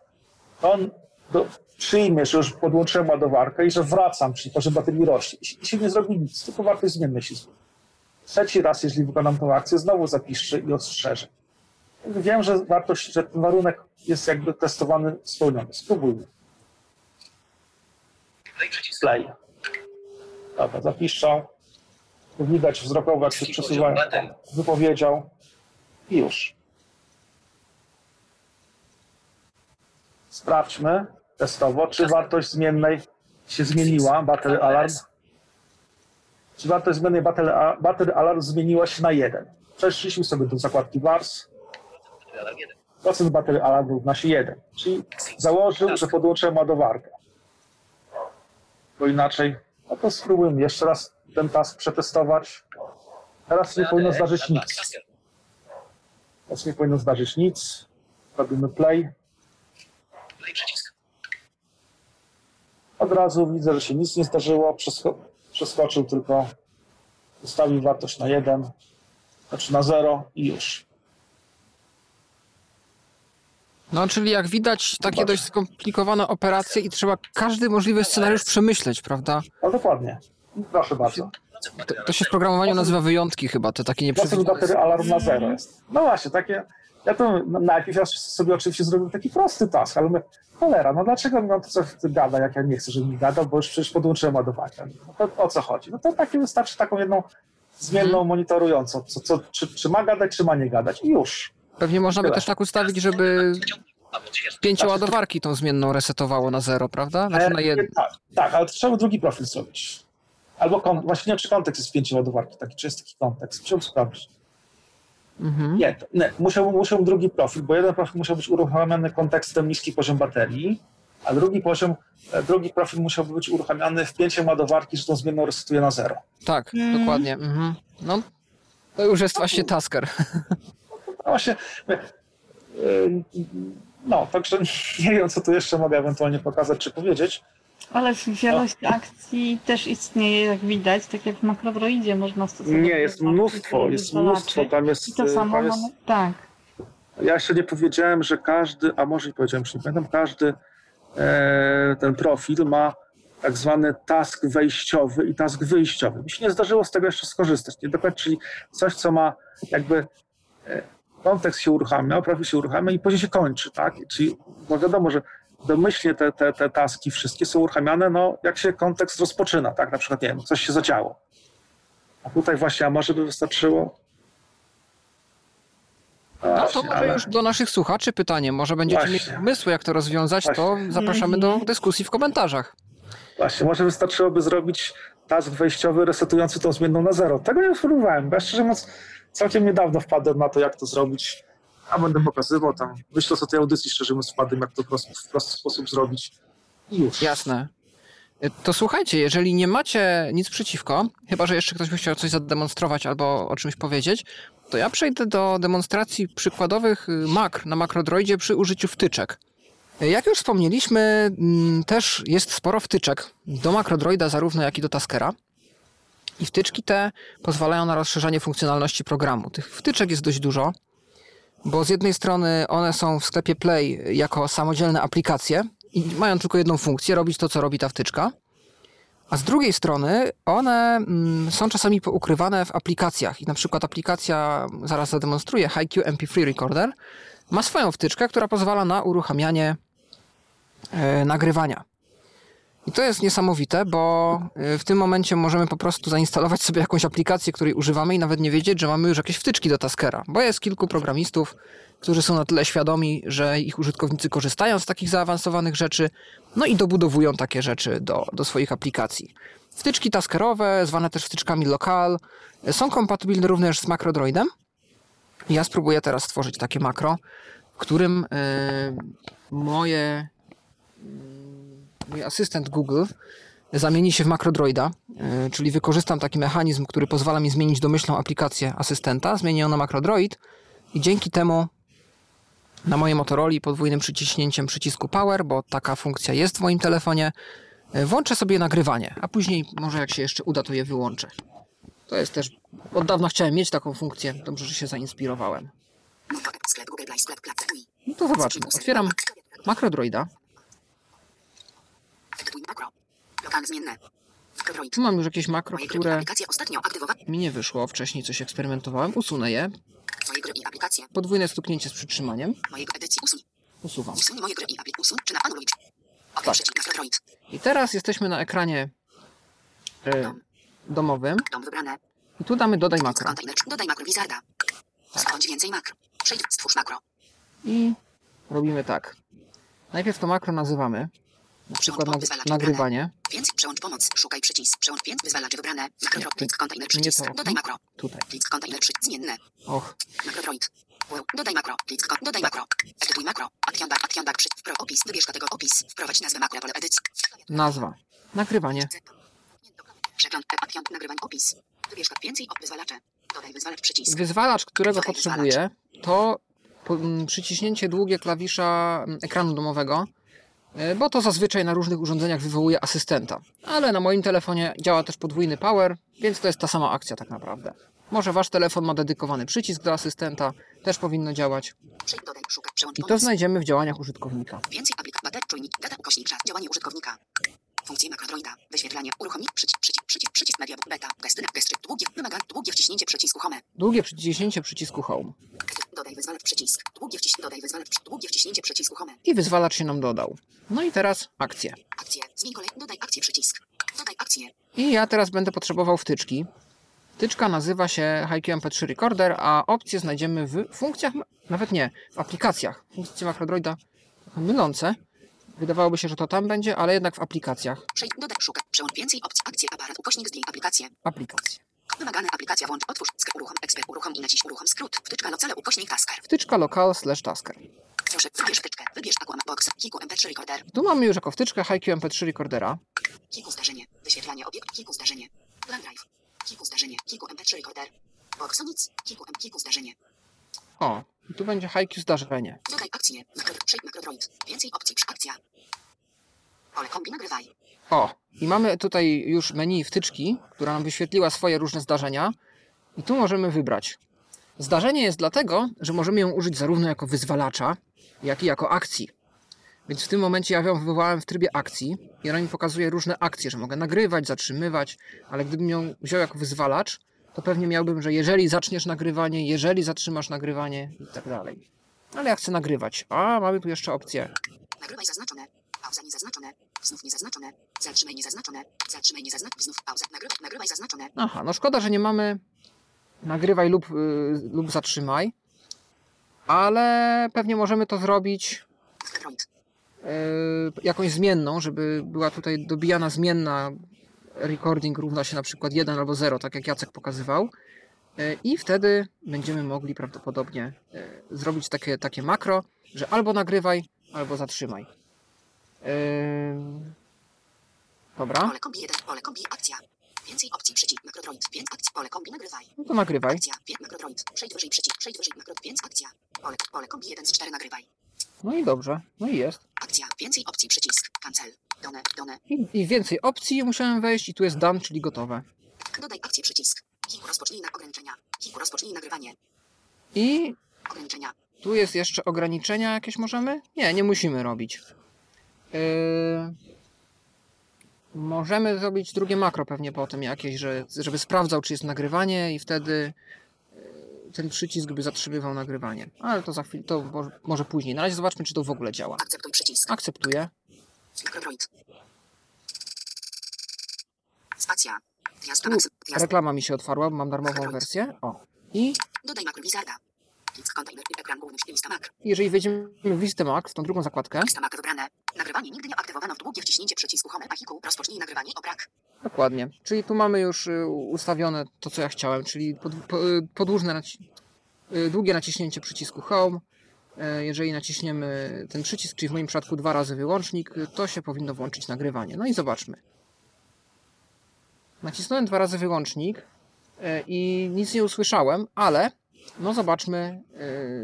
to on do, przyjmie, że już podłączyłem ładowarkę i że wracam, czyli poziom baterii rośnie. I się nie zrobi nic, tylko wartość zmiennej się zmieni. Trzeci raz, jeżeli wykonam tę akcję, znowu zapiszczy i ostrzeże. Wiem, że wartość, że ten warunek jest jakby testowany, spełniony. Spróbujmy. Przycisk. Play. Dobra, zapiszczał. Widać wzrokowo, jak się przesuwają. Wypowiedział. I już. Sprawdźmy testowo, czy wartość zmiennej się zmieniła, battery alarm. Czy wartość zmiennej battery, battery alarm zmieniła się na 1. Przeszliśmy sobie do zakładki VARS. Baterii alarm 1. Procent baterii alarm równa się 1. Czyli założył, że podłączyłem ładowarkę. Bo inaczej, no to spróbujmy jeszcze raz ten task przetestować. Teraz nie powinno zdarzyć nic. Teraz nie powinno zdarzyć nic. Robimy play. Play przycisk. Od razu widzę, że się nic nie zdarzyło. Przesko- przeskoczył tylko, ustawił wartość na 1, znaczy na 0 i już. No, czyli jak widać, takie dość skomplikowane operacje i trzeba każdy możliwy scenariusz przemyśleć, prawda? No dokładnie. Proszę bardzo. To, to się w 0. programowaniu nazywa wyjątki chyba, te takie nieprzewidziane. baterii alarm na 0 jest. No właśnie, takie. Ja to najpierw ja sobie oczywiście zrobiłem taki prosty task, ale mówię, cholera, no dlaczego mi on to gada, jak ja nie chcę, żeby mi gadał, bo już przecież podłączyłem ładowarkę. No to o co chodzi? No to takie wystarczy taką jedną zmienną monitorującą, co, co, czy, czy ma gadać, czy ma nie gadać i już. Pewnie można by Tyle. też tak ustawić, żeby pięcioładowarki tą zmienną resetowało na zero, prawda? Znaczy na E, jeden. tak, tak, ale trzeba drugi profil zrobić. Albo kon- właśnie nie wiem, czy kontekst jest pięciu ładowarki, taki, czy jest taki kontekst. Musiałbym sprawdzić. Mhm. Nie, nie musiał, musiał drugi profil, bo jeden profil musiał być uruchamiany kontekstem niski poziom baterii, a drugi poziom, e, drugi profil musiał być uruchamiany wpięciem ładowarki, że tą zmienną resetuje na zero. Tak, Mm. dokładnie. Mhm. No, to już jest właśnie tasker. No właśnie, e, no, także nie wiem, co tu jeszcze mogę ewentualnie pokazać czy powiedzieć. Ale wielość akcji też istnieje, jak widać, tak jak w makrodroidzie można stosować. Nie, jest mnóstwo, jest mnóstwo, tam jest, I to e, samo tam jest mamy, tak. Ja jeszcze nie powiedziałem, że każdy, a może i powiedziałem, że nie pamiętam, każdy e, ten profil ma tak zwany task wejściowy i task wyjściowy. Mi się nie zdarzyło z tego jeszcze skorzystać. Nie dokładnie, czyli coś, co ma jakby e, kontekst się uruchamia, profil się uruchamia i później się kończy, tak? Czyli bo wiadomo, że domyślnie te, te, te taski wszystkie są uruchamiane, no jak się kontekst rozpoczyna, tak? Na przykład, nie wiem, coś się zadziało. A tutaj właśnie, a może by wystarczyło? No to może ale- już do naszych słuchaczy pytanie. Może będziecie Właśnie. mieli pomysły, jak to rozwiązać, to Właśnie. zapraszamy do dyskusji w komentarzach. Właśnie, może wystarczyłoby zrobić task wejściowy resetujący tą zmienną na zero. Tego nie próbowałem, bo ja szczerze mówiąc całkiem niedawno wpadłem na to, jak to zrobić. A będę pokazywał tam, myślę o tej audycji, szczerze mówiąc wpadłem, jak to w prosty, w prosty sposób zrobić. I już. Jasne. Y, To słuchajcie, jeżeli nie macie nic przeciwko, chyba że jeszcze ktoś by chciał coś zademonstrować albo o czymś powiedzieć, to ja przejdę do demonstracji przykładowych y, makr na makrodroidzie przy użyciu wtyczek. Y, Jak już wspomnieliśmy, mm, też jest sporo wtyczek do makrodroida, zarówno jak i do taskera. I wtyczki te pozwalają na rozszerzanie funkcjonalności programu. Tych wtyczek jest dość dużo. Bo z jednej strony one są w sklepie Play jako samodzielne aplikacje i mają tylko jedną funkcję, robić to, co robi ta wtyczka. A z drugiej strony one mm, są czasami poukrywane w aplikacjach. I na przykład aplikacja, zaraz zademonstruję, HiQ MP3 Recorder, ma swoją wtyczkę, która pozwala na uruchamianie e, nagrywania. I to jest niesamowite, bo e, w tym momencie możemy po prostu zainstalować sobie jakąś aplikację, której używamy i nawet nie wiedzieć, że mamy już jakieś wtyczki do Taskera, bo jest kilku programistów, którzy są na tyle świadomi, że ich użytkownicy korzystają z takich zaawansowanych rzeczy, no i dobudowują takie rzeczy do, do swoich aplikacji. Wtyczki taskerowe, zwane też wtyczkami lokal, e, są kompatybilne również z MacroDroidem. Ja spróbuję teraz stworzyć takie makro, w którym e, moje mój asystent Google zamieni się w makrodroida, yy, czyli wykorzystam taki mechanizm, który pozwala mi zmienić domyślną aplikację asystenta, zmienię ją na makrodroid i dzięki temu na mojej Motorola podwójnym przyciśnięciem przycisku Power, bo taka funkcja jest w moim telefonie, yy, włączę sobie nagrywanie, a później może jak się jeszcze uda, to je wyłączę. To jest też, od dawna chciałem mieć taką funkcję, dobrze, że się zainspirowałem. No to zobaczmy, otwieram makrodroida. Zmienne. Tu mam już jakieś makro, które mi nie wyszło, wcześniej coś eksperymentowałem, usunę je. Podwójne stuknięcie z przytrzymaniem. Usuwam. Tak. I teraz jesteśmy na ekranie e, domowym. I tu damy dodaj makro. Dodaj makro Wizarda. Skądź więcej makro. Przejdź. Stwórz makro. I robimy tak. Najpierw to makro nazywamy. Na przykład nag nagrywanie. Więc przełącz pomoc. Szukaj przycisk. Przełącz więc wyzwalacze wybrane. Makro. Klik kontener przycisk. Dodaj makro. Tutaj. Klik kontener przycisk. Zmienne. Och, Makrodroid. Wow. Dodaj makro. Klik Dodaj makro. Edytuj makro. Action back. Action back. Przy. Wpro. Opis. Wybierz kategorię. Opis. Wprowadź nazwę makro. Pole edycji. nazwa. Nagrywanie. Przegląd. Action. Nagrywań. Opis. Wybierz więcej. Op. Wyzwalacze. Dodaj wyzwalacz przycisk. Wyzwalacz, którego Dodaj potrzebuję, to po- m, przyciśnięcie długie klawisza m, ekranu domowego, e, bo to zazwyczaj na różnych urządzeniach wywołuje asystenta. Ale na moim telefonie działa też podwójny power, więc to jest ta sama akcja tak naprawdę. Może wasz telefon ma dedykowany przycisk do asystenta, też powinno działać. I to znajdziemy w działaniach użytkownika. Więcej. Bater. Czujnik. Data. Ukośnik. Czas. Działanie użytkownika. Funkcje makrodroida. Wyświetlanie. Uruchomik. Przycisk. Przycisk. Przycisk. Przycisk. Media. Beta. Gesty. Gesty. Długie. Wymaga. Długie wciśnięcie przycisku Home. Długie przyciśnięcie przycisku Home. Dodaj wyzwalacz przycisk. Długie wciś... Dodaj wyzwalacz. Długie wciśnięcie przycisku Home. I wyzwalacz się nam dodał. No i teraz akcje. Akcje. Zmień kolej. Dodaj akcję przycisk. Dodaj akcję. I ja teraz będę potrzebował wtyczki. Wtyczka nazywa się HiQ MP3 Recorder, a opcje znajdziemy w funkcjach, nawet nie, w aplikacjach. Funkcje Macrodroida trochę mylące. Wydawałoby się, że to tam będzie, ale jednak w aplikacjach. Przejdź. Dodaj. Szukaj. Przełącz więcej opcji. Akcje. Aparat. Ukośnik. Zdjęć. Aplikacje. Aplikacje. Wymagane aplikacja. Włącz. Otwórz. Sk. Uruchom. Ekspert. Uruchom i naciś. Uruchom skrót. Wtyczka. Locale. Ukośnik. Tasker. Wtyczka local slash tasker. Proszę. Wybierz wtyczkę. Wybierz Aquam Box. Kiku MP3 Recorder. Tu mamy już jako wtyczkę HiQ MP3 Recordera. Kiku zdarzenie. Wyświetlanie obiekt. Kiku zdarzenie. Plan Drive. Kiku zdarzenie. Kiku MP3 Recorder. Boxonic. Kiku. Kiku zdarzenie. O, i tu będzie HiQ zdarzenie. Dodaj akcję. Makrodroid. Więcej opcji akcja. Pole kombi nagrywaj. O, i mamy tutaj już menu wtyczki, która nam wyświetliła swoje różne zdarzenia. I tu możemy wybrać. Zdarzenie jest dlatego, że możemy ją użyć zarówno jako wyzwalacza, jak i jako akcji. Więc w tym momencie ja ją wywołałem w trybie akcji i ona mi pokazuje różne akcje, że mogę nagrywać, zatrzymywać, ale gdybym ją wziął jako wyzwalacz, to pewnie miałbym, że jeżeli zaczniesz nagrywanie, jeżeli zatrzymasz nagrywanie i tak dalej. Ale ja chcę nagrywać. A, mamy tu jeszcze opcję. Nagrywaj zaznaczone. Pauza niezaznaczone. Znów niezaznaczone. Zatrzymaj niezaznaczone. Zatrzymaj niezaznaczone. Znów pauza. Nagrywaj, nagrywaj zaznaczone. Aha, no szkoda, że nie mamy nagrywaj lub, y, lub zatrzymaj, ale pewnie możemy to zrobić Android. y, jakąś zmienną, żeby była tutaj dobijana zmienna recording równa się na przykład 1 albo 0, tak jak Jacek pokazywał. Y, I wtedy będziemy mogli prawdopodobnie y, zrobić takie, takie makro, że albo nagrywaj, albo zatrzymaj. Y, Dobra, Pole kombi 1. Pole kombi akcja. Więcej opcji przycisk makrodroid. Więc akcja. Pole kombi nagrywaj. no to nagrywaj. Akcja. Makrodroid. Przejdź wyżej przycisk. Przejdź wyżej makrodroid. Więc akcja. Pole, pole kombi 1 z 4 nagrywaj. No i dobrze, no i jest. Akcja. Więcej opcji przycisk. Cancel. I, I więcej opcji musiałem wejść i tu jest done, czyli gotowe. Dodaj akcję przycisk. Kiku rozpocznij na ograniczenia. Rozpocznij nagrywanie. I Ograniczenia. Tu jest jeszcze ograniczenia jakieś możemy? Nie, nie musimy robić. Yy, możemy zrobić drugie makro pewnie potem jakieś, że, żeby sprawdzał, czy jest nagrywanie i wtedy yy, ten przycisk by zatrzymywał nagrywanie. Ale to za chwilę, to może, może później. Na razie zobaczmy, czy to w ogóle działa. Akceptuj przycisk. Akceptuję. Spacja. Gwiazda reklama mi się otwarła, bo mam darmową wersję. O. I Dodaj makro Wizarda. List kontener i ekran główny lista mak. jeżeli wejdziemy w listę Mac, w tą drugą zakładkę, Lista mak wybrane. Nagrywanie nigdy nie aktywowano w długie wciśnięcie przycisku Home Ahiku. Rozpocznij nagrywanie obrak. Dokładnie. Czyli tu mamy już y, ustawione to, co ja chciałem, czyli pod, po, y, podłużne, naci- y, długie naciśnięcie przycisku Home. E, Jeżeli naciśniemy ten przycisk, czyli w moim przypadku dwa razy wyłącznik, to się powinno włączyć nagrywanie. No i zobaczmy. Nacisnąłem dwa razy wyłącznik e, i nic nie usłyszałem, ale no zobaczmy,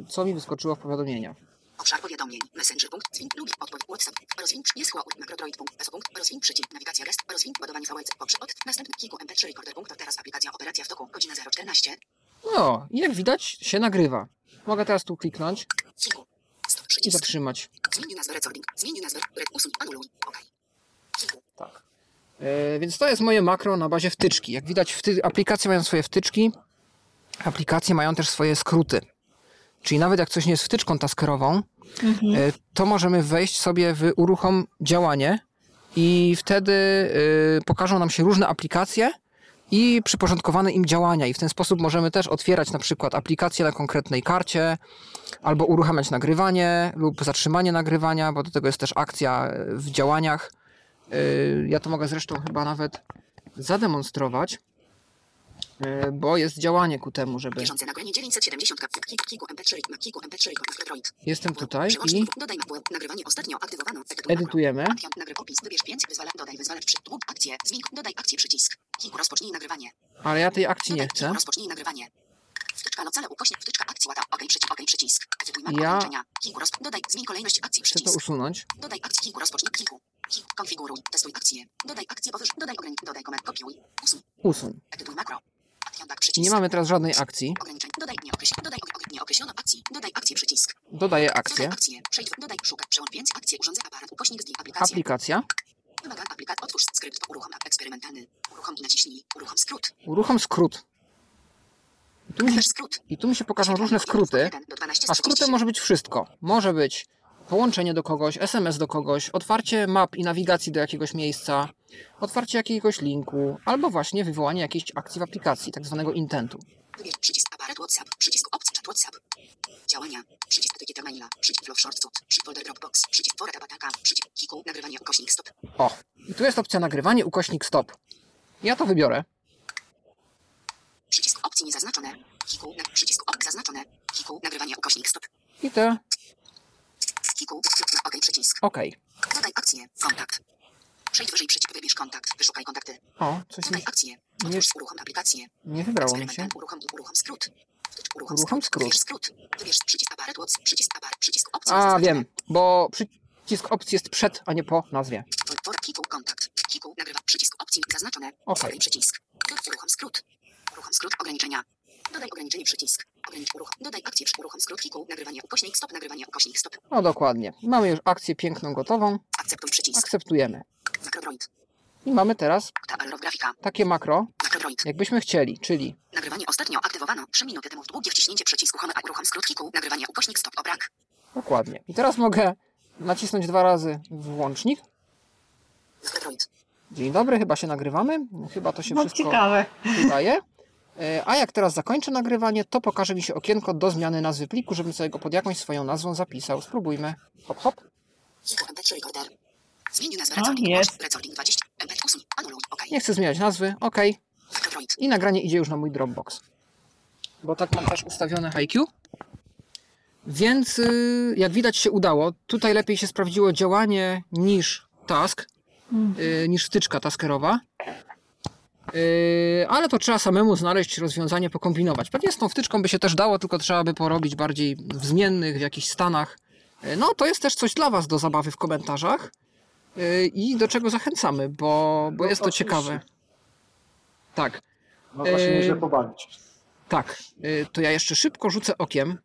y, co mi wyskoczyło w powiadomieniach. Obszar powiadomień. Messenger punkt. Zwin lub odpowiedź. WhatsApp. Rozwiń. Jest chła. Makrodroid punkt. SO punkt. Rozwiń przycisk. Nawigacja gest. Rozwiń. Ładowanie VLC. Poprzez od. Następny kilku MP3 recorder punkt. Teraz aplikacja operacja w toku. Godzina 014. No, i jak widać, się nagrywa. Mogę teraz tu kliknąć i zatrzymać. Tak. E, więc to jest moje makro na bazie wtyczki. Jak widać, wty- aplikacje mają swoje wtyczki, aplikacje mają też swoje skróty. Czyli nawet jak coś nie jest wtyczką taskerową, e, to możemy wejść sobie w uruchom działanie i wtedy e, pokażą nam się różne aplikacje i przyporządkowane im działania. I w ten sposób możemy też otwierać na przykład aplikacje na konkretnej karcie, albo uruchamiać nagrywanie lub zatrzymanie nagrywania, bo do tego jest też akcja w działaniach. Yy, Ja to mogę zresztą chyba nawet zademonstrować, bo jest działanie ku temu, żeby. Bieżące nagranie 970 kap. Kilku. Kilku MP3. Ma kilku MP3. Makrodroid. Jestem tutaj i edytujemy. Akcja, nagryw opis, wybierz 5, wyzwala, dodaj wyzwalacz przy dług, akcję, zmień, dodaj akcję, przycisk. Kilku, rozpocznij nagrywanie. Ale ja tej akcji nie chcę. Wtyczka ukośnik, wtyczka akcji łata, ok, przycisk, ok, przycisk. Ja-. Kilku, roz, dodaj, zmień kolejność akcji, Chcę to przycisk. usunąć. Dodaj akcji, kilku, rozpocznij, konfiguruj, testuj akcję. Dodaj akcję powyżej, dodaj ogranicz, dodaj komend, kopiuj. Usuń, Usuń. edytuj makro. Nie mamy teraz żadnej akcji. Dodaj, nie dodaj, akcji. Dodaj akcję, przycisk. Dodaję Dodaj akcję. akcję, przejdź, dodaj, szukaj, przełącz więc akcję, urządzę aparat, ukośnik, aplikację. Aplikacja. Wymaga aplikat, otwórz skrypt, uruchom eksperymentalny. Uruchom i naciśnij, uruchom skrót. Uruchom skrót. I tu mi się, i tu mi się pokażą różne skróty. A skrótem może być wszystko. Może być połączenie do kogoś, SMS do kogoś, otwarcie map i nawigacji do jakiegoś miejsca, otwarcie jakiegoś linku, albo właśnie wywołanie jakiejś akcji w aplikacji, tak zwanego intentu. Przycisk aparat WhatsApp, przycisk opcji czat WhatsApp. Działania, przycisk etykieta maila, przycisk flow short food, przycisk folder Dropbox, przycisk abataka, przycisk kiku, nagrywanie ukośnik stop. O, i tu jest opcja nagrywanie, ukośnik stop. Ja to wybiorę. Przycisk opcji niezaznaczone. Kiku, na, przycisk op zaznaczone. Kiku, nagrywanie ukośnik stop. I te Kiku, na OK przycisk. OK. Dodaj akcję, kontakt. Przejdź wyżej przycisk, wybierz kontakt, wyszukaj kontakty. O, coś mi Dodaj akcję, otwórz, uruchom aplikację. nie wybrało mi się. Uruchom, uruchom skrót. Uruchom, Uruchom skrót. Wybierz skrót. Wybierz przycisk aparat przycisk aparat, przycisk opcji A, wiem, bo przycisk opcji jest przed, a nie po nazwie. Kiku kontakt. Kiku nagrywa przycisk opcji zaznaczone. Dodaj przycisk. Uruchom skrót. Uruchom skrót ograniczenia. Dodaj ograniczenie przycisk. Ogranicz uruchom. Dodaj akcję przy uruchom skrót Kiku. Nagrywanie ukośnik stop. Nagrywanie ukośnik stop. No dokładnie. Mamy już akcję piękną, gotową. Akceptuj przycisk. Akceptujemy. Makrodroid. I mamy teraz takie makro, Makrodroid. jakbyśmy chcieli, czyli Nagrywanie ostatnio aktywowano 3 minuty temu w długie wciśnięcie przycisku Home. a Uruchom skrót Kiku. Nagrywanie ukośnik stop. Obrak. dokładnie. I teraz mogę nacisnąć dwa razy włącznik. Makrodroid. Dzień dobry, chyba się nagrywamy. Chyba to się No wszystko ciekawe. udaje. E, A jak teraz zakończę nagrywanie, to pokaże mi się okienko do zmiany nazwy pliku, żebym sobie go pod jakąś swoją nazwą zapisał. Spróbujmy. Hop, hop. Kiku MP3 recorder. Zmień nazwę O, recording. jest. Recording 20. MP usuń. Anuluj. OK. Nie chcę zmieniać nazwy. OK. I nagranie idzie już na mój Dropbox. Bo tak mam też ustawione HiQ. Więc y, jak widać się udało. Tutaj lepiej się sprawdziło działanie niż task, y, niż wtyczka taskerowa. Y, ale to trzeba samemu znaleźć rozwiązanie, pokombinować. Pewnie z tą wtyczką by się też dało, tylko trzeba by porobić bardziej w zmiennych, w jakichś stanach. Y, No to jest też coś dla Was do zabawy w komentarzach. Y, I do czego zachęcamy, bo, bo No, jest to oczywiście. ciekawe. Tak. Można się Yy, nieźle pobawić. Tak, y, to ja jeszcze szybko rzucę okiem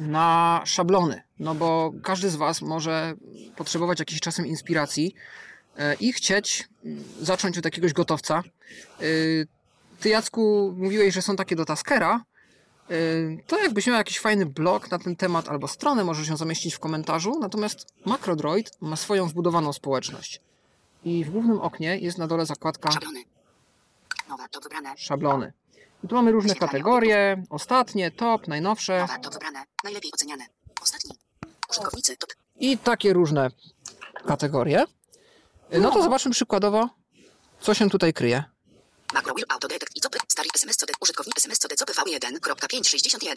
na szablony, no bo każdy z Was może potrzebować jakiejś czasem inspiracji i chcieć mm, zacząć od jakiegoś gotowca. E, Ty, Jacku, mówiłeś, że są takie do Taskera. E, To jakbyś miał jakiś fajny blog na ten temat albo stronę, możesz ją zamieścić w komentarzu. Natomiast Macrodroid ma swoją wbudowaną społeczność. I w głównym oknie jest na dole zakładka Szablony. Nowa, top wybrane. szablony. I tu mamy różne kategorie, ostatnie, top, najnowsze Nowa, top wybrane. Najlepiej oceniane. Ostatni. Użytkownicy, top. i takie różne kategorie. No to zobaczmy przykładowo, co się tutaj kryje. Macro Will Autodetect i copy. Stary SMS co de. Użytkownik SMS co de copy v1.561.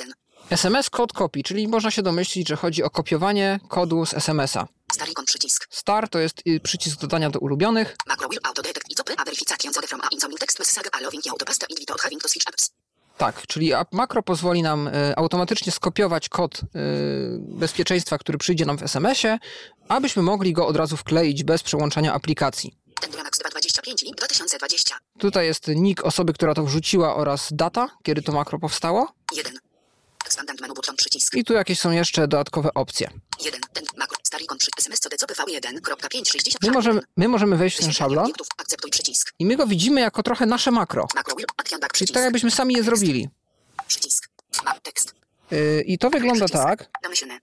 SMS Code Copy, czyli można się domyślić, że chodzi o kopiowanie kodu z SMS-a. Stary ikon przycisk. Star to jest y, przycisk dodania do ulubionych. Macro Will Autodetect i copy. A weryfikację co de from a incoming text message a loving autopasta invito od having to switch apps. Tak, czyli makro pozwoli nam y, automatycznie skopiować kod y, bezpieczeństwa, który przyjdzie nam w SMS-ie, abyśmy mogli go od razu wkleić bez przełączania aplikacji. Tenduramax 225 lip 2020. Tutaj jest nick osoby, która to wrzuciła oraz data, kiedy to makro powstało. 1. Expandant menu button przycisk. I tu jakieś są jeszcze dodatkowe opcje. 1. Ten macro. Stary SMS co de copy v1.560. My możemy, my możemy wejść w ten szablon Akceptuj przycisk. i my go widzimy jako trochę nasze makro. Macro Will Action back Czyli tak jakbyśmy sami je zrobili. Przycisk. Map tekst. Yy, I to wygląda tak. Domyślne.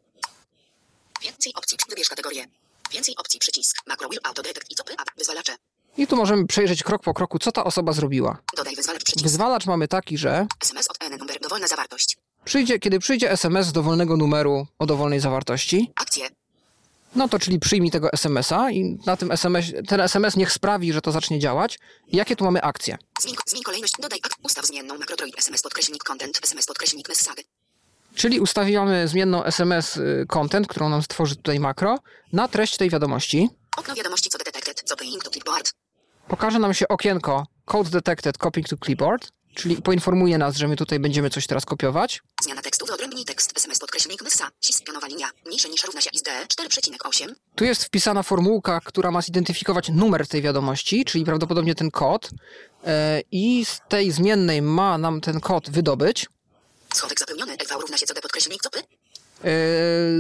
Więcej opcji. Wybierz kategorię. Więcej opcji przycisk. Macro Will Autodetect i copy. Wyzwalacze. I tu możemy przejrzeć krok po kroku, co ta osoba zrobiła. Dodaj wyzwalacz przycisk. Wyzwalacz mamy taki, że SMS od N numer. Dowolna zawartość. przyjdzie, kiedy przyjdzie SMS z dowolnego numeru o dowolnej zawartości, Akcje. no to czyli przyjmij tego SMS-a i na tym SMS, ten SMS niech sprawi, że to zacznie działać. I jakie tu mamy akcje? Zmień, zmień kolejność. Dodaj ak. Ustaw zmienną Macrodroid SMS podkreślnik content. SMS podkreślnik message. Czyli ustawiamy zmienną SMS y, content, którą nam stworzy tutaj makro, na treść tej wiadomości. Okno wiadomości co detected. Copying to clipboard. Pokaże nam się okienko Code Detected Copying to Clipboard, czyli poinformuje nas, że my tutaj będziemy coś teraz kopiować. Zmiana tekstu. Wyodrębnij tekst. SMS podkreślnik. Sis. Pionowa linia. Mniejsze niż równa się ISD 4,8. Tu jest wpisana formułka, która ma zidentyfikować numer tej wiadomości, czyli prawdopodobnie ten kod. E, I z tej zmiennej ma nam ten kod wydobyć. Schowek zapełniony. EV równa się co de podkreślnik copy. E,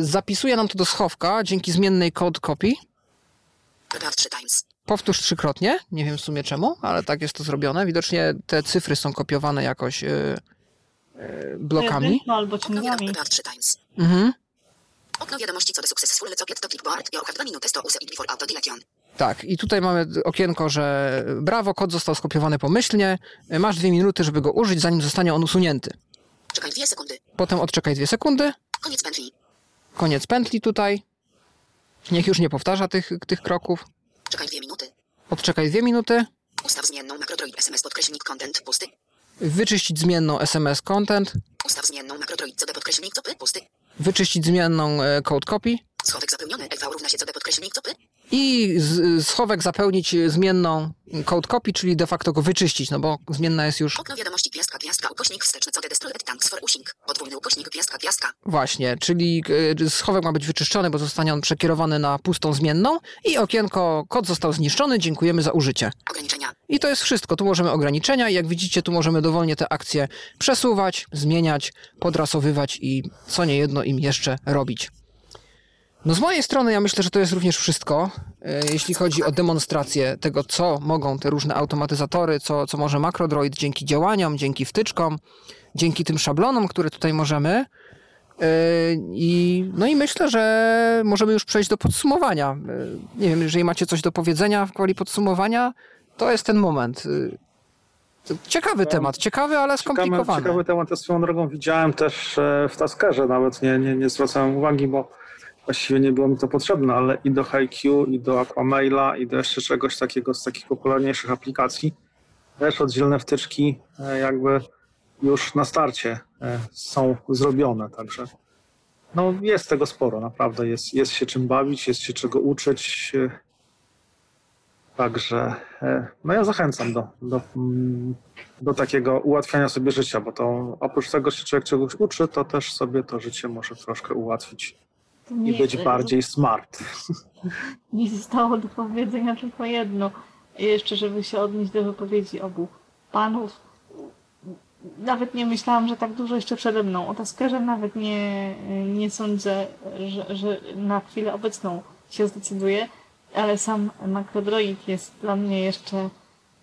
Zapisuje nam to do schowka dzięki zmiennej code copy. Repeat 3 times. Powtórz trzykrotnie. Nie wiem w sumie czemu, ale tak jest to zrobione. Widocznie te cyfry są kopiowane jakoś e, e, blokami. Pojedynczo albo ciągami. Repeat 3 times. Mhm. Okno wiadomości co de successful lecoplet to clipboard. Your have 2 minuty to use it auto delation. Tak, i tutaj mamy okienko, że brawo, kod został skopiowany pomyślnie. Masz dwie minuty, żeby go użyć, zanim zostanie on usunięty. Czekaj 2 sekundy. Potem odczekaj dwie sekundy. Koniec pętli. Koniec pętli tutaj. Niech już nie powtarza tych, tych kroków. Czekaj 2 minuty. Odczekaj dwie minuty. Ustaw zmienną Macrodroid SMS podkreślnik content pusty. Wyczyścić zmienną SMS content. Ustaw zmienną Macrodroid co de podkreślnik copy pusty. Wyczyścić zmienną e, code copy. Schowek zapełniony. EV równa się co de podkreślnik copy. I z, schowek zapełnić zmienną code copy, czyli de facto go wyczyścić, no bo zmienna jest już Okno wiadomości gwiazdka gwiazdka ukośnik wsteczny co de destroyed tanks for using. Podwójny ukośnik gwiazdka gwiazdka. Właśnie, czyli e, schowek ma być wyczyszczony, bo zostanie on przekierowany na pustą zmienną i okienko kod został zniszczony, dziękujemy za użycie. Ograniczenia. I to jest wszystko. Tu możemy ograniczenia i jak widzicie, tu możemy dowolnie te akcje przesuwać, zmieniać, podrasowywać i co niejedno im jeszcze robić. No z mojej strony ja myślę, że to jest również wszystko, e, jeśli chodzi o demonstrację tego, co mogą te różne automatyzatory, co, co może MacroDroid dzięki działaniom, dzięki wtyczkom, dzięki tym szablonom, które tutaj możemy. E, I, no i myślę, że możemy już przejść do podsumowania. E, Nie wiem, jeżeli macie coś do powiedzenia w kwestii podsumowania, to jest ten moment. Ciekawy temat, ciekawy, ale Ciekawy, skomplikowany. ciekawy temat, ja swoją drogą widziałem też w Taskerze, nawet nie, nie, nie zwracałem uwagi, bo właściwie nie było mi to potrzebne, ale i do HiQ, i do Aquamaila, i do jeszcze czegoś takiego z takich popularniejszych aplikacji, też oddzielne wtyczki e, jakby już na starcie e, są zrobione, także no jest tego sporo, naprawdę jest, jest się czym bawić, jest się czego uczyć, e, Także no ja zachęcam do, do, mm, do takiego ułatwiania sobie życia, bo to oprócz tego, że człowiek czegoś uczy, to też sobie to życie może troszkę ułatwić To i nie- być bardziej smart. Mi zostało do powiedzenia tylko jedno. Jeszcze, żeby się odnieść do wypowiedzi obu panów. nawet nie myślałam, że tak dużo jeszcze przede mną. O Taskerze nawet nie, nie sądzę, że, że na chwilę obecną się zdecyduję, ale sam Makrodroid jest dla mnie jeszcze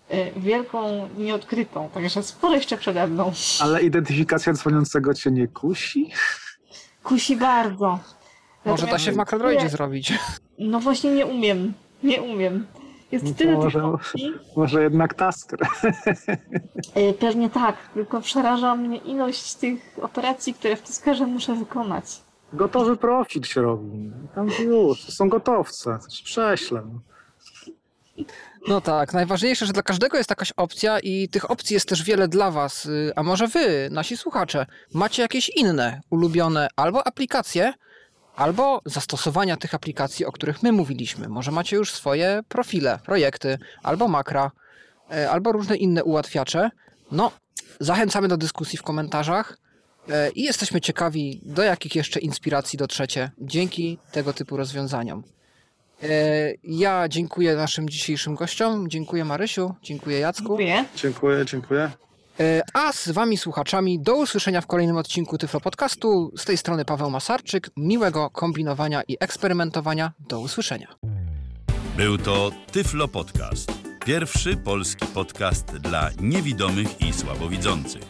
e, wielką nieodkrytą, także sporo jeszcze przede mną. Ale identyfikacja dzwoniącego cię nie kusi? Kusi bardzo. Może da się w makrodroidzie zrobić. No właśnie nie umiem. Nie umiem. Jest No tyle tych może- opcji. Może jednak Tasker. Pewnie tak, tylko przeraża mnie ilość tych operacji, które w Taskerze muszę wykonać. Gotowy profil się robi. Tam już, to są gotowce. To się prześlę. no. No tak, najważniejsze, że dla każdego jest jakaś opcja i tych opcji jest też wiele dla Was. Y, A może Wy, nasi słuchacze, macie jakieś inne, ulubione albo aplikacje, albo zastosowania tych aplikacji, o których my mówiliśmy. Może macie już swoje profile, projekty, albo makra, y, albo różne inne ułatwiacze. No, zachęcamy do dyskusji w komentarzach y, i jesteśmy ciekawi, do jakich jeszcze inspiracji dotrzecie dzięki tego typu rozwiązaniom. E, Ja dziękuję naszym dzisiejszym gościom. Dziękuję Marysiu, dziękuję Jacku. Dziękuję. Dziękuję, dziękuję. E, A z wami słuchaczami do usłyszenia w kolejnym odcinku Tyflo Podcastu. Z tej strony Paweł Masarczyk. Miłego kombinowania i eksperymentowania. Do usłyszenia. Był to Tyflo Podcast. Pierwszy polski podcast dla niewidomych i słabowidzących.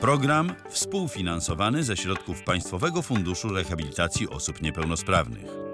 Program współfinansowany ze środków Państwowego Funduszu Rehabilitacji Osób Niepełnosprawnych.